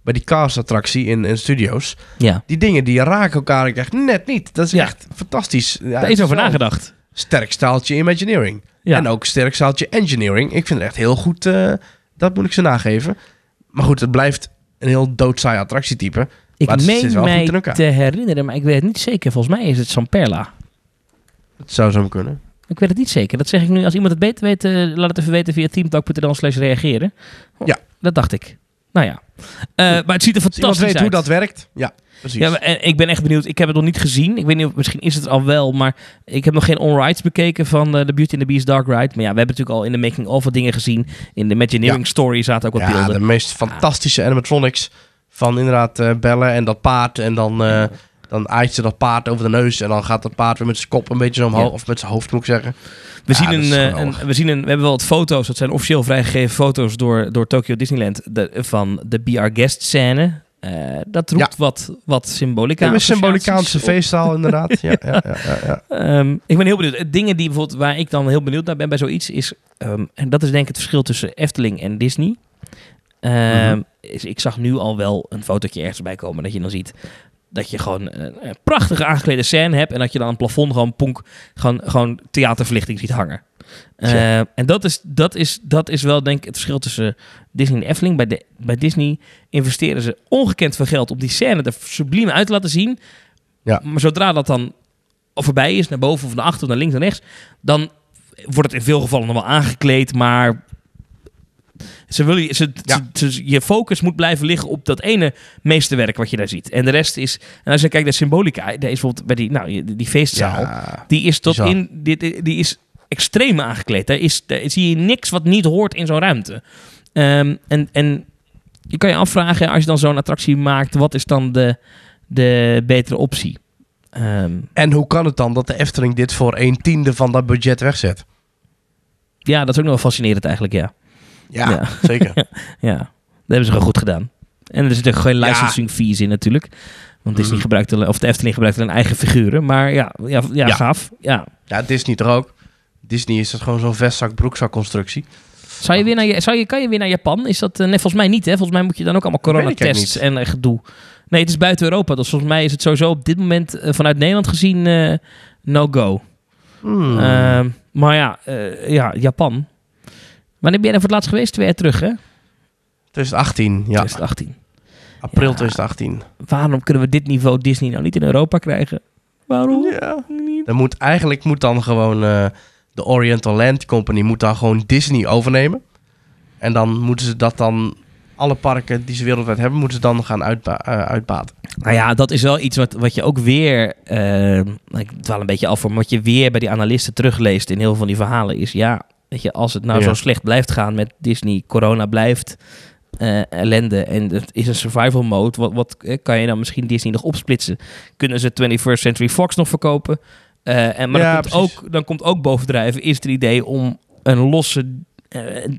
bij die cast-attractie in, in studio's. Ja, Die dingen die raken elkaar echt net niet. Dat is Ja. echt fantastisch. Ja, daar is over nagedacht. Sterk staaltje Imagineering. Ja. En ook sterk staaltje Engineering. Ik vind het echt heel goed. eh, dat moet ik ze nageven. Maar goed, het blijft een heel doodsaai attractietype. Ik Maar meen mij te herinneren, maar ik weet het niet zeker. Volgens mij is het Samperla. Het zou zo kunnen. Ik weet het niet zeker. Dat zeg ik nu. Als iemand het beter weet, eh, laat het even weten via teamtalk.nl slash reageren. Oh, Ja. Dat dacht ik. Nou ja. Eh, maar het ziet er fantastisch weet uit. hoe dat werkt. Ja, precies. Ja, maar, en ik ben echt benieuwd. Ik heb het nog niet gezien. Ik weet niet of misschien is het al wel, maar ik heb nog geen on-rides bekeken van eh, de Beauty and the Beast Dark Ride. Maar ja, we hebben natuurlijk al in de making of wat dingen gezien. In de Imagineering story zaten ook wat ja, beelden. de meest fantastische animatronics van inderdaad eh, bellen en dat paard. En dan, eh dan aait ze dat paard over de neus. En dan gaat dat paard weer met zijn kop een beetje zo omhoog. Ja. Of met zijn hoofd moet ik zeggen. We, Ja, zien een, eh, een, we, zien een, we hebben wel wat foto's. Dat zijn officieel vrijgegeven foto's door, door Tokyo Disneyland. De, van de BR Guest scène. Dat roept wat, wat symbolica. Associaties symbolicaanse feestzaal inderdaad. Ja, ja, ja, ja, ja. Ehm, ik ben heel benieuwd. Dingen die bijvoorbeeld, waar ik dan heel benieuwd naar ben bij zoiets, is. ehm, en dat is denk ik het verschil tussen Efteling en Disney. Ehm, Mhm. Is, ik zag nu al wel een fotootje ergens bij komen dat je dan ziet dat je gewoon een, prachtige aangeklede scène hebt en dat je dan aan het plafond gewoon ponk, gewoon, gewoon theaterverlichting ziet hangen. Ehm, en dat is, dat, is, dat is wel denk ik het verschil tussen Disney en Efteling. Bij, de, bij Disney investeren ze ongekend veel geld om die scène er subliem uit te laten zien. Ja. Maar zodra dat dan voorbij is, naar boven of naar achter of naar links en rechts, dan wordt het in veel gevallen nog wel aangekleed, maar ze willen, je- ze, Ja. ze- ze- je focus moet blijven liggen op dat ene meesterwerk wat je daar ziet. En de rest is, en als je kijkt naar symbolica, daar is bijvoorbeeld bij die, nou, die feestzaal, Ja. die is tot Bizar. in, die, die die is extreem aangekleed. Daar, is, daar zie je niks wat niet hoort in zo'n ruimte. Ehm, en, en je kan je afvragen, als je dan zo'n attractie maakt, wat is dan de, de betere optie? Ehm, En hoe kan het dan dat de Efteling dit voor een tiende van dat budget wegzet? ja, dat is ook nog wel fascinerend eigenlijk, ja. Ja, Ja. zeker. Ja, dat hebben ze gewoon goed gedaan. En er zitten geen licensing fees in natuurlijk. Want Disney Mhm. gebruikt, of de Efteling gebruikt hun eigen figuren. Maar ja, ja, ja, gaaf. Ja. Ja, Disney toch ook? Disney is dat gewoon zo'n vestzak-broekzak constructie. Zou je weer naar, je- zou je, kan je weer naar Japan? Is dat, eh, nee, volgens mij niet. Hè? Volgens mij moet je dan ook allemaal coronatests en eh, gedoe. Nee, het is buiten Europa. Dus volgens mij is het sowieso op dit moment eh, vanuit Nederland gezien no-go. Hmm. Ehm, maar ja, ja, Japan. Wanneer ben je daar voor het laatst geweest? Twee jaar terug, hè? 2018, ja. 2018. April Ja. 2018. Waarom kunnen we dit niveau Disney nou niet in Europa krijgen? Waarom Ja. niet? Dan moet, eigenlijk moet dan gewoon eh, de Oriental Land Company moet dan gewoon Disney overnemen. En dan moeten ze dat dan, alle parken die ze wereldwijd hebben, moeten ze dan gaan uitba eh, uitbaten. Nou ja, dat is wel iets wat, wat je ook weer... eh, ik dwaal een beetje af, maar wat je weer bij die analisten terugleest in heel veel van die verhalen is... Ja, weet je, als het nou Ja. zo slecht blijft gaan met Disney, corona blijft eh, ellende en het is een survival mode... Wat, wat eh, kan je dan misschien Disney nog opsplitsen? Kunnen ze 21st Century Fox nog verkopen? Eh, en, maar Ja, dan, komt ook, dan komt ook bovendrijven is het idee om een losse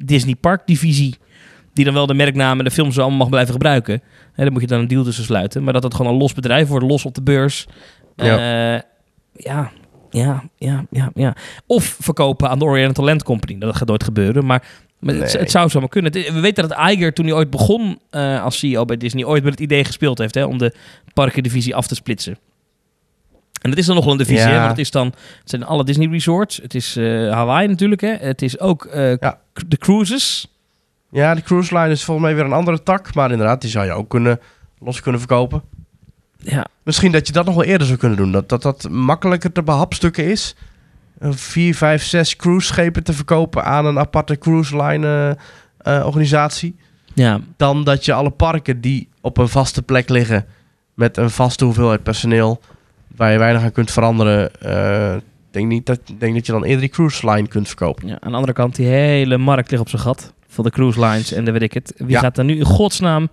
Disney Park divisie... die dan wel de merknamen en de films allemaal mag blijven gebruiken... Hè, daar moet je dan een deal tussen sluiten. Maar dat het gewoon een los bedrijf wordt, los op de beurs. Ja. Ja, ja, ja, ja, ja, ja. Of verkopen aan de Oriental Land Company. Dat gaat nooit gebeuren, maar, maar het, Nee. het zou zomaar kunnen. Het- We weten dat Iger, toen hij ooit begon eh, als CEO bij Disney, ooit met het idee gespeeld heeft hè, om de parkendivisie af te splitsen. En dat is dan nog wel een divisie, Ja. hè, want het, is dan, het zijn alle Disney resorts. Het is eh, Hawaii natuurlijk, hè. Het is ook eh, Ja. de cruises. Ja, de cruise line is volgens mij weer een andere tak. Maar inderdaad, die zou je ook kunnen, los kunnen verkopen. Ja, Misschien dat je dat nog wel eerder zou kunnen doen. Dat dat, dat makkelijker te behapstukken is. Vier, vijf, zes cruiseschepen te verkopen aan een aparte cruise line eh, organisatie. ja, Dan dat je alle parken die op een vaste plek liggen. Met een vaste hoeveelheid personeel. Waar je weinig aan kunt veranderen. Ik denk, niet dat, denk dat je dan eerder die cruise line kunt verkopen. Ja, aan de andere kant, die hele markt ligt op zijn gat. Van de cruise lines en de weet ik het. Wie Ja. gaat er nu in godsnaam...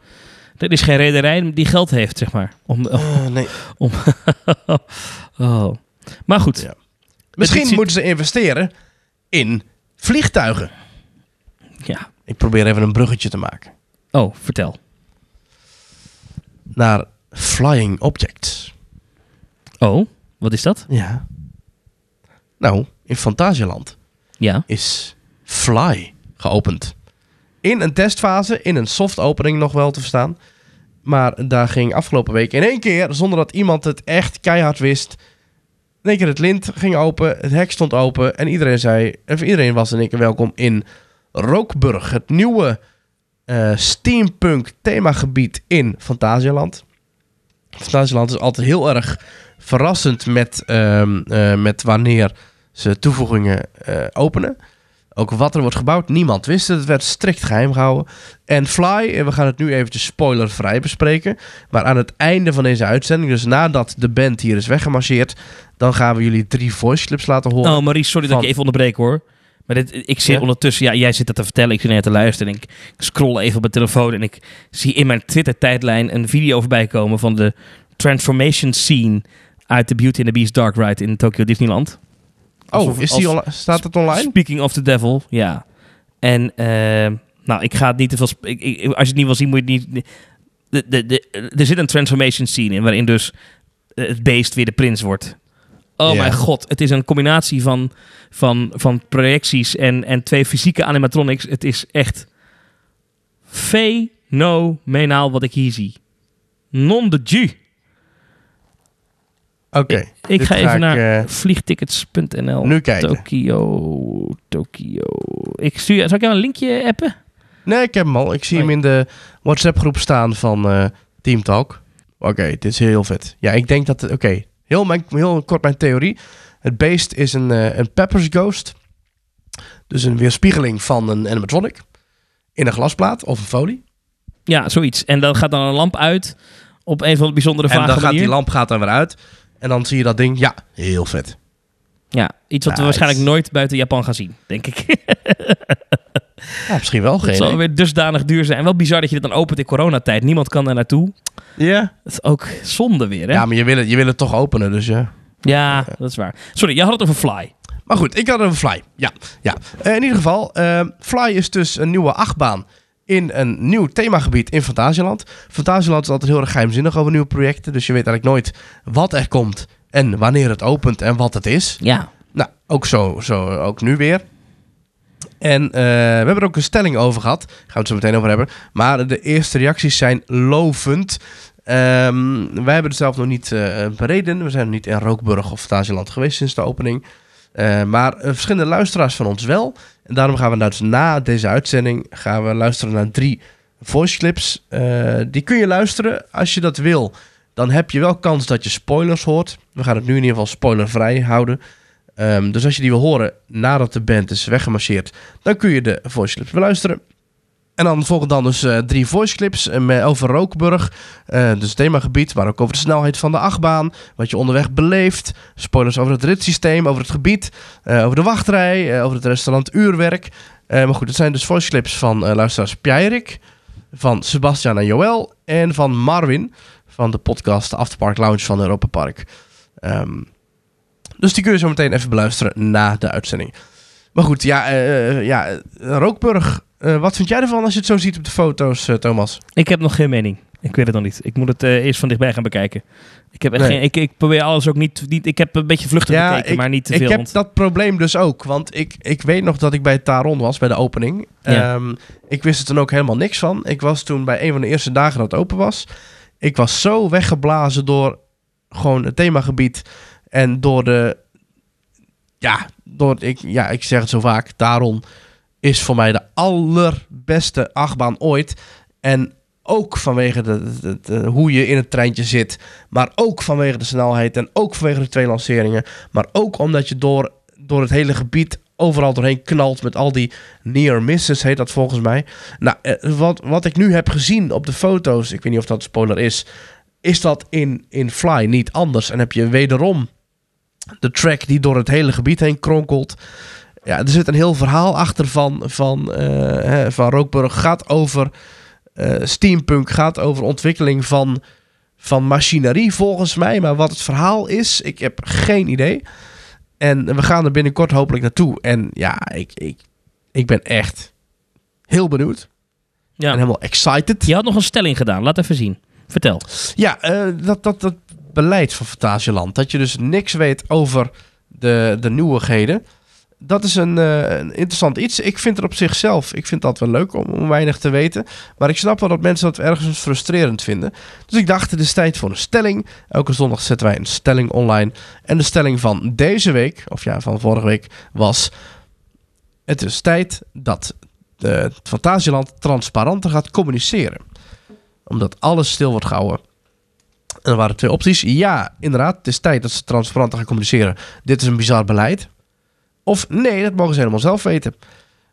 Er is geen rederij die geld heeft, zeg maar. Om, Eh, nee. oh. Maar goed. Ja. Misschien ziet- moeten ze investeren in vliegtuigen. Ja. Ik probeer even een bruggetje te maken. Oh, vertel. Naar flying objects. Oh, wat is dat? Ja. Nou, in Fantasieland Ja. is Fly geopend. In een testfase, in een soft opening nog wel te verstaan. Maar daar ging afgelopen week in één keer, zonder dat iemand het echt keihard wist. In één keer het lint ging open, het hek stond open en iedereen zei, of iedereen was in één keer welkom in Rookburg, het nieuwe eh, steampunk themagebied in Fantasialand. Fantasialand is altijd heel erg verrassend met, ehm, eh, met wanneer ze toevoegingen eh, openen. Ook wat er wordt gebouwd, niemand wist het. Het werd strikt geheim gehouden. En Fly, en we gaan het nu eventjes spoilervrij bespreken. Maar aan het einde van deze uitzending, dus nadat de band hier is weggemarcheerd, dan gaan we jullie drie voice clips laten horen. Oh, Marie, sorry dat ik je even onderbreek hoor. Maar dit, ik zit Ja? ondertussen, ja, jij zit dat te vertellen, ik zit net te luisteren. En ik scroll even op mijn telefoon en ik zie in mijn Twitter-tijdlijn een video voorbij komen van de transformation scene uit The Beauty and the Beast Dark Ride in Tokyo Disneyland. Oh, is die staat het online? Speaking of the devil, ja. En, eh, nou, ik ga het niet te veel... sp- Ik, ik- als je het niet wil zien, moet je het niet... De, de, de, er zit een transformation scene in, waarin dus het beest weer de prins wordt. Oh mijn god, het is een combinatie van, van, van projecties en, en twee fysieke animatronics. Het is echt fenomenaal wat ik hier zie. Non de ju. Oké. Ik ga even naar eh, vliegtickets.nl. nu kijken. Tokio, Tokio. Ik stuur, zal ik jou een linkje appen? Nee, ik heb hem al. Ik zie Oh, hem in de WhatsApp-groep staan van eh Team Talk. Oké, dit is heel vet. Ja, ik denk dat... Oké, heel, mijn- heel kort mijn theorie. Het beest is een, eh, een Peppers Ghost. Dus een weerspiegeling van een animatronic. In een glasplaat of een folie. Ja, zoiets. En dan gaat dan een lamp uit op een van de bijzondere En vage dan gaat die lamp gaat dan weer uit. En dan zie je dat ding. Ja, heel vet. Ja, iets wat we waarschijnlijk nooit buiten Japan gaan zien, denk ik. Ja, misschien wel. Het Geen zal weer dusdanig duur zijn. En wel bizar dat je dit dan opent in coronatijd. Niemand kan daar naartoe. Ja. Dat is ook zonde weer, hè? ja, Ja, maar je wil, het, je wil het toch openen, dus ja. dat is waar. Sorry, jij had het over Fly. Maar goed, ik had een Fly. Ja, ja. Eh, in ieder geval, eh, Fly is dus een nieuwe achtbaan in een nieuw themagebied in Fantasieland. Fantasieland is altijd heel erg geheimzinnig over nieuwe projecten. Dus je weet eigenlijk nooit wat er komt en wanneer het opent en wat het is. Ja. Nou, ook zo, zo ook nu weer. En eh, we hebben er ook een stelling over gehad. Gaan we het zo meteen over hebben. Maar de eerste reacties zijn lovend. Ehm, wij hebben het zelf nog niet eh, bereden. We zijn nog niet in Rookburg of Fantasieland geweest sinds de opening. Eh, maar verschillende luisteraars van ons wel. En daarom gaan we dus na deze uitzending gaan we luisteren naar drie voice clips. Eh, die kun je luisteren als je dat wil. Dan heb je wel kans dat je spoilers hoort. We gaan het nu in ieder geval spoilervrij houden. Ehm, dus als je die wil horen nadat de band is weggemarcheerd, dan kun je de voice clips beluisteren. En dan volgen dan dus eh, drie voice clips eh, over Rookburg, eh, dus themagebied, maar ook over de snelheid van de achtbaan, wat je onderweg beleeft, spoilers over het ritssysteem, over het gebied, over de wachtrij, over het restaurant Uurwerk. Maar goed, het zijn dus voice clips van luisteraars Pjeirik, van Sebastian en Joël en van Marvin van de podcast Afterpark Lounge van Europa Park. Ehm, dus die kun je zo meteen even beluisteren na de uitzending. Maar goed, ja, ja Rookburg. Eh, wat vind jij ervan als je het zo ziet op de foto's, eh, Thomas? Ik heb nog geen mening. Ik weet het nog niet. Ik moet het eh, eerst van dichtbij gaan bekijken. Ik, heb echt Nee. geen, ik, ik probeer alles ook niet, niet... Ik heb een beetje vluchtig bekeken, ik, maar niet te ik veel. heb want- dat probleem dus ook. Want ik, ik weet nog dat ik bij Taron was, bij de opening. Ja. Ehm, ik wist er toen ook helemaal niks van. Ik was toen bij een van de eerste dagen dat het open was. Ik was zo weggeblazen door gewoon het themagebied. En door de... Ja, door, ik, ja, ik zeg het zo vaak. Taron is voor mij de allerbeste achtbaan ooit. En ook vanwege de, hoe je in het treintje zit. Maar ook vanwege de snelheid. En ook vanwege de twee lanceringen. Maar ook omdat je door, door het hele gebied overal doorheen knalt met al die near misses, heet dat volgens mij. Nou, eh, wat, wat ik nu heb gezien op de foto's, ik weet niet of dat spoiler is, is dat in, in Fly niet anders. En heb je wederom de track die door het hele gebied heen kronkelt. Ja, er zit een heel verhaal achter van, van, eh, hè, van Rookburg. Gaat over eh, steampunk, gaat over ontwikkeling van, van machinerie volgens mij. Maar wat het verhaal is, ik heb geen idee. En we gaan er binnenkort hopelijk naartoe. En ja, ik, ik, ik ben echt heel benieuwd. ja. En helemaal excited. Je had nog een stelling gedaan. Laat even zien. Vertel. Ja, eh, dat, dat, dat beleid van Fantasieland. Dat je dus niks weet over de, de nieuwigheden. Dat is een, eh, een interessant iets. Ik vind het op zichzelf, ik vind dat wel leuk om, weinig te weten. Maar ik snap wel dat mensen dat ergens frustrerend vinden. Dus ik dacht, het is tijd voor een stelling. Elke zondag zetten wij een stelling online. En de stelling van deze week, of ja, van vorige week, was... Het is tijd dat eh, het Fantasieland transparanter gaat communiceren. Omdat alles stil wordt gehouden. En er waren twee opties. Ja, inderdaad, het is tijd dat ze transparanter gaan communiceren. Dit is een bizar beleid. Of nee, dat mogen ze helemaal zelf weten.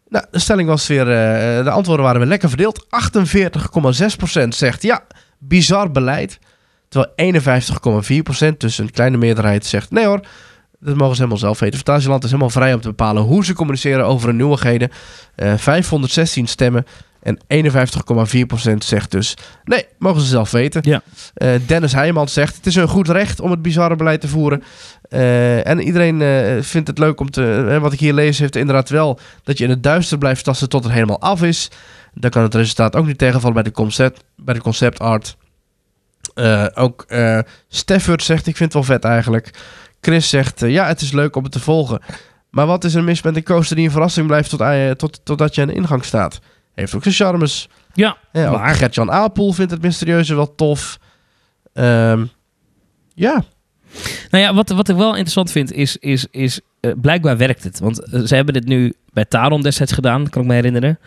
Nou, de stelling was weer, eh, de antwoorden waren weer lekker verdeeld. 48,6% zegt ja, bizar beleid. Terwijl 51,4%, dus een kleine meerderheid, zegt nee hoor, dat mogen ze helemaal zelf weten. Fantasieland is helemaal vrij om te bepalen hoe ze communiceren over hun nieuwigheden. Eh 516 stemmen en 51,4% zegt dus nee, mogen ze zelf weten. Ja. Eh, Dennis Heijmans zegt het is een goed recht om het bizarre beleid te voeren. Eh, en iedereen eh, vindt het leuk om te. wat ik hier lees, heeft inderdaad wel dat je in het duister blijft tasten tot het helemaal af is. Dan kan het resultaat ook niet tegenvallen bij de concept, bij de concept art. Ook Steffert zegt: Ik vind het wel vet eigenlijk. Chris zegt: Ja, het is leuk om het te volgen. Maar wat is er mis met een coaster die een verrassing blijft tot, tot, totdat je aan de ingang staat? Heeft ook zijn charmes. Ja, Maar- Gert-Jan Apel vindt het mysterieuze wel tof. Ehm, ja, Nou ja, wat, wat ik wel interessant vind is, is, is eh, blijkbaar werkt het. Want eh, ze hebben dit nu bij Taron destijds gedaan, kan ik me herinneren.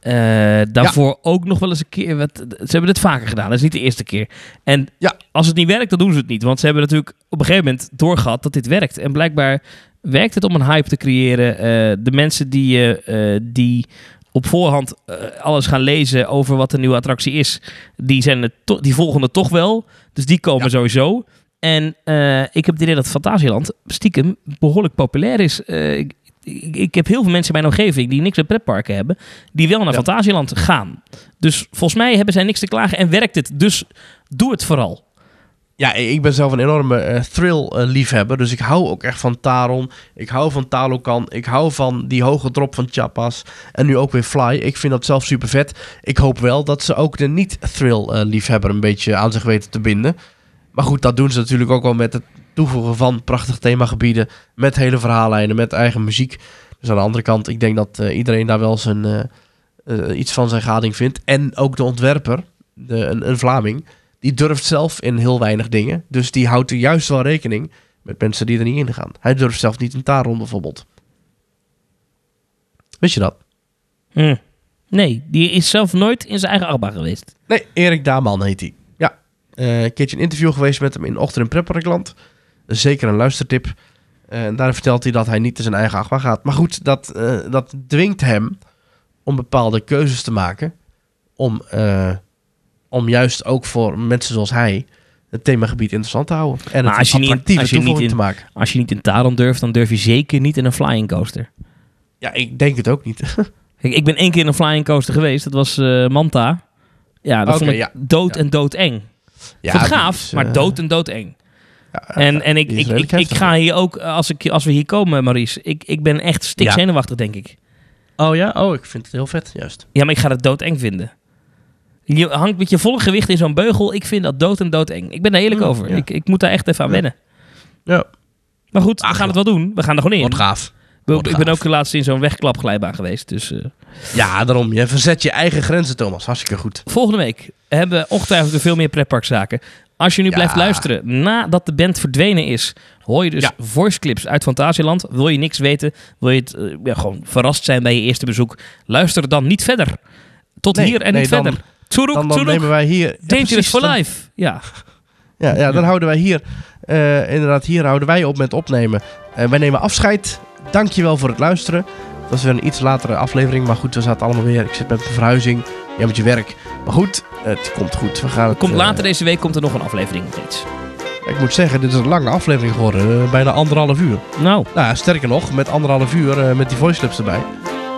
Eh, daarvoor ook nog wel eens een keer. Wat, ze hebben dit vaker gedaan, dat is niet de eerste keer. En Ja. als het niet werkt, dan doen ze het niet. Want ze hebben natuurlijk op een gegeven moment doorgehad dat dit werkt. En blijkbaar werkt het om een hype te creëren. De mensen die, eh, die op voorhand eh, alles gaan lezen over wat de nieuwe attractie is, die, zijn het die volgen het toch wel. Dus die komen Ja. sowieso. En eh, ik heb het idee dat Fantasieland stiekem behoorlijk populair is. Eh, ik, ik, ik heb heel veel mensen in mijn omgeving die niks met pretparken hebben, die wel naar Ja. Fantasieland gaan. Dus volgens mij hebben zij niks te klagen en werkt het. Dus doe het vooral. Ja, ik ben zelf een enorme eh, thrill-liefhebber. dus ik hou ook echt van Taron. Ik hou van Talokan. Ik hou van die hoge drop van Chapas. En nu ook weer Fly. Ik vind dat zelf super vet. Ik hoop wel dat ze ook de niet-thrill-liefhebber een beetje aan zich weten te binden. Maar goed, dat doen ze natuurlijk ook wel met het toevoegen van prachtige themagebieden. Met hele verhaallijnen, met eigen muziek. Dus aan de andere kant, ik denk dat eh, iedereen daar wel zijn, eh, iets van zijn gading vindt. En ook de ontwerper, de, een, een Vlaming, die durft zelf in heel weinig dingen. Dus die houdt er juist wel rekening met mensen die er niet in gaan. Hij durft zelf niet een Taron bijvoorbeeld. Wist je dat? Hm. Nee, die is zelf nooit in zijn eigen achtbaan geweest. Nee, Erik Daaman heet hij. Ja, Eh, een keertje een interview geweest met hem in Ochtend in Prepperkland. Zeker een luistertip. Eh, en daar vertelt hij dat hij niet in zijn eigen achtbaan gaat. Maar goed, dat, eh, dat dwingt hem om bepaalde keuzes te maken. Om, om juist ook voor mensen zoals hij het themagebied interessant te houden. En Maar het als je een niet- attractieve als je niet toevoeging in- te maken. Als je niet in Taron durft, dan durf je zeker niet in een flying coaster. Ja, ik denk het ook niet. Kijk, ik ben één keer in een flying coaster geweest. Dat was eh, Manta. Ja, dat vond ik ja. dood Ja. en ja, vond het die gaaf, is, maar dood en doodeng. ja, En, en ik, ik, ik, ga hier ook, eh, als, ik, als we hier komen, Maurice, ik, ik ben echt stik Ja. zenuwachtig, denk ik. Oh ja? Oh, ik vind het heel vet, juist. Ja, maar ik ga het doodeng vinden. Je hangt met je volle gewicht in zo'n beugel. Ik vind dat dood en doodeng. Ik ben daar eerlijk Mm, over. ja. Ik, ik moet daar echt even aan wennen. Ja, Maar goed, we gaan het wel doen. We gaan er gewoon in. wordt gaaf. Ik ben ook de laatste in zo'n wegklapglijbaan geweest. Dus eh, Ja, daarom. Je verzet je eigen grenzen, Thomas. Hartstikke goed. volgende week hebben we ongetwijfeld veel meer pretparkzaken. Als je nu Ja. blijft luisteren nadat de band verdwenen is, hoor je dus Ja. voice clips uit Fantasieland. Wil je niks weten, wil je het eh, ja, gewoon verrast zijn bij je eerste bezoek, luister dan niet verder. Tot Nee, hier en nee, niet dan- verder. Tsuruk, Dan, nemen wij hier... Dangerous for dan- life. Ja. Ja, ja, dan houden wij hier... eh, inderdaad, hier houden wij op met opnemen. Eh, wij nemen afscheid. Dankjewel voor het luisteren. Dat was weer een iets latere aflevering. Maar goed, we zaten allemaal weer... Ik zit met mijn verhuizing. Jij met je werk. Maar goed, het komt goed. We gaan het, Komt eh, later deze week komt er nog een aflevering iets. ik moet zeggen, dit is een lange aflevering geworden. bijna anderhalf uur. Nou, Nou, ja, sterker nog, met anderhalf uur eh, met die voice clips erbij.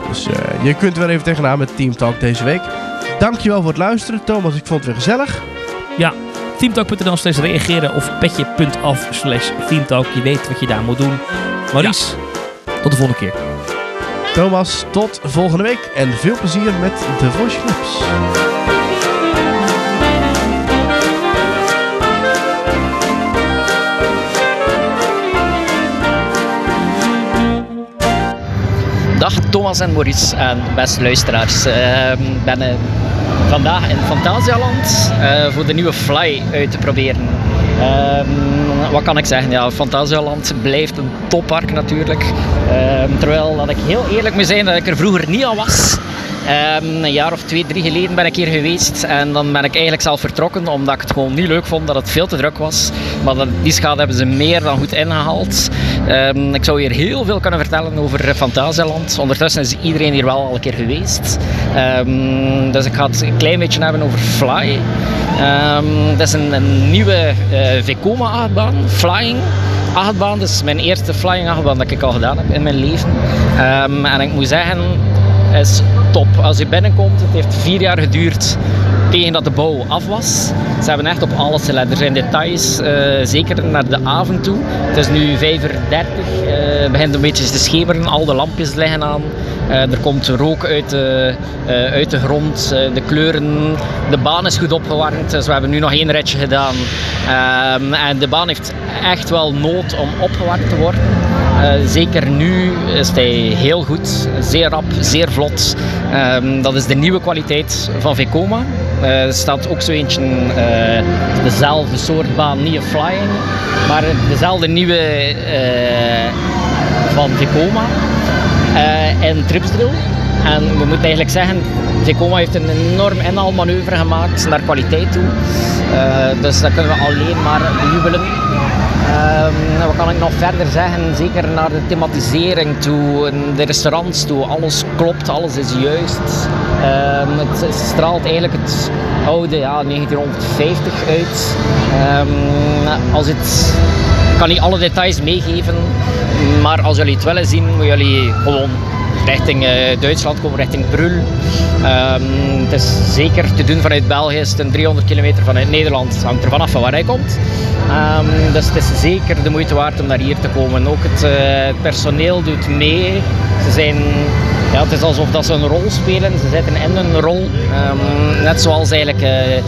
Dus eh, je kunt weer even tegenaan met Team Talk deze week. Dankjewel voor het luisteren. Thomas, ik vond het weer gezellig. teamtalk.nl slash reageren of petje.af slash teamtalk. Je weet wat je daar moet doen. Maurice, tot de volgende keer. Thomas, tot volgende week en veel plezier met de voice clips. Thomas en Maurice en beste luisteraars. Ehm, Ik ben eh, vandaag in Fantasialand eh, voor de nieuwe Fly uit te proberen. Ehm, wat kan ik zeggen? Ja, Fantasialand blijft een toppark natuurlijk. Ehm, terwijl dat ik heel eerlijk moet zijn dat ik er vroeger niet aan was. Een jaar of twee, drie geleden ben ik hier geweest en dan ben ik eigenlijk zelf vertrokken omdat ik het gewoon niet leuk vond dat het veel te druk was. Maar die schade hebben ze meer dan goed ingehaald. Ehm, ik zou hier heel veel kunnen vertellen over Fantasialand. Ondertussen is iedereen hier wel al een keer geweest. Ehm, dus ik ga het een klein beetje hebben over Fly. Ehm, dat is een, nieuwe uh, Vekoma achtbaan, Flying achtbaan. Dat is mijn eerste flying achtbaan dat ik al gedaan heb in mijn leven. En ik moet zeggen, is top. Als je binnenkomt, het heeft vier jaar geduurd tegen dat de bouw af was. Ze hebben echt op alle cilinders. Er zijn details, eh, zeker naar de avond toe. Het is nu 5 uur 30, eh, het begint een beetje te schemeren, al de lampjes liggen aan. Eh, er komt rook uit de, uit de grond, de kleuren, de baan is goed opgewarmd. Dus we hebben nu nog één ritje gedaan. Ehm, en de baan heeft echt wel nood om opgewarmd te worden. Eh, zeker nu is hij heel goed, zeer rap, zeer vlot. Ehm, dat is de nieuwe kwaliteit van Vekoma. Eh, er staat ook zo eentje, eh, dezelfde soort baan, niet een flying, maar dezelfde nieuwe van Vekoma eh, en Tripsdrill. En we moeten eigenlijk zeggen, Vekoma heeft een enorm inhaalmanoeuvre gemaakt naar kwaliteit toe. Dus dat kunnen we alleen maar bejubelen. Ehm, wat kan ik nog verder zeggen? Zeker naar de thematisering toe, de restaurants toe. Alles klopt, alles is juist. Ehm, het straalt eigenlijk het oude ja, 1950 uit. Ehm, als het, ik kan niet alle details meegeven, maar als jullie het willen zien, moeten jullie gewoon richting eh, Duitsland komen, richting Brul. Ehm, het is zeker te doen vanuit België, het is een 300 kilometer vanuit Nederland. Het hangt er vanaf van waar hij komt. Ehm, dus het is zeker de moeite waard om naar hier te komen. Ook het, eh, het personeel doet mee. Ze zijn, ja, het is alsof dat ze een rol spelen. Ze zitten in een rol. Ehm, net zoals eigenlijk eh,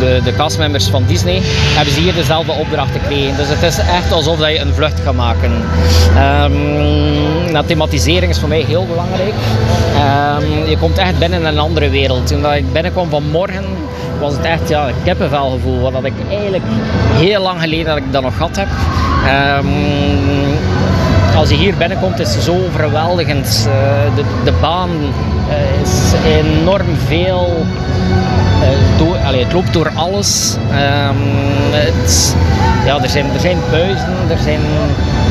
de, de castmembers van Disney hebben ze hier dezelfde opdracht gekregen. Dus het is echt alsof dat je een vlucht gaat maken. Um, nou, thematisering is voor mij heel belangrijk. Ehm, je komt echt binnen in een andere wereld. Toen dat ik binnenkwam vanmorgen was het echt ja, een kippenvelgevoel. Wat dat ik eigenlijk heel lang geleden dat ik dat nog gehad heb. Ehm, als je hier binnenkomt is het zo overweldigend. Eh, de, de baan eh, is enorm veel. Het loopt door alles. Ehm, het, ja, er, zijn, er er zijn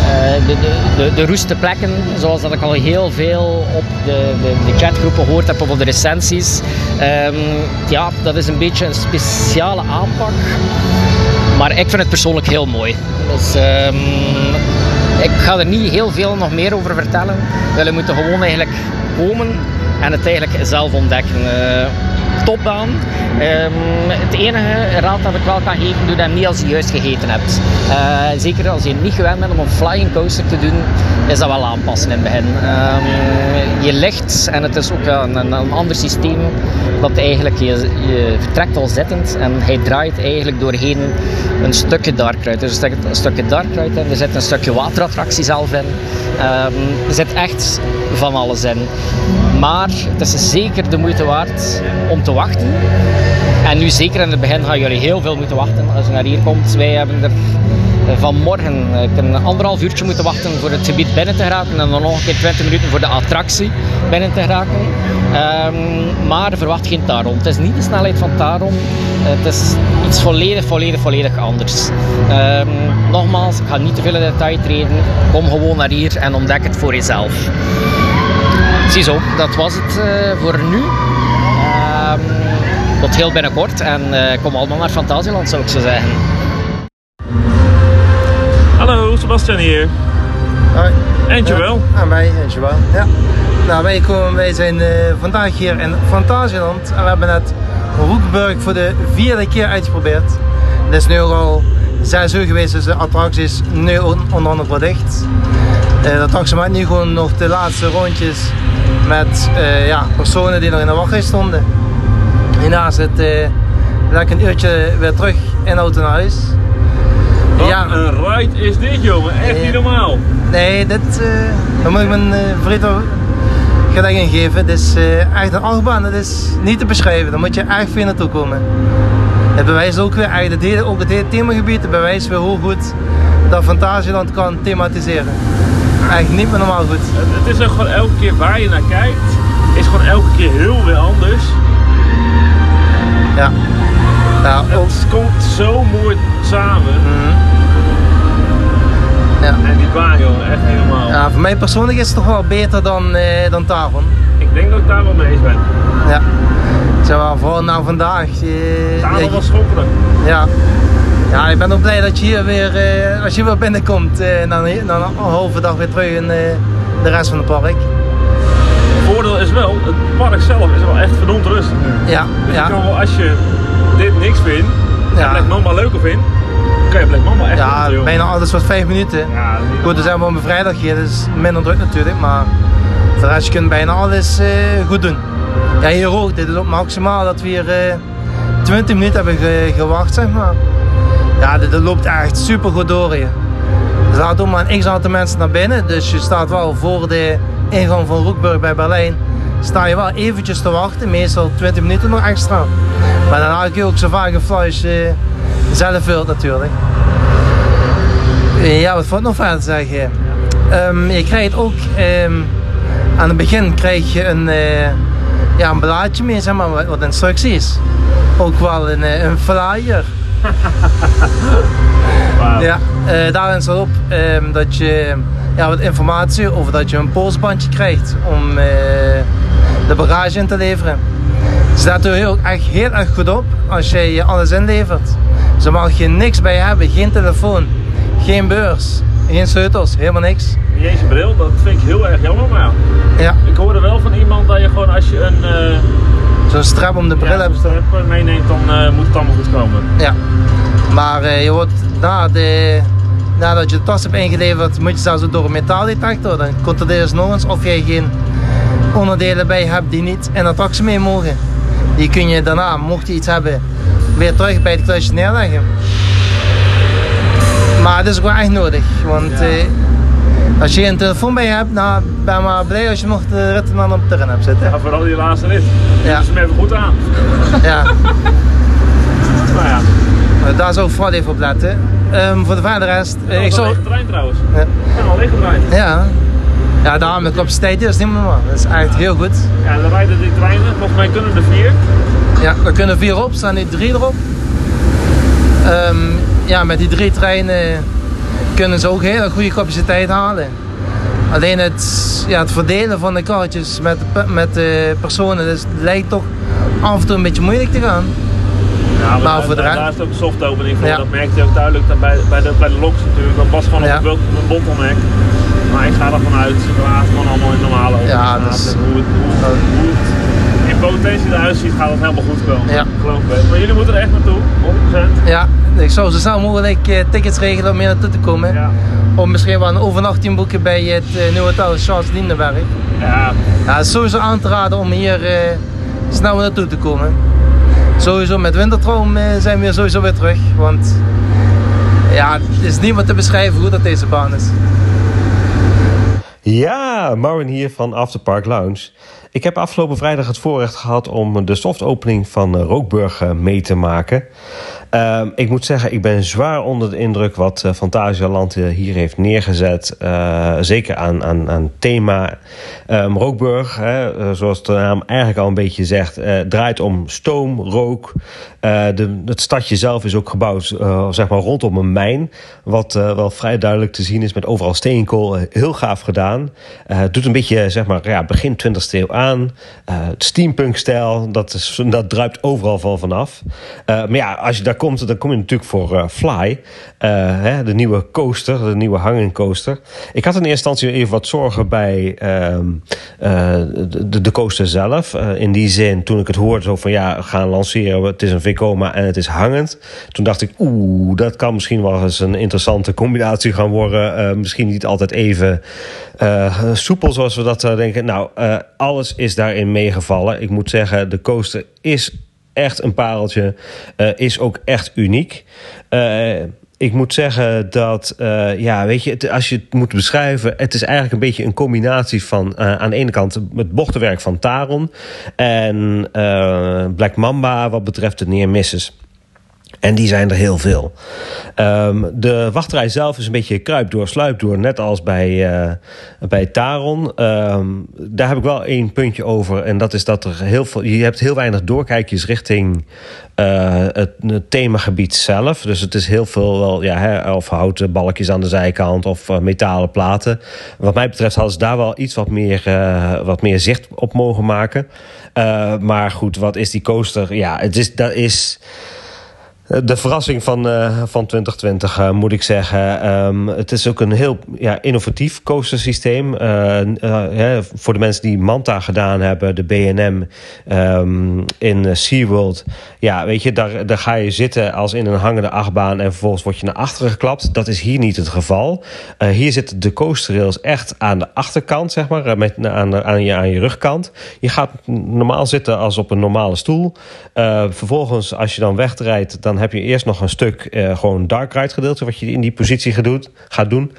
eh, de, de, de, de roeste plekken, zoals dat ik al heel veel op de, de, de chatgroepen gehoord heb of op de recensies. Ehm, ja, dat is een beetje een speciale aanpak. Maar ik vind het persoonlijk heel mooi. Dus, ehm, ik ga er niet heel veel nog meer over vertellen. Jullie moeten gewoon eigenlijk komen en het eigenlijk zelf ontdekken. Eh, topbaan. Ehm, het enige raad dat ik wel kan geven, doe dat niet als je juist gegeten hebt. Eh, zeker als je niet gewend bent om een flying coaster te doen, is dat wel aanpassen in het begin. Ehm, je ligt, en het is ook een, een, een ander systeem, dat eigenlijk je, vertrekt al zittend en hij draait eigenlijk doorheen een stukje darkride. Dus er zit een stukje darkride in, er zit een stukje waterattractie zelf in. Ehm, er zit echt van alles in. Maar het is zeker de moeite waard om te wachten. En nu zeker in het begin gaan jullie heel veel moeten wachten als je naar hier komt. Wij hebben er vanmorgen een anderhalf uurtje moeten wachten voor het gebied binnen te geraken en dan nog een keer 20 minuten voor de attractie binnen te geraken. Um, maar verwacht geen Taron. Het is niet de snelheid van Taron. Het is iets volledig, volledig, volledig anders. Um, nogmaals, ik ga niet te veel in detail treden. Kom gewoon naar hier en ontdek het voor jezelf. Ziezo, dat was het uh, voor nu. Um, tot heel binnenkort en uh, kom allemaal naar Fantasieland zou ik zo zeggen. Hallo, Sebastian hier. Hoi. En Joël. Ja, aan mij, en Joël. Ja. Nou, wij, komen, wij zijn uh, vandaag hier in Fantasieland en we hebben net Roekburg voor de vierde keer uitgeprobeerd. Het is nu al 6 uur geweest, dus de attractie is nu onder andere dicht. De attractie maakt nu gewoon nog de laatste rondjes met uh, ja, personen die nog in de wachtrij stonden. Hierna zit lekker een uurtje weer terug in auto naar huis. Wat ja. een ride is dit jongen, echt niet normaal. Nee, dit, uh, dan moet ik mijn uh, vriend dat in geven. Het is eh, echt een achtbaan, dat is niet te beschrijven. Daar moet je echt veel naartoe komen. Het bewijst ook weer, eigenlijk het hele, ook het hele themagebied, het bewijst weer hoe goed dat Fantasieland kan thematiseren. Echt niet meer normaal goed. Het, het is ook gewoon elke keer waar je naar kijkt, is gewoon elke keer heel weer anders. Ja. Nou, Het komt zo mooi samen. Mhm. Ja. En die baan joh, echt helemaal. ja, voor mij persoonlijk is het toch wel beter dan, eh dan Taron. Ik denk dat ik daar wel mee eens ben. Ja. Zeg maar, vooral na vandaag. eh, ja, was schokkelijk. Ja. Ja, ik ben ook blij dat je hier weer, eh, als je weer binnenkomt, eh, een, na een halve dag weer terug in eh, de rest van het park. Voordeel is wel, het park zelf is wel echt verdomd rustig nu. Ja, Dus ja, je kan wel, als je dit niks vindt, en Ja. Black Mamba leuker vindt, kan je Black Mamba echt ja bijna alles wat vijf minuten. Ja, Goed, dan zijn we op een vrijdag hier, is minder druk natuurlijk, maar voor de rest je kunt bijna alles eh, goed doen. Ja, hier ook, dit is ook maximaal dat we hier eh 20 minuten hebben ge- gewacht, zeg maar. Ja, dit loopt echt super goed door hier. Er zaten ook maar een x aantal mensen naar binnen, dus je staat wel voor de ingang van Roekburg bij Berlijn. Sta je wel eventjes te wachten, meestal 20 minuten nog extra. Maar daarna kun je ook zo vaak een eh, zelf vult natuurlijk. Ja, wat valt nog verder zeggen? Ehm, je krijgt ook ehm, aan het begin krijg je een, eh, ja, een blaadje mee, zeg maar, wat, wat instructies. Ook wel een, eh, een flyer. Wauw. Ja, eh, daarin staat op ehm, dat je ja, wat informatie of dat je een polsbandje krijgt om eh, de bagage in te leveren. Er staat er heel, echt heel erg goed op als je je alles inlevert. Zo mag je niks bij hebben, geen telefoon, geen beurs, geen sleutels, helemaal niks. Niet eens bril, dat vind ik heel erg jammer, maar ja. Ja, Ik hoorde wel van iemand dat je gewoon als je een uh, zo'n strap om de bril hebt. strap meeneemt, dan eh, moet het allemaal goed komen. Ja, maar eh, je wordt na de, nadat je de tas hebt ingeleverd, moet je zelfs door een metaaldetector. Dan controleer je nog eens of jij geen onderdelen bij hebt die niet in de attractie mee mogen. Die kun je daarna, mocht je iets hebben, weer terug bij het klusje neerleggen. Maar het is ook wel echt nodig, want eh, als je een telefoon bij je hebt, nou, ben maar blij als je nog de ritten dan op erin hebt zitten. Ja, vooral die laatste rit. Ja. Dus hem even goed aan. Ja. Nou ja, daar zou ik vooral even op letten. Ehm, voor de verdere rest, eh, ik ik zou... lege trein trouwens. Ja. Ik ben al leeg gedraaid. Ja. Ja, daarom de capaciteit is niet meer normaal. Dat is echt heel goed. Ja, dan rijden die treinen, volgens mij kunnen er vier. Ja, er kunnen vier op, staan nu drie erop. Ehm, ja, met die drie treinen kunnen ze ook hele goede capaciteit halen. Alleen het, ja, het verdelen van de kaartjes met, met de personen dus, lijkt toch af en toe een beetje moeilijk te gaan. Ja, maar Maar voor de daar, rij- daar is het ook een soft opening. Ja. Dat merkte je ook duidelijk dan bij, bij, de, bij de loks natuurlijk. Dat was gewoon Ja. op een, een bottleneck. Maar ik ga ervan uit, ze het gewoon allemaal in normale open Ja, dus- hoe het, hoe, hoe het potentie eruit ziet, gaat het helemaal goed komen. Ja. Geloof. Maar jullie moeten er echt naartoe, 100%. Ja, ik zou zo snel mogelijk tickets regelen om hier naartoe te komen. Ja. Om misschien wel een overnachting boeken bij het eh, nieuwe hotel Charles Lindenberg. Ja, Ja, het is sowieso aan te raden om hier eh, snel naartoe te komen. Sowieso met Wintertroom eh, zijn we sowieso weer terug. Want ja, het is niet meer te beschrijven hoe dat deze baan is. Ja, Marvin hier van Afterpark Lounge. Ik heb afgelopen vrijdag het voorrecht gehad om de softopening van Rookburg eh, mee te maken. Ehm, ik moet zeggen, ik ben zwaar onder de indruk wat eh, Fantasialand eh, hier heeft neergezet. Eh, zeker aan, aan, aan thema. Ehm, Rookburg, hè, zoals de naam eigenlijk al een beetje zegt, draait om stoom, rook. De, het stadje zelf is ook gebouwd zeg maar rondom een mijn. Wat wel vrij duidelijk te zien is met overal steenkool. Heel gaaf gedaan. Het doet een beetje zeg maar, ja, begin 20e eeuw aan. Steampunk-stijl, dat, is, dat druipt overal van vanaf. Maar ja, als je daar komt, dan kom je natuurlijk voor eh, Fly. Eh, hè, de nieuwe coaster, de nieuwe hanging coaster. Ik had in eerste instantie even wat zorgen bij ehm, eh, de, de coaster zelf. In die zin, toen ik het hoorde zo van ja, gaan lanceren. Het is een Vekoma en het is hangend. Toen dacht ik, oeh, dat kan misschien wel eens een interessante combinatie gaan worden. Misschien niet altijd even soepel zoals we dat denken. Nou, alles is daarin meegevallen. Ik moet zeggen, de coaster is echt een pareltje. eh, is ook echt uniek. Eh, ik moet zeggen dat, eh, ja, weet je, het- als je het moet beschrijven, het is eigenlijk een beetje een combinatie van aan de ene kant het bochtenwerk van Taron en Black Mamba wat betreft de neer misses. En die zijn er heel veel. Ehm, de wachtrij zelf is een beetje kruip door, sluip door, net als bij, eh, bij Taron. Ehm, daar heb ik wel één puntje over. En dat is dat er heel veel. Je hebt heel weinig doorkijkjes richting eh, het, themagebied zelf. Dus het is heel veel wel, ja, hè, of houten balkjes aan de zijkant of eh, metalen platen. Wat mij betreft hadden ze daar wel iets wat meer, wat meer zicht op mogen maken. Maar goed, wat is die coaster? Ja, het is, dat is. De verrassing van, eh, van 2020, eh, moet ik zeggen. Ehm, het is ook een heel ja, innovatief coastersysteem. Eh, eh, hè, voor de mensen die Manta gedaan hebben, de BNM ehm, in eh, SeaWorld. Ja, weet je, daar, daar ga je zitten als in een hangende achtbaan... en vervolgens word je naar achteren geklapt. Dat is hier niet het geval. Eh, hier zitten de coasterrails echt aan de achterkant, zeg maar. eh, Met, aan, aan, je, aan je rugkant. Je gaat normaal zitten als op een normale stoel. Eh, vervolgens, als je dan wegrijdt... dan heb je eerst nog een stuk eh, gewoon dark ride gedeelte... wat je in die positie gaat doen. Gaat doen.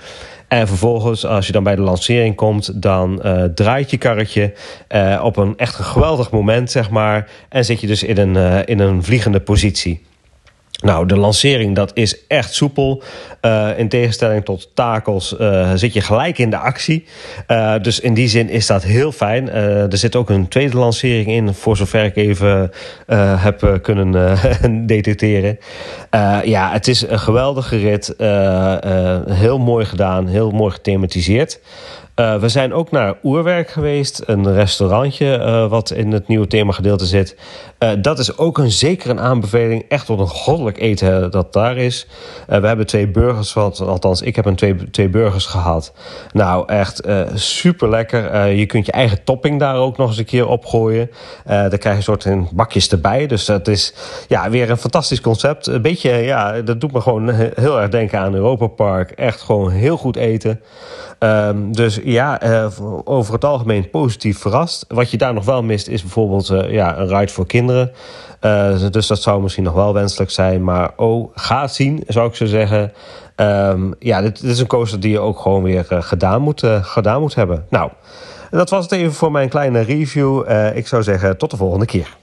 En vervolgens, als je dan bij de lancering komt... dan eh, draait je karretje eh, op een echt geweldig moment, zeg maar... en zit je dus in een, in een vliegende positie. Nou, de lancering, dat is echt soepel. Eh, in tegenstelling tot takels eh, zit je gelijk in de actie. Eh, dus in die zin is dat heel fijn. Er zit ook een tweede lancering in, voor zover ik even heb kunnen detecteren. Ja, het is een geweldige rit. Heel mooi gedaan, heel mooi gethematiseerd. We zijn ook naar Oerwerk geweest, een restaurantje wat in het nieuwe themagedeelte zit. Eh, dat is ook een zeker een aanbeveling. Echt wat een goddelijk eten dat daar is. Eh, we hebben twee burgers gehad, althans ik heb een twee, twee burgers gehad. Nou, echt super lekker. je kunt je eigen topping daar ook nog eens een keer opgooien. Eh daar krijg je een soort in bakjes erbij. Dus dat is ja, weer een fantastisch concept. Een beetje, ja, dat doet me gewoon he- heel erg denken aan Europa Park. Echt gewoon heel goed eten. Ehm, dus ja, eh, over het algemeen positief verrast. Wat je daar nog wel mist is bijvoorbeeld eh, ja, een ride voor kinderen. Eh, dus dat zou misschien nog wel wenselijk zijn. Maar oh, ga zien, zou ik zo zeggen. Ehm, ja, dit, dit is een coaster die je ook gewoon weer eh, gedaan, moet, eh, gedaan moet hebben. Nou, dat was het even voor mijn kleine review. Ik zou zeggen, tot de volgende keer.